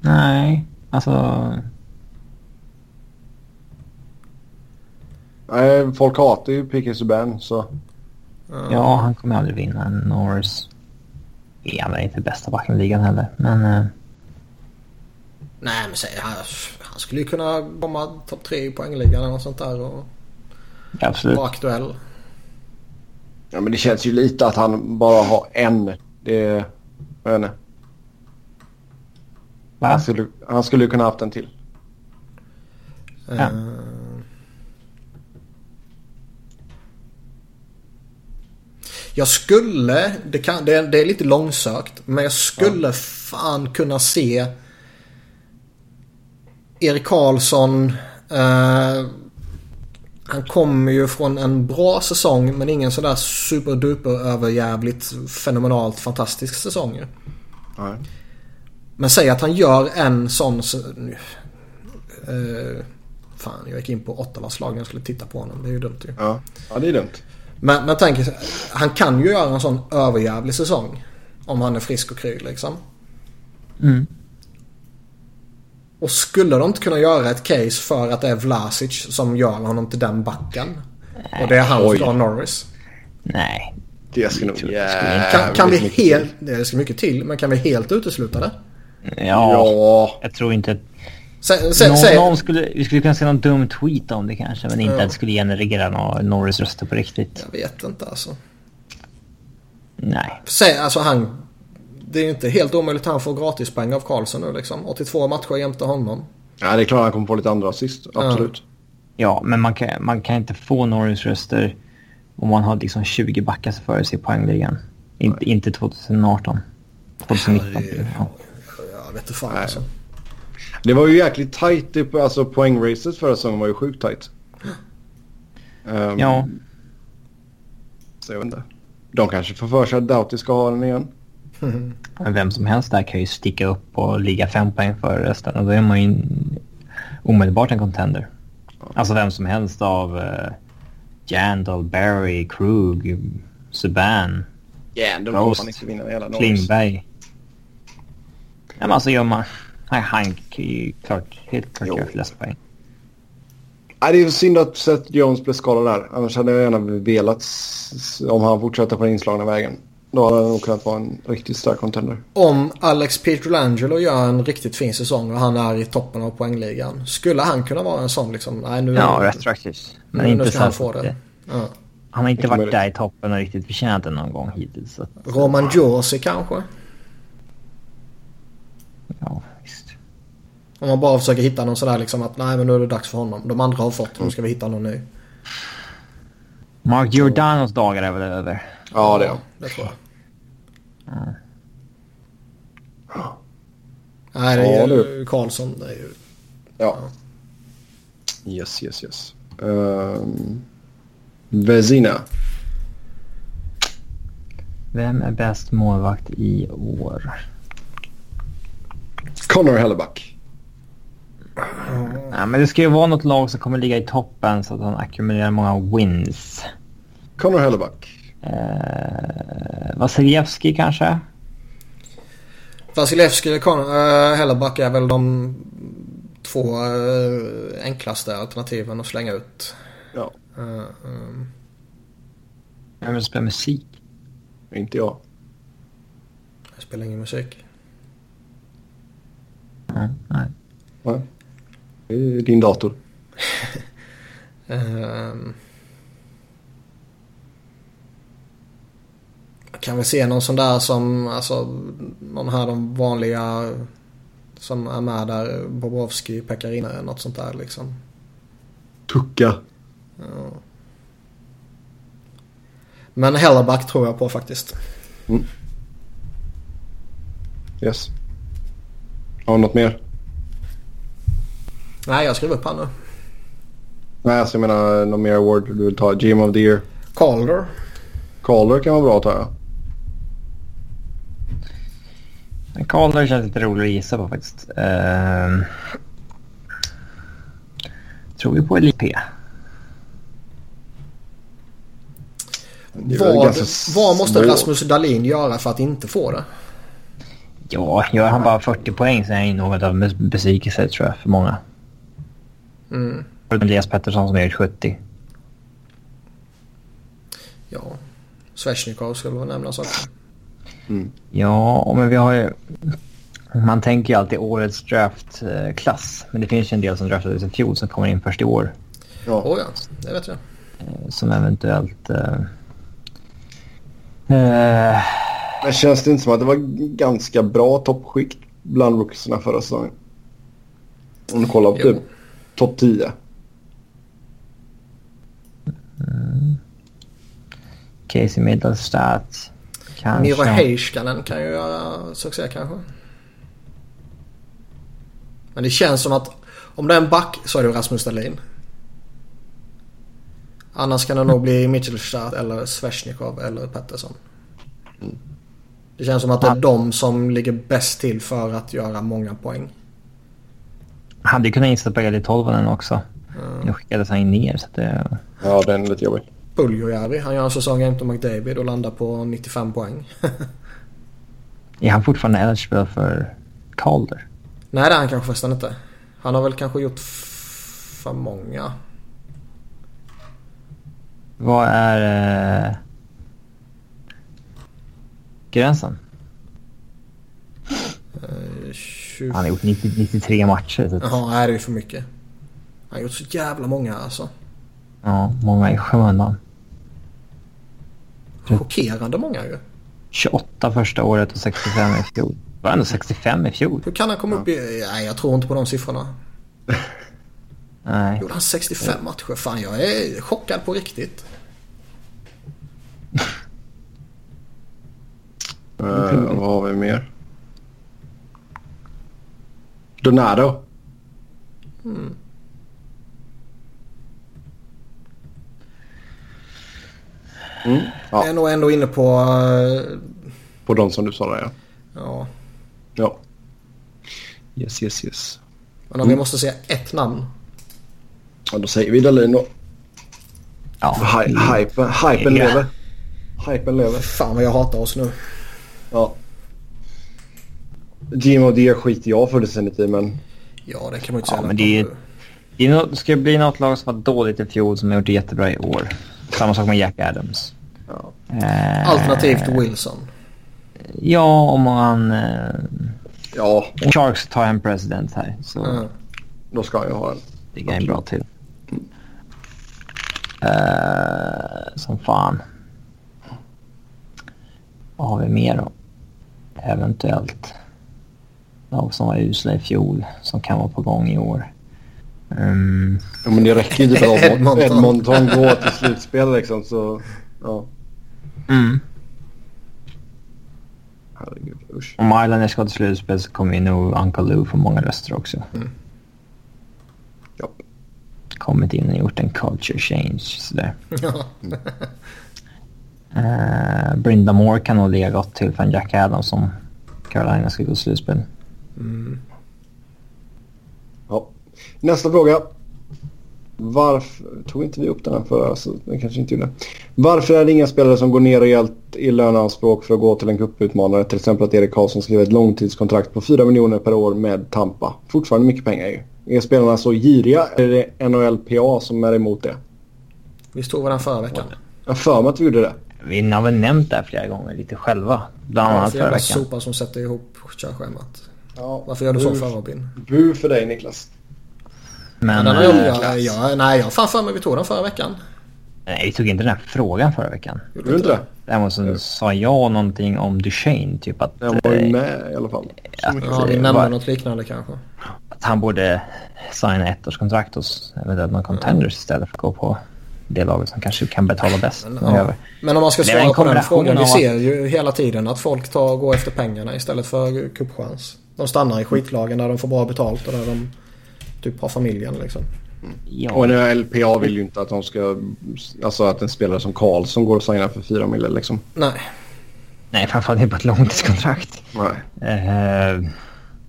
Speaker 2: Nej, alltså...
Speaker 1: Nej, folk hatar ju P.K. Subban så...
Speaker 2: Ja, han kommer aldrig vinna en Norris. Han är inte bästa backen i ligan heller, men... eh,
Speaker 3: Nej men säg han, han skulle ju kunna komma topp tre i poängligan eller något sånt där och
Speaker 2: absolut.
Speaker 3: vara aktuell.
Speaker 1: Ja, men det känns ju lite att han bara har en. Det... Jag vet inte. Han skulle, han skulle ju kunna haft en till.
Speaker 2: Ja.
Speaker 3: Eh, Jag skulle, det, kan, det, är, det är lite långsökt, men jag skulle fan kunna se Erik Karlsson. Eh, han kommer ju från en bra säsong men ingen sådär superduper överjävligt fenomenalt fantastisk säsong. ju.
Speaker 1: Nej.
Speaker 3: Men säg att han gör en sån... Eh, fan, jag gick in på Ottawas lag jag skulle titta på honom. Det är ju dumt ju.
Speaker 1: Ja. ja, det är dumt.
Speaker 3: Men, men tänk, han kan ju göra en sån överjävlig säsong. Om han är frisk och kry liksom.
Speaker 2: Mm.
Speaker 3: Och skulle de inte kunna göra ett case för att det är Vlasic som gör honom till den backen? Och det är han
Speaker 1: Oj.
Speaker 3: från Norris.
Speaker 2: Nej.
Speaker 1: Det ska nog jävligt
Speaker 3: Kan, kan vi helt... Det ska mycket till, men kan vi helt utesluta det?
Speaker 2: Ja,
Speaker 1: Ja.
Speaker 2: jag tror inte att...
Speaker 3: Sä, sä,
Speaker 2: någon, någon skulle, vi skulle kunna se någon dum tweet om det kanske, men inte
Speaker 3: Ja.
Speaker 2: att det skulle generera några Norris-röster på riktigt.
Speaker 3: Jag vet inte alltså.
Speaker 2: Nej.
Speaker 3: Säg, alltså han... Det är ju inte helt omöjligt att han får gratispoäng av Karlsson nu liksom. 82 matcher jämte honom.
Speaker 1: Ja, det är klart han kommer få lite andra assist. Absolut.
Speaker 2: Ja, men man kan, man kan inte få Norris-röster om man har liksom 20 backar före sig i poängligan. Inte, inte 2018. 2019.
Speaker 3: Ja, det är-
Speaker 2: Ja.
Speaker 3: Jag vet inte fan
Speaker 1: Nej.
Speaker 3: alltså.
Speaker 1: Det var ju jäkligt tajt. Alltså poängracet förra säsongen var ju sjukt tajt. Um,
Speaker 2: ja,
Speaker 1: Så jag vet inte. De kanske får för sig att Doughty ska ha den igen.
Speaker 2: men vem som helst där kan ju sticka upp och ligga fem poäng före resten och då är man ju omedelbart en contender. Alltså vem som helst av uh, Jandal, Barry, Krug, Subban,
Speaker 1: Ja, de
Speaker 2: Roast.
Speaker 1: får man inte vinna hela Norris.
Speaker 2: Klingberg. Ja, men alltså gör man... Nej, han kan ju klart, helt klart göra flest poäng.
Speaker 1: Nej, det är synd att Seth Jones blev skadad där. Annars hade jag gärna velat om han fortsätter på den inslagna vägen. Då hade han nog kunnat vara en riktigt stark contender.
Speaker 3: Om Alex Pietrangelo gör en riktigt fin säsong och han är i toppen av poängligan. Skulle han kunna vara en sån liksom? Nej, nu,
Speaker 2: Ja, retroaktivt. Men
Speaker 3: nu, nu
Speaker 2: inte
Speaker 3: ska
Speaker 2: så
Speaker 3: han få
Speaker 2: det-
Speaker 3: det. Ja.
Speaker 2: Han har inte varit
Speaker 1: möjligt.
Speaker 2: där i toppen och riktigt förtjänat det någon gång hittills.
Speaker 3: Roman Josi kanske?
Speaker 2: ja.
Speaker 3: Om man bara försöker hitta någon sådär liksom att nej men nu är det dags för honom. De andra har fått, nu ska vi hitta någon ny.
Speaker 2: Mark Giordanos dagar är väl över.
Speaker 1: Ja, det är.
Speaker 3: Det tror jag.
Speaker 2: Ja.
Speaker 3: Nej, det är ju. Karlsson. Det är ju...
Speaker 1: Ja. Yes, yes, yes. Um, Vezina.
Speaker 2: Vem är bäst målvakt i år?
Speaker 1: Connor Hellebuck.
Speaker 2: Ja, men det ska ju vara något lag som kommer ligga i toppen så att han ackumulerar många wins.
Speaker 1: Connor Hellebuck.
Speaker 2: Eh, Vasiljevski kanske?
Speaker 3: Vasilevski och Con- äh, Helleback är väl de två äh, enklaste alternativen att slänga ut.
Speaker 1: Ja,
Speaker 3: Uh, um,
Speaker 2: Vem vill spela musik?
Speaker 1: inte jag.
Speaker 3: jag spelar ingen musik.
Speaker 2: Ja, nej.
Speaker 1: Nej. Är din dator. [laughs]
Speaker 3: Ehm. kan vi se någon sån där som, alltså, någon här de vanliga Som är med där. Bobrovski, Pekarina, något sånt där liksom.
Speaker 1: Tucka.
Speaker 3: Ja. Men Hellerback tror jag på faktiskt. Mm.
Speaker 1: Yes. Har du något mer?
Speaker 3: Nej, jag skriver upp han nu.
Speaker 1: Nej, alltså jag menar någon mer award du vill ta? GM of the year?
Speaker 3: Calder.
Speaker 1: Calder kan vara bra att ta ja.
Speaker 2: Calder känns lite rolig att gissa på faktiskt. Uh, tror vi på LP?
Speaker 3: Vad, vad måste Rasmus Dahlin göra för att inte få det?
Speaker 2: Ja, gör han bara 40 poäng så är han något av en besvikelse tror jag för många.
Speaker 3: Mm.
Speaker 2: Elias Pettersson som gjort 70.
Speaker 3: Ja, Svesjnikov skulle väl nämnas också.
Speaker 2: Mm. Ja, men vi har ju... Man tänker ju alltid årets draftklass. Men det finns ju en del som draftades i fjol som kommer in först i år.
Speaker 3: Ja, oh ja det vet jag.
Speaker 2: Eh, som eventuellt... Uh,
Speaker 1: uh, men känns det inte som att det var ganska bra toppskikt bland rookiesarna förra säsongen? Om du kollar på typ topp 10.
Speaker 2: Mm. Casey Middlestat.
Speaker 3: Kanske. Miro Heiskanen kan ju göra succé kanske. Men det känns som att om det är en back så är det Rasmus Dahlin. Annars kan det nog bli Mitchelstadt eller Svesjnikov eller Pettersson. Det känns som att det är de som ligger bäst till för att göra många poäng.
Speaker 2: Hade ju kunnat inställa på Eli Tolvanen också. Mm. Nu skickades han in ner så det...
Speaker 1: Ja, den är lite jobbig.
Speaker 3: Puljujärvi. Han gör en säsong jämte McDavid och landar på 95 poäng. [laughs]
Speaker 2: är han fortfarande eligible för Calder?
Speaker 3: Nej det är han kanske förresten inte. Han har väl kanske gjort för många.
Speaker 2: Vad är eh, gränsen?
Speaker 3: Eh, 20...
Speaker 2: Han har gjort 90, 93 matcher.
Speaker 3: Typ. Jaha, det är ju för mycket. Han har gjort så jävla många alltså.
Speaker 2: Ja, många i skymundan.
Speaker 3: Chockerande många ju.
Speaker 2: 28 första året och 65 i fjol. Var ändå 65 i fjol.
Speaker 3: Hur kan han komma ja. upp i... Nej, jag tror inte på de siffrorna. [laughs]
Speaker 2: Nej.
Speaker 3: Gjorde han 65 ja. matcher? Fan, jag är chockad på riktigt.
Speaker 1: uh, [laughs] vad har vi mer? Donado.
Speaker 3: Mm. Mm, ja. Jag är nog ändå inne på... Uh...
Speaker 1: På de som du sa där ja.
Speaker 3: Ja.
Speaker 1: Ja. Yes, yes, yes.
Speaker 3: Men om mm. vi måste säga ett namn.
Speaker 1: Ja, då säger vi Dahlin då.
Speaker 2: Ja.
Speaker 1: Hy hypen, hypen ja. lever. Hypen lever.
Speaker 3: Fan vad jag hatar oss nu.
Speaker 1: Ja. Jim och det skiter jag fullständigt i men...
Speaker 3: Ja det kan man ju inte säga.
Speaker 2: Ja, men det, är, det, är något, ska bli något lag som var dåligt i fjol som har gjort det jättebra i år. Samma sak med Jack Adams.
Speaker 3: Ja. Eh, Alternativt Wilson.
Speaker 2: Ja, om man... Eh,
Speaker 1: ja.
Speaker 2: Om Sharks tar en president här så...
Speaker 1: Mm. Då ska jag ha en.
Speaker 2: Det är bra till. Mm. Uh, som fan. Vad har vi mer då? Eventuellt. Lag som var usla i fjol som kan vara på gång i år. Um...
Speaker 1: Ja, men det räcker ju inte att [laughs] Edmonton går till slutspel liksom så... Ja.
Speaker 2: Mm.
Speaker 1: Herregud, usch.
Speaker 2: Om Islanders ska till slutspel så kommer ju nog Uncle Lou få många röster också.
Speaker 1: Mm. Ja.
Speaker 2: Kommit in och gjort en culture change sådär. [laughs]
Speaker 3: Ja.
Speaker 2: uh, Brinda Moore kan nog ligga gott till för en Jack Adams som Carolina ska gå till slutspel.
Speaker 3: Mm.
Speaker 1: Ja. Nästa fråga. Varför tog inte vi upp den här förra? Så den kanske inte gjorde. Varför är det inga spelare som går ner rejält i löneanspråk för att gå till en cuputmanare? Till exempel att Erik Karlsson skriver ett långtidskontrakt på 4 miljoner per år med Tampa. Fortfarande mycket pengar ju. Är spelarna så giriga? Är det NHLPA som är emot det?
Speaker 3: Vi stod den förra veckan.
Speaker 1: Jag för mig att vi gjorde det.
Speaker 2: Vi har väl nämnt det här flera gånger lite själva. Bland annat förra veckan.
Speaker 3: sopa som sätter ihop körschemat. Ja, Varför gör du så för Robin?
Speaker 1: Bu för dig Niklas.
Speaker 2: Men...
Speaker 3: Ja, jag, jag, jag, nej, jag har fan för mig vi tog den förra veckan.
Speaker 2: Nej, vi tog inte den här frågan förra veckan.
Speaker 1: Gjorde du inte det?
Speaker 2: Däremot så sa jag någonting om Duchene. Typ att...
Speaker 1: Han var ju eh, med i alla fall.
Speaker 3: Att, ja, vi nämnde något liknande kanske.
Speaker 2: Att han borde signa ettårskontrakt hos eventuellt contenders istället för att gå på det laget som kanske kan betala bäst.
Speaker 3: Men, ja. Men om man ska svara på den frågan. Vi ser ju hela tiden att folk tar, går efter pengarna istället för cupchans. De stannar i skitlagen där de får bra betalt och där de typ har familjen liksom.
Speaker 1: Ja. Och nu LPA vill ju inte att de ska... Alltså att en spelare som Karlsson går och signar för 4 miljoner liksom.
Speaker 3: Nej.
Speaker 2: Nej, framförallt inte på ett långtidskontrakt.
Speaker 1: Nej.
Speaker 3: Uh...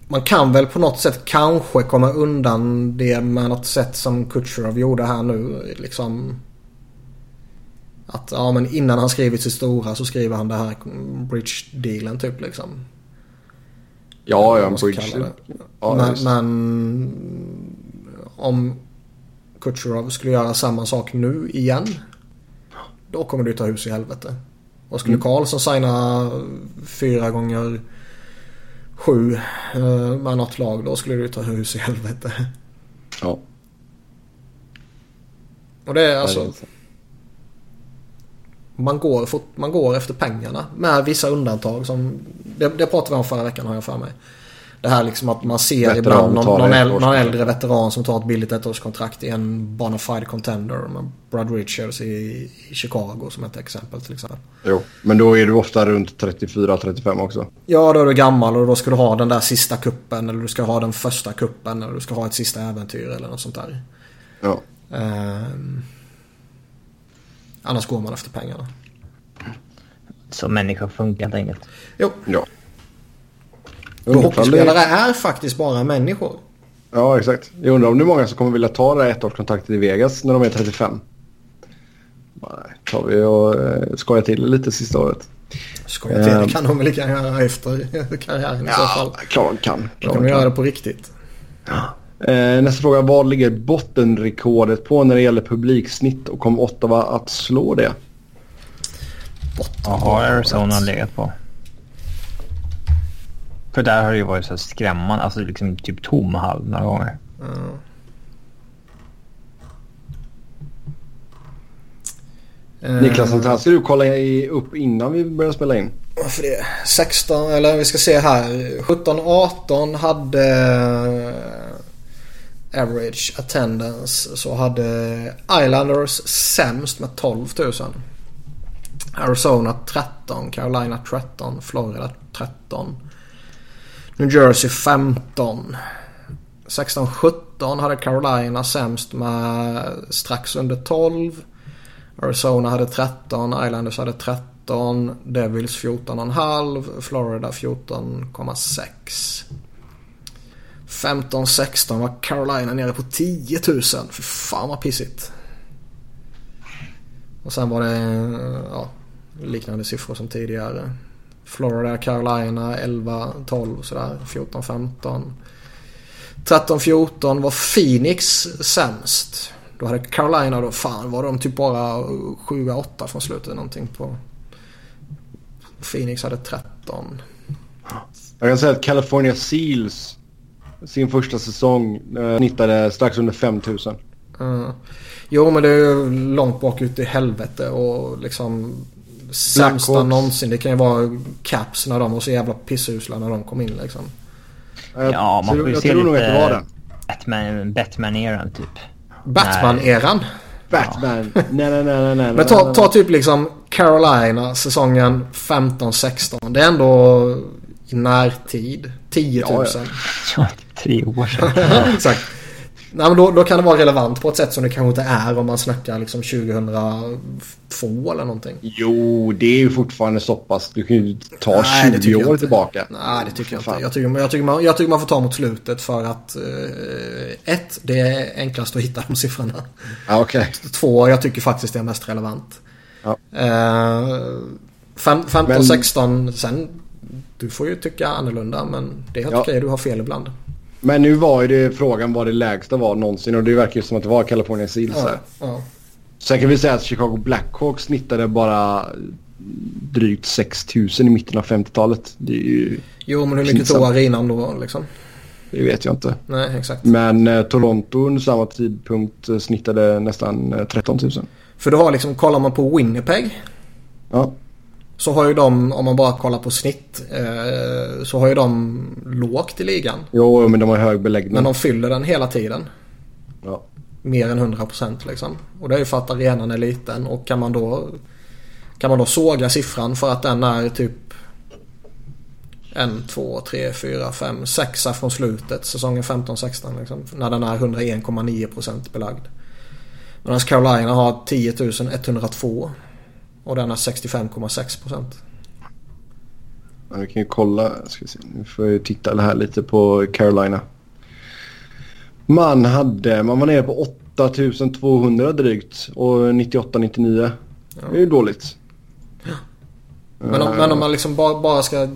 Speaker 3: Man kan väl på något sätt kanske komma undan det med något sätt som Kutjerov gjorde här nu. Liksom att ja men innan han skrivit sitt stora så skriver han det här bridge-dealen typ liksom.
Speaker 1: Ja, ja, en bridge.
Speaker 3: Ja, men, men om Kutjerov skulle göra samma sak nu igen. Då kommer du ta hus i helvete. Och skulle mm. Karlsson signa fyra gånger sju eh, med något lag då skulle du ta hus i helvete.
Speaker 1: Ja.
Speaker 3: Och det är alltså man går, man går efter pengarna med vissa undantag som det, det pratade vi om förra veckan har jag för mig. Det här liksom att man ser veteran ibland någon, någon, äldre, någon, äldre veteran som tar ett billigt ettårskontrakt i en bonafide contender. Med Brad Richards i, i, Chicago som ett exempel till exempel.
Speaker 1: Jo, men då är du ofta runt 34-35 också.
Speaker 3: Ja, då är du gammal och då ska du ha den där sista kuppen eller du ska ha den första kuppen eller du ska ha ett sista äventyr eller något sånt där.
Speaker 1: Ja.
Speaker 3: Um, Annars går man efter pengarna.
Speaker 2: Så människor funkar helt enkelt.
Speaker 3: Jo.
Speaker 1: Ja.
Speaker 3: Hockeyspelare är faktiskt bara människor.
Speaker 1: Ja, exakt. Jag undrar om det är många som kommer vilja ta det här ettårskontraktet i Vegas när de är 35. Nej, tar vi och eh, skojar till lite sista året.
Speaker 3: Skoja till, det kan de väl lika gärna göra efter [laughs] karriären
Speaker 1: ja,
Speaker 3: i så fall.
Speaker 1: klart kan.
Speaker 3: Då kan de göra det på riktigt.
Speaker 1: Ja. Eh, nästa fråga. Vad ligger bottenrekordet på när det gäller publiksnitt och kommer Ottawa att slå det?
Speaker 2: Vad har Arizona legat på? För där har det ju varit så skrämmande. Alltså liksom typ tom hall några gånger. Mm.
Speaker 1: Niklas, den här ska du kolla upp innan vi börjar spela in.
Speaker 3: Varför det? 16, eller vi ska se här. 17-18 hade average attendance så hade Islanders sämst med 12 000. Arizona 13, Carolina 13, Florida 13. New Jersey 15. 16-17 hade Carolina sämst med strax under 12. Arizona hade 13, Islanders hade 13, Devils 14,5, Florida 14,6. 15-16 var Carolina nere på 10 000. För fan vad pissigt. Och sen var det ja, liknande siffror som tidigare. Florida, Carolina 11-12 sådär. 14-15. 13-14 var Phoenix sämst. Då hade Carolina då, fan var de typ bara 7-8 från slutet någonting på. Phoenix hade 13.
Speaker 1: Jag kan säga att California Seals sin första säsong. Eh, snittade strax under 5000.
Speaker 3: Mm. Jo men det är ju långt bak ut i helvete och liksom sämsta någonsin. Det kan ju vara Caps när de var så jävla pissusla när de kom in liksom.
Speaker 2: Ja, man får ju se lite Batman, Batman-eran typ.
Speaker 3: Batman-eran?
Speaker 1: Batman. nej, nej, nej, nej.
Speaker 3: Men ta, ta typ liksom Carolina säsongen 15-16. Det är ändå i närtid. 10 000. Ja,
Speaker 2: ja. Tre år sedan. [laughs]
Speaker 3: Exakt. Nej, men då, då kan det vara relevant på ett sätt som det kanske inte är om man snackar liksom 2002 eller någonting.
Speaker 1: Jo, det är ju fortfarande så pass. Du kan ju ta Nej, 20 år tillbaka.
Speaker 3: Nej, det tycker jag inte. Jag tycker, jag, tycker man, jag tycker man får ta mot slutet för att eh, ett, det är enklast att hitta de siffrorna.
Speaker 1: Ja, okay. [laughs]
Speaker 3: Två, jag tycker faktiskt det är mest relevant.
Speaker 1: Ja.
Speaker 3: Eh, 15, 16, sen du får ju tycka annorlunda men det är helt ja. okej. Du har fel ibland.
Speaker 1: Men nu var ju det frågan vad det lägsta var någonsin och det verkar ju som att det var California Seals
Speaker 3: ja, ja.
Speaker 1: Sen kan vi säga att Chicago Blackhawks snittade bara drygt 6000 i mitten av 50-talet. Det är ju
Speaker 3: Jo men hur mycket tog arenan då liksom?
Speaker 1: Det vet jag inte.
Speaker 3: Nej exakt.
Speaker 1: Men eh, Toronto under samma tidpunkt eh, snittade nästan eh, 13 000.
Speaker 3: För du har liksom, kollar man på Winnipeg.
Speaker 1: Ja.
Speaker 3: Så har ju de, om man bara kollar på snitt, eh, så har ju de lågt i ligan.
Speaker 1: Jo, men de har hög beläggning.
Speaker 3: Men de fyller den hela tiden.
Speaker 1: Ja.
Speaker 3: Mer än 100% liksom. Och det är ju för att arenan är liten och kan man då kan man då såga siffran för att den är typ en, två, tre, fyra, fem, sexa från slutet säsongen 15-16 liksom, när den är 101,9% belagd. Medan Carolina har 10 102 och den är 65,6%.
Speaker 1: Ja, vi kan ju kolla. Ska se. Nu får jag titta här lite på Carolina. Man hade, man var nere på 8200 drygt och 98-99. Ja. Det är ju dåligt.
Speaker 3: Ja. Men, om, men om man liksom bara, bara ska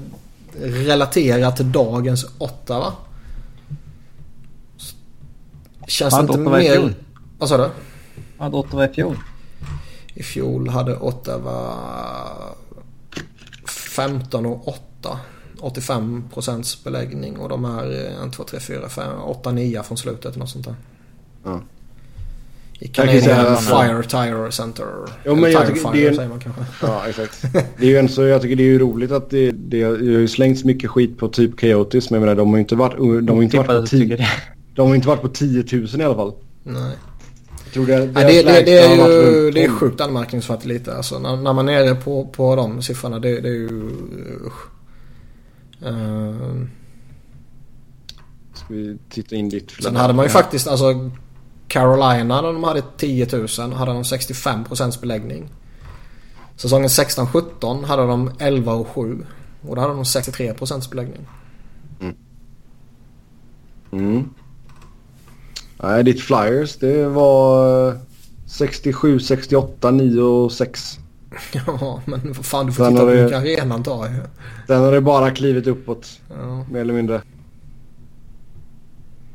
Speaker 3: relatera till dagens Ottawa. Känns det inte mer... Vad sa du?
Speaker 2: Hade Ottawa i fjol?
Speaker 3: I fjol hade Ottawa 15 och 8. 85 procents beläggning och de är 1, 2, 3, 4, 5, 8, 9 från slutet. Något sånt där. Ja. I Canadian Fire Tire Center.
Speaker 1: Jo, men jag tycker det är, säger man kanske. Ja, exakt. Det är ju en så, jag tycker det är ju roligt att det, det, det har ju slängts mycket skit på typ Chaotis. Men jag menar, de har ju inte varit, de har inte varit på 10 De har inte varit på 10 000 i alla fall.
Speaker 3: Nej.
Speaker 1: Tror det,
Speaker 3: Nej, det, det, det, är ju det är sjukt anmärkningsvärt lite. Alltså, när, när man är nere på, på de siffrorna. Det, det är ju... Usch. Uh,
Speaker 1: Ska vi titta in ditt
Speaker 3: Sen hade man ju faktiskt alltså Carolina när de hade 10 000 hade de 65% beläggning. Säsongen 16-17 hade de 11 och 7 och då hade de 63% beläggning.
Speaker 1: Mm. Mm. Nej, ditt Flyers det var 67, 68, 9 och 6. [laughs]
Speaker 3: Ja, men vad fan du får titta på mycket arenan tar ju.
Speaker 1: Den har det bara klivit uppåt. Ja. Mer eller mindre.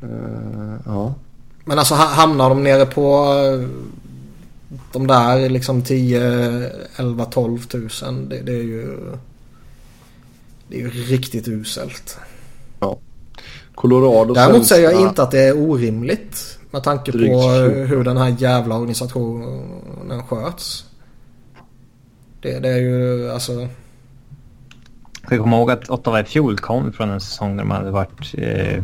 Speaker 1: Uh, ja.
Speaker 3: Men alltså hamnar de nere på eh, de där liksom 10, 11, 12 tusen. Det, det är ju... Det är ju riktigt uselt.
Speaker 1: Ja. Colorado
Speaker 3: Däremot säger jag inte att det är orimligt. Med tanke på hur den här jävla organisationen sköts. Det, det är ju alltså...
Speaker 2: Jag ska komma ihåg att Ottawa i fjol kom från en säsong där de hade varit eh,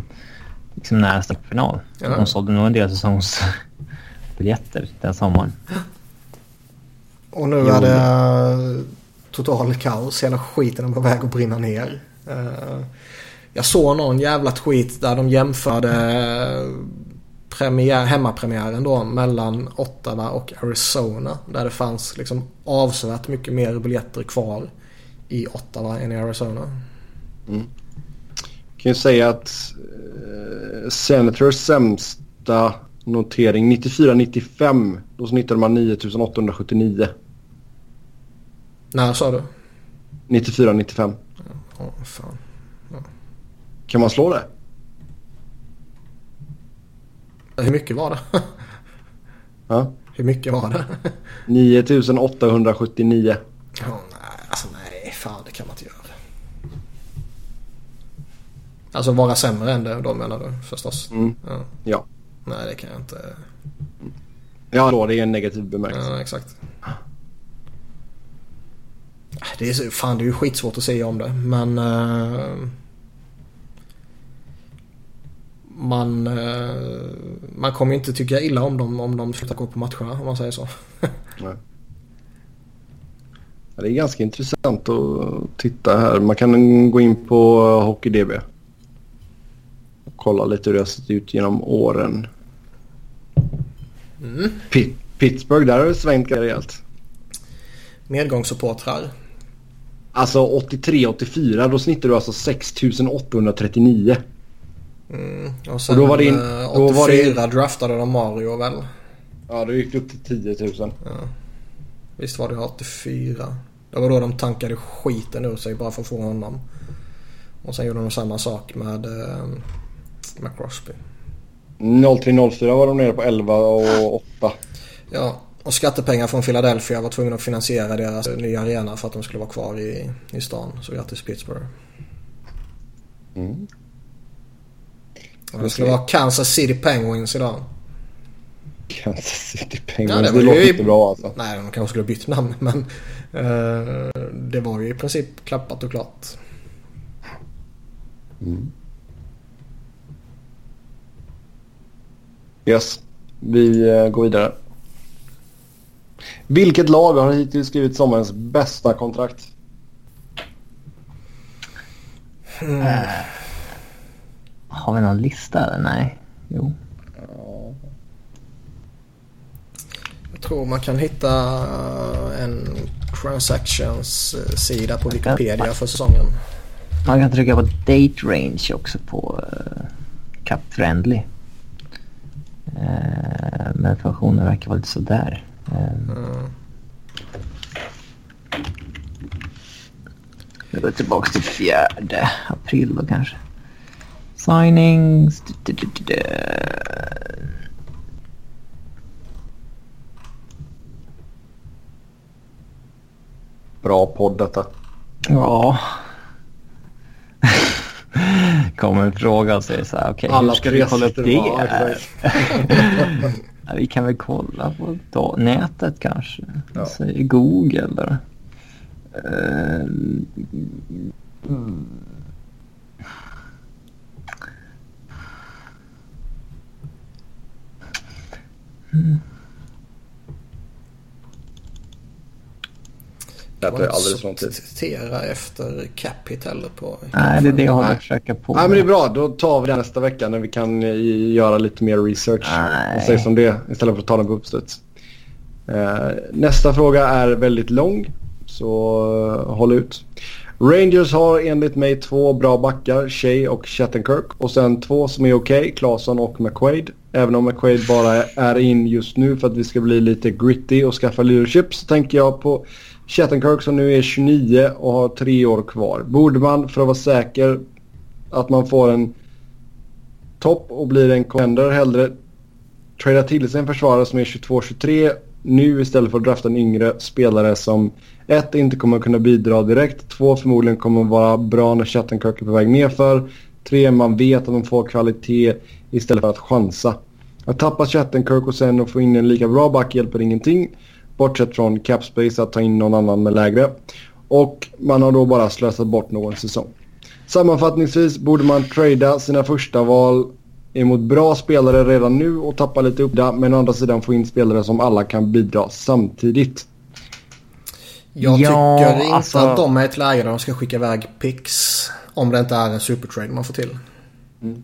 Speaker 2: liksom nära final. Ja. De sålde nog en del säsongsbiljetter den sommaren.
Speaker 3: Och nu jo. är det total kaos. Hela skiten är på väg att brinna ner. Eh, jag såg någon jävla tweet där de jämförde premiär, hemmapremiären då mellan Ottawa och Arizona. Där det fanns liksom avsevärt mycket mer biljetter kvar i Ottawa än i Arizona.
Speaker 1: Mm. Jag kan ju säga att eh, Senators sämsta notering 94-95. Då snittade man 9879.
Speaker 3: När sa du?
Speaker 1: 94-95.
Speaker 3: Ja, fan.
Speaker 1: Kan man slå det?
Speaker 3: Hur mycket var det?
Speaker 1: Ja.
Speaker 3: Hur mycket var det?
Speaker 1: 9879.
Speaker 3: Oh, nej, alltså nej, fan det kan man inte göra. Alltså vara sämre än det då menar du förstås?
Speaker 1: Mm. Ja. ja.
Speaker 3: Nej det kan jag inte.
Speaker 1: Ja då, det är en negativ bemärkelse.
Speaker 3: Ja, exakt. Det är, fan det är ju skitsvårt att säga om det men... Uh man, eh, man kommer inte tycka illa om dem om de slutar gå på matcherna om man säger så. [laughs] Nej.
Speaker 1: Det är ganska intressant att titta här. Man kan gå in på HockeyDB. Och kolla lite hur det har sett ut genom åren.
Speaker 3: Mm.
Speaker 1: Pittsburgh, där har det svängt rejält.
Speaker 3: Medgångssupportrar.
Speaker 1: Alltså 83-84, då snittar du alltså 6839.
Speaker 3: Mm. Och sen och då var det in, då 84 var det... draftade de Mario väl?
Speaker 1: Ja, då gick det upp till 10 000.
Speaker 3: Ja. Visst var det 84. Det var då de tankade skiten ur sig bara för att få honom. Och sen gjorde de samma sak med, eh, med Crosby.
Speaker 1: 03-04 var de nere på 11 och 8.
Speaker 3: Ja, och skattepengar från Philadelphia var tvungna att finansiera deras nya arena för att de skulle vara kvar i, i stan. Så grattis Pittsburgh.
Speaker 1: Mm.
Speaker 3: Det skulle vara Kansas City Penguins idag.
Speaker 1: Kansas City Penguins. Ja, det, det låter ju... inte bra alltså.
Speaker 3: Nej, de kanske skulle ha bytt namn [laughs] men uh, det var ju i princip klappat och klart. Mm.
Speaker 1: Yes, vi uh, går vidare. Vilket lag har hittills skrivit sommarens bästa kontrakt?
Speaker 2: Mm. Har vi någon lista eller? Nej. Jo.
Speaker 3: Jag tror man kan hitta en transactions-sida på Wikipedia för säsongen.
Speaker 2: Man kan trycka på date range också på uh, Cup Friendly. Uh, men funktionen verkar vara lite sådär. Uh, mm. Vi går tillbaka till fjärde april då kanske. Signings. Du, du, du,
Speaker 1: Bra podd detta.
Speaker 2: Ja. [laughs] Kommer en fråga och säger så här, okej, okay, hur ska vi kolla upp det? [laughs] ja, vi kan väl kolla på nätet kanske. Ja. Säger Google eller... Uh, mm.
Speaker 3: Mm. Det tar alldeles för lång tid. Citera efter Capital på...
Speaker 2: Nej, det är det jag håller försöka på.
Speaker 1: Nej, men det är bra. Då tar vi det nästa vecka när vi kan eh, göra lite mer research. Nej. Och säga som det istället för att ta den på uppstuds. Uh, nästa fråga är väldigt lång. Så uh, håll ut. Rangers har enligt mig två bra backar, Shea och Chattenkirk. Och sen två som är okej, okay, Claesson och McQuaid. Även om McQuaid bara är in just nu för att vi ska bli lite gritty och skaffa leadership så tänker jag på Chattenkirk som nu är 29 och har tre år kvar. Borde man för att vara säker att man får en topp och blir en contender hellre trada till sig en försvarare som är 22-23 nu istället för att drafta en yngre spelare som ett inte kommer kunna bidra direkt, två förmodligen kommer vara bra när Chattenkirk är på väg nerför, tre man vet att de får kvalitet istället för att chansa. Att tappa Chattenkirk och sen och få in en lika bra back hjälper ingenting. Bortsett från capspace att ta in någon annan med lägre. Och man har då bara slösat bort någon säsong. Sammanfattningsvis borde man trada sina första val emot bra spelare redan nu och tappa lite upp där. Men å andra sidan få in spelare som alla kan bidra samtidigt.
Speaker 3: Jag ja, tycker inte alltså... att de är ett läge där de ska skicka iväg pix. Om det inte är en supertrade man får till. Mm.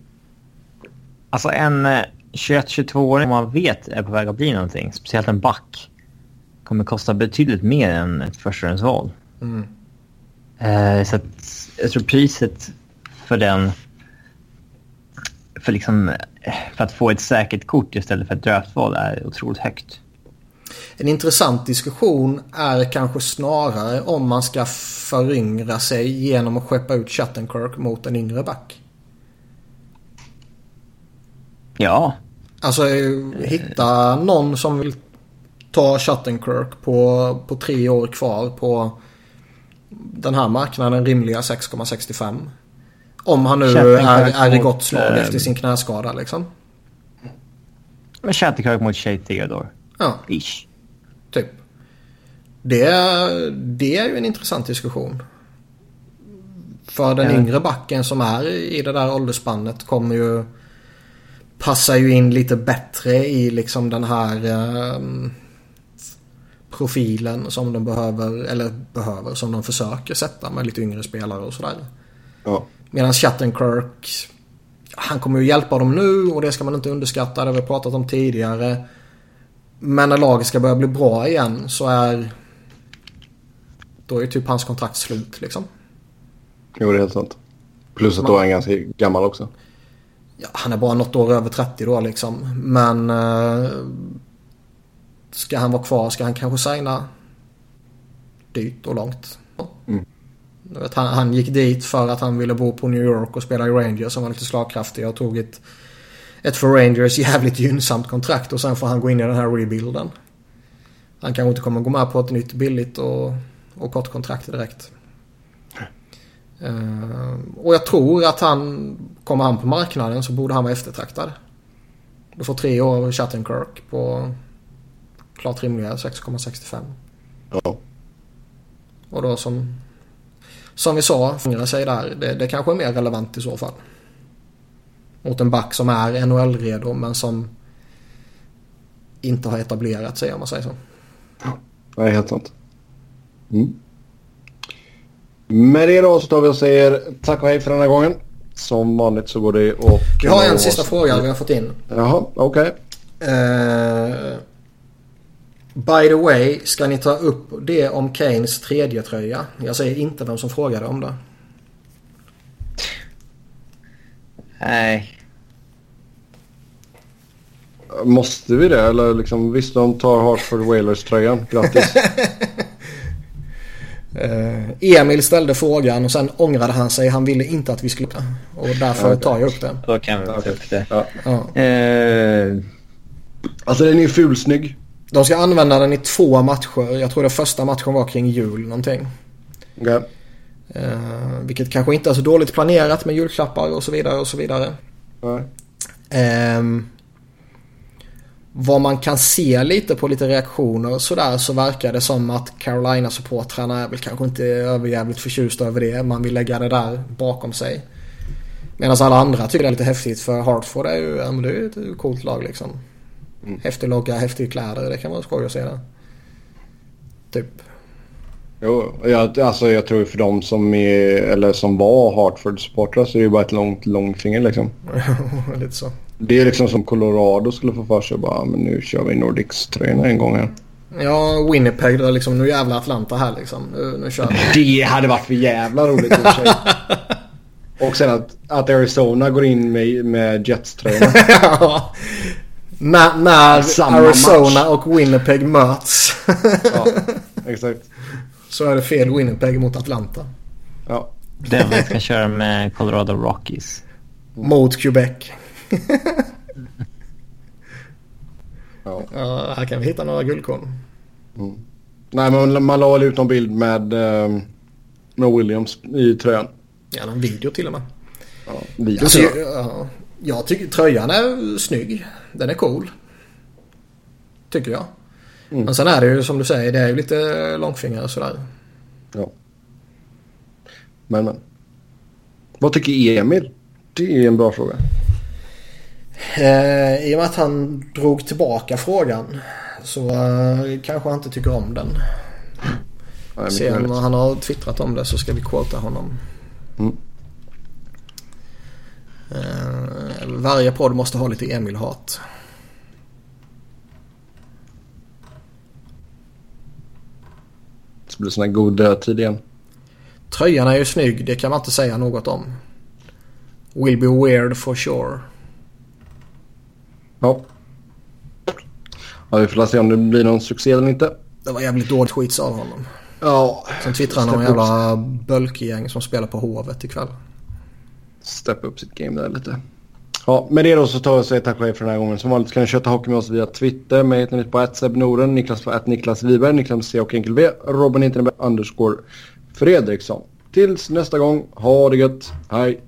Speaker 2: Alltså en 21-22-åring man vet är på väg att bli någonting, speciellt en back, kommer kosta betydligt mer än ett förstagångsval. Mm. Eh, så att jag tror priset för den, för, liksom, för att få ett säkert kort istället för ett draftval är otroligt högt.
Speaker 3: En intressant diskussion är kanske snarare om man ska föryngra sig genom att skeppa ut Chattenkirk mot en yngre back.
Speaker 2: Ja.
Speaker 3: Alltså hitta någon som vill ta Shattenkirk på, på tre år kvar på den här marknaden rimliga 6,65. Om han nu är, är i gott slag mot, efter sin knäskada liksom.
Speaker 2: Men Shattenkirk mot Shay Theodore.
Speaker 3: Ja. Ish. Typ. Det, det är ju en intressant diskussion. För den ja. yngre backen som är i det där åldersspannet kommer ju passar ju in lite bättre i liksom den här eh, profilen som de behöver, eller behöver, som de försöker sätta med lite yngre spelare och sådär. Ja. Medan Chattenkirk, han kommer ju hjälpa dem nu och det ska man inte underskatta, det har vi pratat om tidigare. Men när laget ska börja bli bra igen så är då är typ hans kontrakt slut liksom.
Speaker 1: Jo, det är helt sant. Plus att då är han ganska gammal också.
Speaker 3: Ja, han är bara något år över 30 då liksom. Men eh, ska han vara kvar ska han kanske signa dyrt och långt. Mm. Vet, han, han, gick dit för att han ville bo på New York och spela i Rangers som var lite slagkraftiga och tog ett, ett för Rangers jävligt gynnsamt kontrakt och sen får han gå in i den här rebuilden. Han kanske inte kommer gå med på ett nytt billigt och, och kort kontrakt direkt. Uh, och jag tror att han, kommer han på marknaden så borde han vara eftertraktad. Du får tre år Chattenkirk på klart rimliga 6,65.
Speaker 1: Ja.
Speaker 3: Och då som, som vi sa, fingra sig där. Det, det kanske är mer relevant i så fall. Mot en back som är NHL-redo men som inte har etablerat sig om man säger så.
Speaker 1: Är helt sant. Mm. Med det då så tar vi och säger tack och hej för den här gången. Som vanligt så går det och...
Speaker 3: Vi har en sista fråga vi har fått in.
Speaker 1: Jaha, okej.
Speaker 3: Okay. Uh, by the way, ska ni ta upp det om Kanes tredje tröja? Jag säger inte vem som frågade om det.
Speaker 2: Nej.
Speaker 1: Måste vi det? Eller liksom, visst, de tar Hartford Whalers-tröjan. Grattis.
Speaker 3: Uh, [laughs] Emil ställde frågan och sen ångrade han sig. Han ville inte att vi skulle... Och därför tar jag upp den.
Speaker 2: Då kan vi ta upp det.
Speaker 3: Ja.
Speaker 2: Ja. Uh...
Speaker 1: Alltså den är fulsnygg.
Speaker 3: De ska använda den i två matcher. Jag tror det första matchen var kring jul någonting.
Speaker 1: Okay.
Speaker 3: Uh, vilket kanske inte är så dåligt planerat med julklappar och så vidare och så vidare.
Speaker 1: Nej.
Speaker 3: Um, vad man kan se lite på lite reaktioner sådär så verkar det som att Carolina-supportrarna är väl kanske inte överjävligt förtjusta över det. Man vill lägga det där bakom sig. Medan alla andra tycker det är lite häftigt för Hartford är ju, ja, men det är ett coolt lag liksom.
Speaker 1: Mm.
Speaker 3: Häftig logga, häftiga kläder, det kan vara skoj att se det. Typ.
Speaker 1: Jo, jag, alltså jag tror för de som är, eller som var Hartford-supportrar så är det bara ett långt långfinger liksom. [laughs]
Speaker 3: lite så.
Speaker 1: Det är liksom som Colorado skulle få för sig bara, men nu kör vi Nordics-tröjorna en gång här.
Speaker 3: Ja, Winnipeg då liksom, nu jävla Atlanta här liksom. Nu, nu kör
Speaker 1: vi. Det hade varit för jävla roligt i sig. [laughs] Och sen att, att Arizona går in med, med Jets-tröjorna. [laughs]
Speaker 3: ja. När, när Arizona match. och Winnipeg möts.
Speaker 1: ja, exakt.
Speaker 3: Så är det fel Winnipeg mot Atlanta.
Speaker 1: Ja.
Speaker 2: Devils ska köra med Colorado Rockies.
Speaker 3: Mot Quebec. [laughs]
Speaker 1: ja.
Speaker 3: ja. Här kan vi hitta några guldkorn.
Speaker 1: Mm. Nej men man la ut någon bild med, eh, med Williams i tröjan.
Speaker 3: Ja, en video till och med.
Speaker 1: Ja, video
Speaker 3: alltså, ja, jag tycker tröjan är snygg. Den är cool. Tycker jag. Mm. Men sen är det ju som du säger, det är ju lite långfingrar och sådär.
Speaker 1: Ja. Men men. Vad tycker Emil? Det är en bra fråga.
Speaker 3: Eh, I och med att han drog tillbaka frågan så eh, kanske han inte tycker om den. Nej, Sen när han har twittrat om det så ska vi quota honom.
Speaker 1: Mm.
Speaker 3: Eh, varje podd måste ha lite Emil-hat.
Speaker 1: Det blir sån här god dödtid igen.
Speaker 3: Tröjan är ju snygg, det kan man inte säga något om. Will be weird for sure.
Speaker 1: Ja. Ja, vi får se om det blir någon succé eller inte.
Speaker 3: Det var jävligt dåligt skits av honom.
Speaker 1: Ja.
Speaker 3: Sen twittrade han om jävla bölkgäng som spelar på Hovet ikväll.
Speaker 1: Steppa upp sitt game där lite. Ja, med det då så tar vi och säger tack och hej för den här gången. Som vanligt kan ni köta hockey med oss via Twitter. Mig hittar ni på @sebnoren, Niklas på Niklas Wiberg, Niklas C och enkel V, Robin hittar underscore Fredriksson. Tills nästa gång, ha det gött, hej!